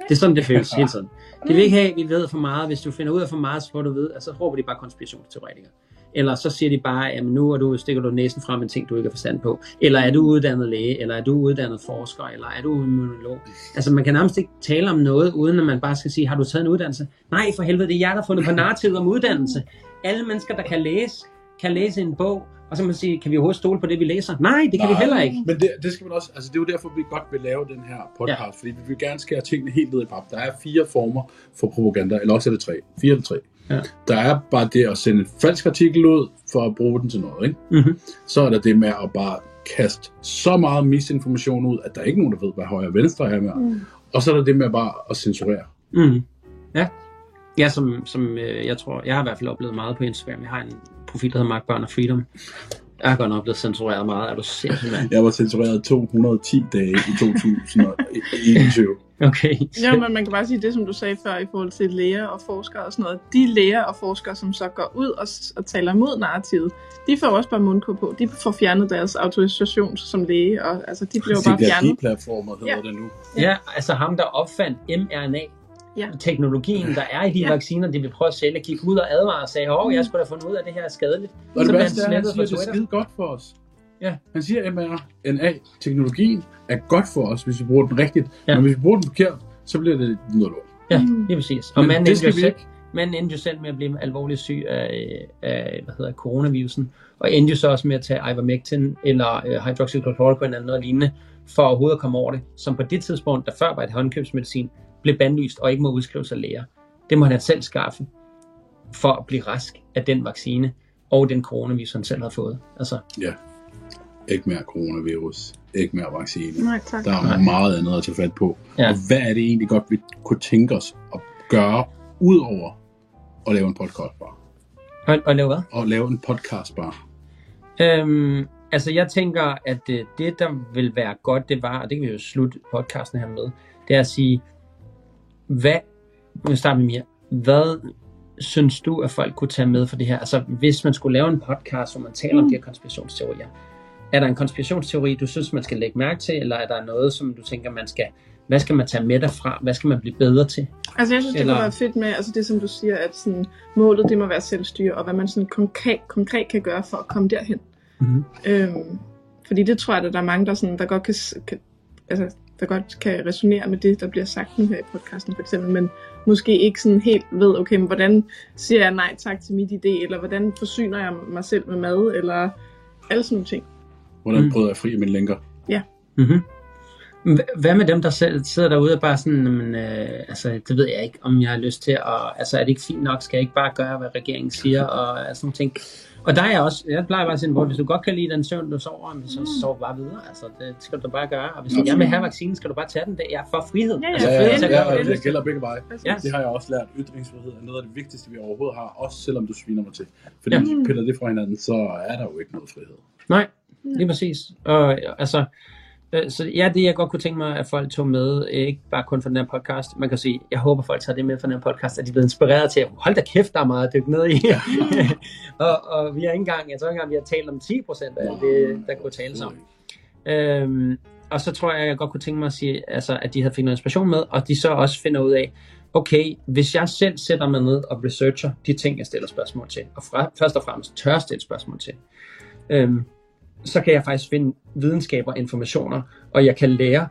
Det er sådan, det føles hele tiden. De vil ikke have, at vi ved for meget. Hvis du finder ud af for meget, så får du ved, altså, så råber de bare konspirationsteoretikere. Eller så siger de bare, at nu er du, stikker du næsen frem en ting, du ikke har forstand på. Eller er du uddannet læge, eller er du uddannet forsker, eller er du immunolog. Altså man kan nærmest ikke tale om noget, uden at man bare skal sige, har du taget en uddannelse? Nej, for helvede, det er jeg, der har fundet på narrativet om uddannelse. Alle mennesker, der kan læse, kan læse en bog, og så man sige, kan vi overhovedet stole på det, vi læser? Nej, det kan vi Nej, heller ikke. Men det, det skal man også, altså det er jo derfor, vi godt vil lave den her podcast, ja. fordi vi vil gerne skære tingene helt ned i pap. Der er fire former for propaganda, eller også er det tre. Fire eller tre. Ja. Der er bare det at sende en falsk artikel ud, for at bruge den til noget, ikke? Mm-hmm. Så er der det med at bare kaste så meget misinformation ud, at der er ikke nogen, der ved, hvad højre og venstre er med. Mm. Og så er der det med bare at censurere. Mm. Ja. Ja, som, som øh, jeg tror, jeg har i hvert fald oplevet meget på Instagram. Jeg har en profil, der hedder Mark Børn og Freedom. Jeg har godt nok blevet censureret meget. Er du sindssyg, mand? Jeg var censureret 210 dage i 2021. *laughs* Okay. Ja, men man kan bare sige det, som du sagde før, i forhold til læger og forskere og sådan noget. De læger og forskere, som så går ud og, og taler imod narrativet, de får også bare mundkur på. De får fjernet deres autorisation som læge, og altså, de bliver bare fjernet. CPR-platformer hedder Ja. det nu. Ja, altså ham, der opfandt mRNA, Ja. teknologien, der er i de Ja. vacciner, de vil prøve at sælge, gik ud og advare og sagde, åh, jeg skulle da fundet ud af, at det her er skadeligt. Og det værste er, at han siger, at det er skide godt for os. Ja. Han siger, at mRNA-teknologien er godt for os, hvis vi bruger den rigtigt. Ja. Men hvis vi bruger den forkert, så bliver det noget lort. Ja, Mm. lige præcis. Og Men manden det endte, skal jo vi selv, ikke. manden endte jo selv med at blive alvorligt syg af, af hvad hedder, coronavirusen, og endte jo så også med at tage ivermectin eller øh, hydroxychloroquine eller noget lignende, for overhovedet at komme over det, som på det tidspunkt, der før var et håndkøbsmedicin, blev bandlyst og ikke må udskrives af læger. Det må han selv skaffe for at blive rask af den vaccine og den coronavirus, han selv har fået. Altså, Ja. Ikke mere coronavirus. Ikke mere vaccine. Nej, tak. Der er Nej. meget andet at tage fat på. Ja. Og hvad er det egentlig godt, vi kunne tænke os at gøre, udover at lave en podcast bare? og, og lave hvad? Og lave en podcast bare. Øhm, altså jeg tænker, at øh, det der vil være godt, det var, og det kan vi jo slutte podcasten her med, det er at sige, hvad, nu starter med Mia, hvad synes du, at folk kunne tage med for det her? Altså hvis man skulle lave en podcast, hvor man taler mm. om de her konspirationsteorier, er der en konspirationsteori, du synes, man skal lægge mærke til, eller er der noget, som du tænker, man skal, hvad skal man tage med derfra? Hvad skal man blive bedre til? Altså jeg synes, det Eller- kunne være fedt med, altså det som du siger, at sådan, målet det må være selvstyre, og hvad man sådan konkret, konkret kan gøre for at komme derhen. Mm-hmm. Øhm, fordi det tror jeg, at der er mange, der, sådan, der godt kan, kan altså, der godt kan resonere med det, der bliver sagt nu her i podcasten for eksempel, men måske ikke sådan helt ved, okay, men hvordan siger jeg nej tak til mit idé, eller hvordan forsyner jeg mig selv med mad, eller alle sådan nogle ting. Hvordan Mm. prøver jeg fri af mine lænker? Mm-hmm. Hvad med dem, der selv sidder derude og bare sådan, men, øh, altså, det ved jeg ikke, om jeg har lyst til, og altså, er det ikke fint nok, skal jeg ikke bare gøre, hvad regeringen siger, og sådan nogle ting. Og der er jeg også, jeg plejer bare at sige, hvor hvis du godt kan lide den søvn, du sover, så sov bare videre, altså, det skal du bare gøre, og hvis du gerne vil have vaccinen, skal du bare tage den, det er for frihed. Ja, ja. altså, Ja, frihed ja, ja, ja, du det gælder begge veje. Ja. Det har jeg også lært. Ytringsfrihed er noget af det vigtigste, vi overhovedet har, også selvom du sviner mig til. Fordi Ja. hvis vi piller det fra hinanden, så er der jo ikke noget frihed. Nej, lige præcis. Og altså, så ja, det jeg godt kunne tænke mig, at folk tog med, ikke bare kun for den her podcast. Man kan sige, jeg håber, folk tager det med fra den her podcast, at de er blevet inspireret til at hold da kæft, der er meget at dykke ned i. *laughs* og, og vi har ikke engang, jeg tror ikke engang, vi har talt om 10 procent af det, der kunne tales om. Øhm, og så tror jeg, jeg godt kunne tænke mig at sige, altså, at de havde fået noget inspiration med, og de så også finder ud af, okay, hvis jeg selv sætter mig ned og researcher de ting, jeg stiller spørgsmål til, og fra, først og fremmest tør stille spørgsmål til, øhm, så kan jeg faktisk finde videnskaber og informationer, og jeg kan lære,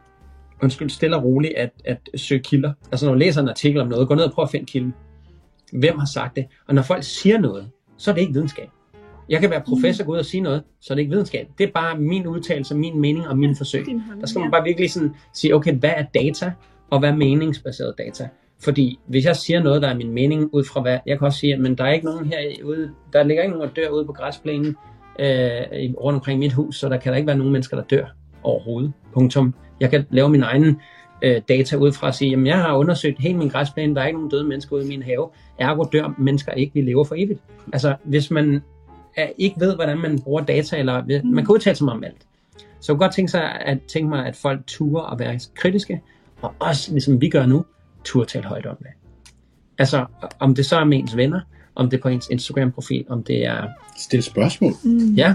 undskyld, stille og roligt at, at søge kilder. Altså når du læser en artikel om noget, gå ned og prøv at finde kilden. Hvem har sagt det? Og når folk siger noget, så er det ikke videnskab. Jeg kan være professor, gå ud og sige noget, så er det ikke videnskab. Det er bare min udtalelse, min mening og min forsøg. Der skal man bare virkelig sådan sige, okay, hvad er data, og hvad er meningsbaseret data. Fordi hvis jeg siger noget, der er min mening ud fra hvad, jeg kan også sige, at der er ikke nogen herude, der ligger ikke nogen, der dør ude på græsplænen øh, rundt omkring mit hus, så der kan der ikke være nogen mennesker, der dør overhovedet. Punktum. Jeg kan lave min egen øh, data ud fra at sige, at jeg har undersøgt hele min græsplæne, der er ikke nogen døde mennesker ude i min have, ergo dør mennesker ikke, vi lever for evigt. Altså, hvis man er, ikke ved, hvordan man bruger data, eller man kan udtale sig om alt. Så jeg kunne godt tænke, sig at, tænke mig, at folk turer at være kritiske, og også, ligesom vi gør nu, turde tale højt om det. Altså, om det så er med ens venner, om det er på ens Instagram-profil, om det er... Stil spørgsmål. Mm. Ja,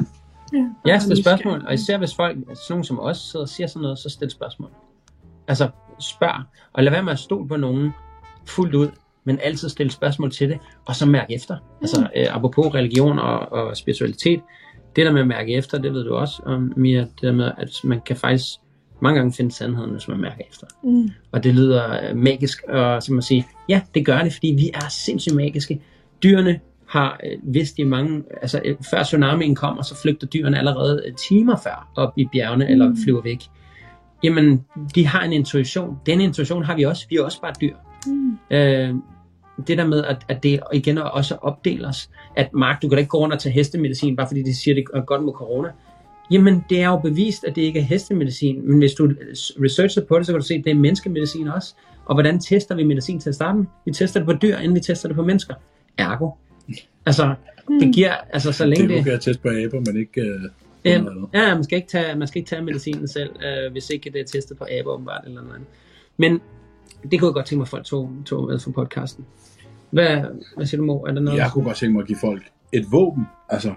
Ja, ja stil spørgsmål. Og især hvis folk, sådan nogen som os, sidder og siger sådan noget, så stil spørgsmål. Altså, spørg. Og lad være med at stole på nogen fuldt ud, men altid stille spørgsmål til det, og så mærke efter. Altså, øh, apropos religion og, og spiritualitet, det der med at mærke efter, det ved du også, om Mia, det der med, at man kan faktisk mange gange finde sandheden, hvis man mærker efter. Mm. Og det lyder øh, magisk, og så man sige, ja, det gør det, fordi vi er sindssygt magiske. Dyrene har øh, vidst i mange, altså øh, før tsunamien kommer, så flygter dyrene allerede øh, timer før op i bjergene mm. eller flyver væk. Jamen, de har en intuition. Den intuition har vi også. Vi er også bare dyr. Mm. Øh, det der med, at, at det igen også opdeles, at Mark, du kan da ikke gå rundt og tage hestemedicin, bare fordi de siger, det er godt mod corona. Jamen, det er jo bevist, at det ikke er hestemedicin, men hvis du researcher på det, så kan du se, at det er menneskemedicin også. Og hvordan tester vi medicin til at starte med? Vi tester det på dyr, inden vi tester det på mennesker. Ergo. Altså, det giver, altså så længe Det er det... okay at teste på aber, men ikke... Uh, Ja, ja, man skal ikke tage, man skal ikke tage medicinen selv, øh, hvis ikke det er testet på aber åbenbart eller noget andet. Men det kunne jeg godt tænke mig, at folk tog, tog med for podcasten. Hvad, hvad siger du, Mo? Er der noget? Jeg kunne godt tænke mig at give folk et våben, altså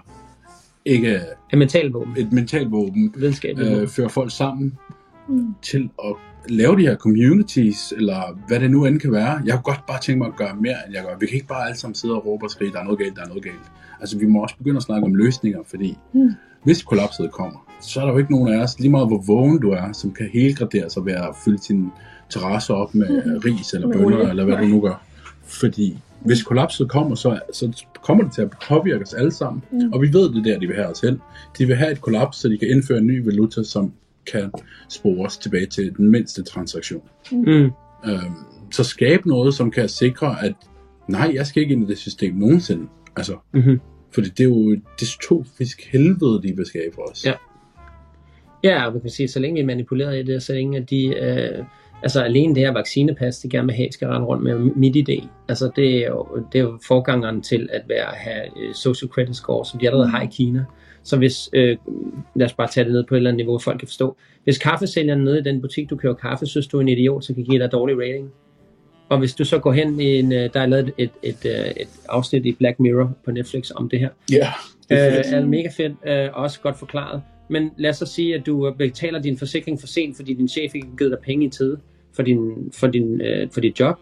ikke Et mentalt våben. et mentalt våben, Videnskabeligt øh, våben. føre folk sammen Mm. til at lave de her communities, eller hvad det nu end kan være. Jeg kunne godt bare tænke mig at gøre mere, end jeg gør. Vi kan ikke bare alle sammen sidde og råbe og skrige, der er noget galt, der er noget galt. Altså, vi må også begynde at snakke om løsninger, fordi Mm. hvis kollapset kommer, så er der jo ikke nogen af os, lige meget hvor vågen du er, som kan helgradere sig ved at fylde sin terrasse op med ris eller bønner, olie. eller hvad du nu gør. Fordi hvis kollapset kommer, så, så kommer det til at påvirke os alle sammen. Mm. Og vi ved det der, de vil have os hen. De vil have et kollaps, så de kan indføre en ny valuta, som kan spores tilbage til den mindste transaktion. Mm. Øhm, så skabe noget, som kan sikre, at nej, jeg skal ikke ind i det system nogensinde. Altså, Mm-hmm. fordi det er jo et dystopisk helvede, de vil skabe for os. Ja. Ja, og vi kan sige, så længe vi er manipuleret i det, så længe at de, øh, altså alene det her vaccinepas, de gerne vil have, skal rende rundt med midt idé. Altså det er jo, det er jo forgangeren til at være, have øh, social credit score, som de allerede har i Kina. Så hvis, øh, lad os bare tage det ned på et eller andet niveau, folk kan forstå. Hvis kaffesælgeren nede i den butik, du køber kaffe, synes du er en idiot, så kan give dig dårlig rating. Og hvis du så går hen i en, øh, der er lavet et, et, et, et afsnit i Black Mirror på Netflix om det her, Ja, det er øh, er mega fedt, øh, også godt forklaret. Men lad os sige, at du øh, betaler din forsikring for sent, fordi din chef ikke har givet dig penge i tide for, din, for, din, øh, for dit job.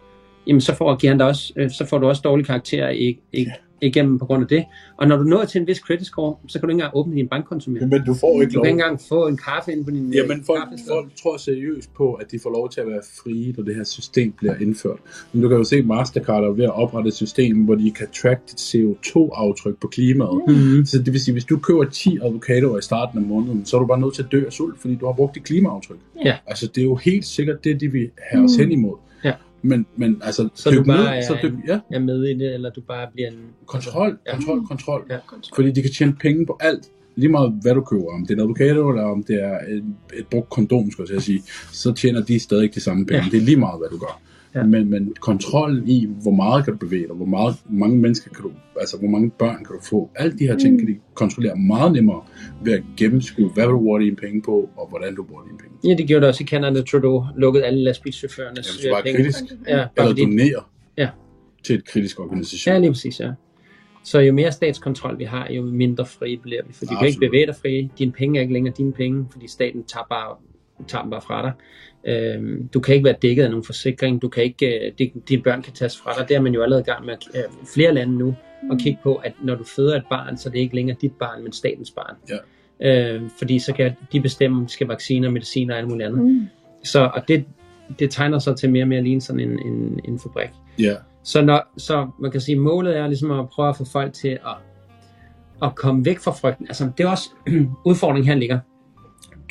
Jamen så får, giver han dig også, øh, så får du også dårlige karakterer i, i, igennem på grund af det. Og når du når til en vis credit score, så kan du ikke engang åbne din bankkonto mere. Men du får ikke Du lov. kan ikke engang få en kaffe ind på din øh, Jamen, folk, kaffested. folk tror seriøst på, at de får lov til at være frie, når det her system bliver indført. Men du kan jo se, at Mastercard er ved at oprette et system, hvor de kan track dit CO2-aftryk på klimaet. Mhm. Så det vil sige, hvis du køber 10 avocadoer i starten af måneden, så er du bare nødt til at dø af sult, fordi du har brugt dit klimaaftryk. Ja. Altså, det er jo helt sikkert det, de vil have os Mm. hen imod. Men, men altså, Så du bare ned, er så dyk, ja, er med i det, eller du bare bliver en... kontrol, Ja. kontrol, kontrol. Ja. Fordi de kan tjene penge på alt. Lige meget hvad du køber, om det er en avocado, eller om det er et, et brugt kondom, skal jeg sige, så tjener de stadig de samme penge. Ja. Det er lige meget, hvad du gør. Ja. Men, men kontrollen i, hvor meget kan du bevæge dig, hvor, meget, hvor mange mennesker kan du, altså hvor mange børn kan du få, alle de her ting Mm. kan de kontrollere meget nemmere ved at gennemskue, hvad vil du bruge dine penge på, og hvordan du bruger dine penge. Ja, det gjorde det også i Canada. Trudeau lukkede alle lastbilschaufførernes Jamen, hvis du bare er penge. kritisk, Ja, eller fordi, donere Ja. til et kritisk organisation. Ja, lige præcis, ja. Så jo mere statskontrol vi har, jo mindre frie bliver vi. For du kan ikke bevæge dig frie. Dine penge er ikke længere dine penge, fordi staten tager, bare, tager dem bare fra dig. Øhm, du kan ikke være dækket af nogen forsikring. Du kan ikke, øh, det, dine børn kan tages fra dig. Det er man jo allerede i gang med øh, flere lande nu at kigge på, at når du føder et barn, så er det ikke længere dit barn, men statens barn. Ja. Øh, fordi så kan de bestemme, om det skal vacciner, mediciner og alt muligt andet. Mm. Så, og det, det tegner sig til mere og mere ligne sådan en, en, en fabrik. Ja. Så, når, så man kan sige, målet er ligesom at prøve at få folk til at, at komme væk fra frygten. Altså, det er også *clears throat* udfordringen her ligger.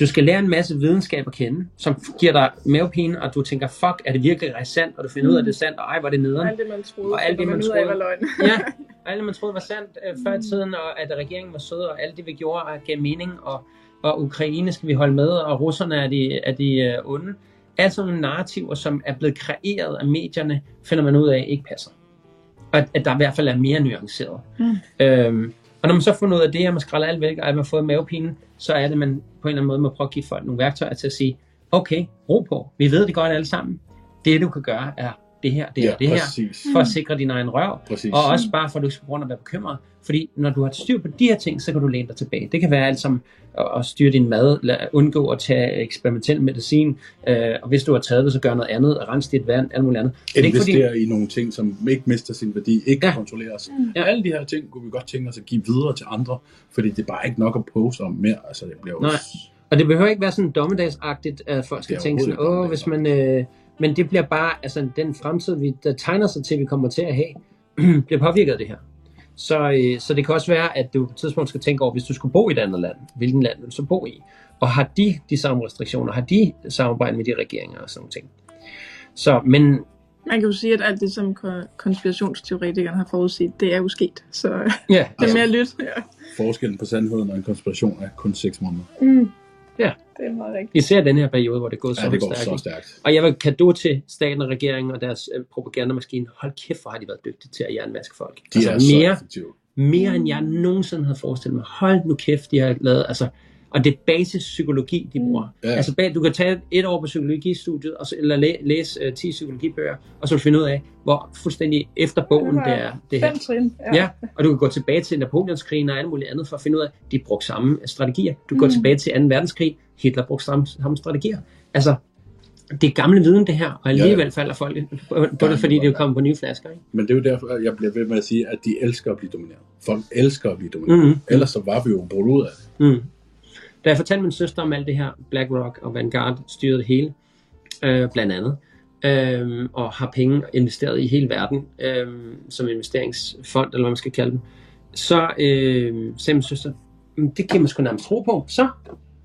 Du skal lære en masse videnskab at kende, som giver dig mavepine, og du tænker, fuck, er det virkelig sandt? Og du finder ud af, at det er sandt, og ej, var det nederen. Alt det, man troede, Og alt det, man af, troede. var løgn. ja, *laughs* alt det, man troede var sandt øh, før i tiden, og at regeringen var sød, og alt det, vi gjorde, og gav mening, og, og Ukraine skal vi holde med, og russerne er de, er de øh, onde. Alt sådan nogle narrativer, som er blevet kreeret af medierne, finder man ud af, ikke passer. Og at, at der i hvert fald er mere nuanceret. Mm. Øhm, og når man så får noget af det, at man skræller alt væk, og at man har fået mavepine, så er det, man på en eller anden måde må prøve at give folk nogle værktøjer til at sige, okay, ro på, vi ved det godt alle sammen. Det du kan gøre er det her, det her, det her, præcis. for at sikre din egen røv. præcis. Og også bare for, at du ikke skal grund at være bekymret. Fordi når du har styr på de her ting, så kan du læne dig tilbage. Det kan være alt som at styre din mad, undgå at tage eksperimentel medicin, øh, og hvis du har taget det, så gør noget andet, rense dit vand, alt muligt andet. Det er ikke fordi, Investere i nogle ting, som ikke mister sin værdi, ikke Ja. ja. kontrolleres. Ja. Ja. Alle de her ting kunne vi godt tænke os at give videre til andre, fordi det er bare ikke nok at poste om mere. Altså, det bliver jo... Nej. og det behøver ikke være sådan dommedagsagtigt, at folk skal tænke sådan, åh, hvis man... Øh, men det bliver bare, altså den fremtid, vi, der tegner sig til, vi kommer til at have, *clears throat* bliver påvirket af det her. Så, øh, så det kan også være, at du på et tidspunkt skal tænke over, hvis du skulle bo i et andet land, hvilken land vil du så bo i? Og har de de samme restriktioner? Har de samarbejde med de regeringer og sådan ting? Så, men Man kan jo sige, at alt det, som ko- konspirationsteoretikerne har forudset, det er jo sket. Så ja, *laughs* det er Altså- mere lyt. Ja. Forskellen på sandheden og en konspiration er kun 6 måneder. Mm. Ja. Det er meget rigtigt. især den her periode, hvor det er gået så Ja, det går stærkt. så stærkt. Og jeg vil kado til staten og regeringen og deres øh, propagandamaskine. Hold kæft, hvor har de været dygtige til at jernvaske folk. De er altså, så mere, effektive. mere end jeg nogensinde havde forestillet mig. Hold nu kæft, de har lavet, altså, og det er basispsykologi, de bruger. Ja. Altså, bag- du kan tage et år på psykologistudiet, og så, eller læ, læse uh, 10 psykologibøger, og så finde ud af, hvor fuldstændig efter bogen Det det, er. Det her. Fem trin. Ja, og du kan gå tilbage til Napoleonskrigen og alt muligt andet for at finde ud af, at de brugte samme strategier. Du går Mm. tilbage til 2. verdenskrig, Hitler brugte samme, samme strategier. Altså, det er gamle viden det her, og alligevel Ja, ja. falder folk på, på det, fordi det er kommet på nye flasker. Ikke? Men det er jo derfor, jeg bliver ved med at sige, at de elsker at blive domineret. Folk elsker at blive domineret. Mhm. Ellers så var vi jo brudt ud af det. Mm. Da jeg fortalte min søster om alt det her, BlackRock og Vanguard styrede det hele, øh, blandt andet, øh, og har penge investeret i hele verden, øh, som investeringsfond, eller hvad man skal kalde dem, så øh, sagde min søster, "Men det kan man sgu nærmest tro på. Så,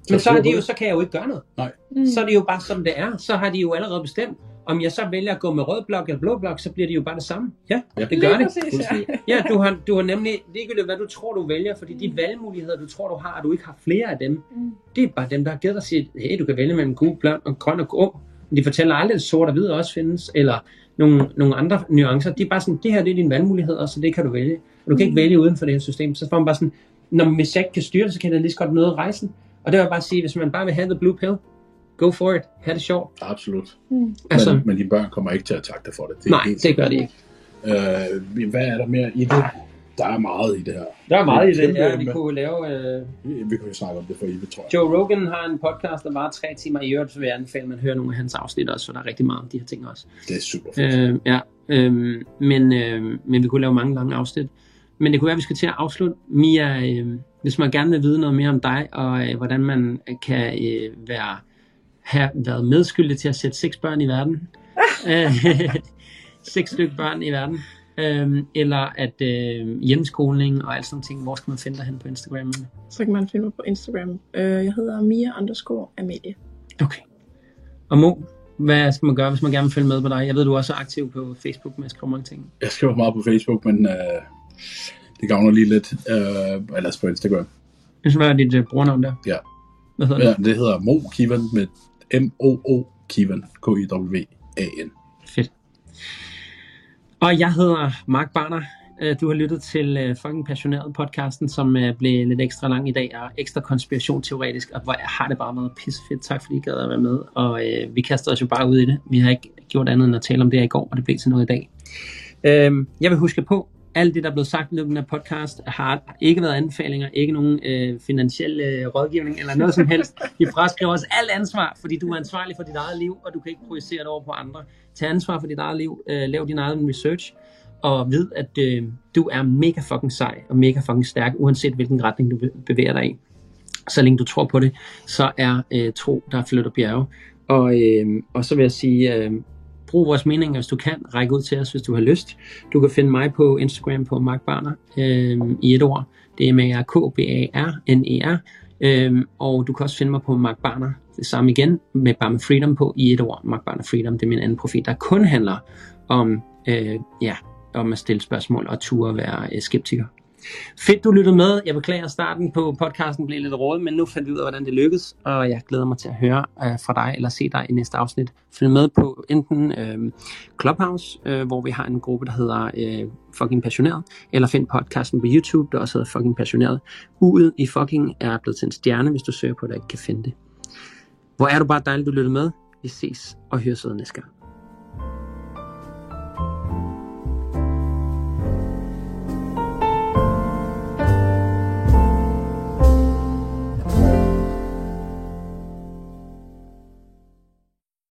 men så, er det jo, så kan jeg jo ikke gøre noget. Mm. Så er det jo bare som det er. Så har de jo allerede bestemt, om jeg så vælger at gå med rød blok eller blå blok, så bliver det jo bare det samme. Ja, Ja. det gør Lige det. præcis, ja. Ja, du har, du har nemlig ligegyldigt, hvad du tror, du vælger, fordi de valgmuligheder, du tror, du har, og du ikke har flere af dem, Mm. det er bare dem, der har givet dig at sige, hey, du kan vælge mellem gul, blond og grøn og grå. Men de fortæller aldrig, at sort og hvid også findes, eller nogle, nogle andre nuancer. De er bare sådan, det her det er dine valgmuligheder, så det kan du vælge. Og du kan ikke vælge uden for det her system. Så får man bare sådan, når man, hvis jeg ikke kan styre det, så kan jeg lige så godt noget rejsen. Og det vil jeg bare sige, hvis man bare vil have the blue pill, go for it, have det sjovt. Absolut. Mm. Altså, Men, men dine børn kommer ikke til at takke dig for det. det er nej, helt det gør det ikke. Øh, hvad er der mere i det? Der er meget i det her. Der er meget i det. Ja, vi emne. kunne lave... Øh, Vi, vi kan jo snakke om det for evigt, tror jeg. Joe Rogan har en podcast, der var tre timer i øvrigt, så vil jeg anbefale, at man hører nogle af hans afsnit også, for der er rigtig meget om de her ting også. Det er super fedt. Øh, ja, øh, men, øh, men vi kunne lave mange lange afsnit. Men det kunne være, at vi skal til at afslutte. Mia, øh, hvis man gerne vil vide noget mere om dig, og øh, hvordan man kan øh, være, have været medskyldig til at sætte seks børn i verden. øh, *laughs* seks stykker børn i verden. Øh, eller at øh, hjemmeskoling og alt sådan ting. Hvor skal man finde dig hen på Instagram? Så kan man finde mig på Instagram. Øh, jeg hedder Mia underscore Amelie. Okay. Og Mo, hvad skal man gøre, hvis man gerne vil følge med på dig? Jeg ved, du er også er aktiv på Facebook med at skrive mange ting. Jeg skriver meget på Facebook, men øh, det gavner lige lidt. Øh, ellers på Instagram. Hvad er dit uh, brugernavn der? Ja. Hvad hedder Ja, det? det hedder Mo Kivan med M-O-O Kivan. K-I-W-A-N. Fedt. Og jeg hedder Mark Barner. Øh, du har lyttet til øh, fucking passioneret podcasten, som øh, blev lidt ekstra lang i dag og ekstra konspirationsteoretisk, og hvor jeg har det bare været pissefedt. Tak fordi I gad at være med, og øh, vi kaster os jo bare ud i det. Vi har ikke gjort andet end at tale om det her i går, og det blev til noget i dag. Øh, jeg vil huske på, alt det, der er blevet sagt i den her podcast, har ikke været anbefalinger, ikke nogen øh, finansiel øh, rådgivning eller noget som helst. *laughs* Vi fraskriver os alt ansvar, fordi du er ansvarlig for dit eget liv, og du kan ikke projicere det over på andre. Tag ansvar for dit eget liv, øh, lav din egen research, og ved, at øh, du er mega fucking sej og mega fucking stærk, uanset hvilken retning du be- bevæger dig i. Så længe du tror på det, så er øh, tro, der flytter bjerge. Og, øh, og så vil jeg sige, øh, brug vores mening, hvis du kan. Række ud til os, hvis du har lyst. Du kan finde mig på Instagram på Mark Barner øh, i et ord. Det er med k b a r n e r Øhm, og du kan også finde mig på Mark Barner, det samme igen, med bare med Freedom på i et ord. Mark Barner Freedom, det er min anden profil, der kun handler om, øh, ja, om at stille spørgsmål og ture være øh, skeptiker. Fedt, du lyttede med. Jeg beklager, at starten på podcasten blev lidt rådet, men nu fandt vi ud af, hvordan det lykkedes, og jeg glæder mig til at høre øh, fra dig, eller se dig i næste afsnit. Følg med på enten øh, Clubhouse, øh, hvor vi har en gruppe, der hedder øh, Fucking Passioneret, eller find podcasten på YouTube, der også hedder Fucking Passioneret. Uget i Fucking er blevet til en stjerne, hvis du søger på det og ikke kan finde det. Hvor er du bare dejlig, du lyttede med. Vi ses og høres næste gang.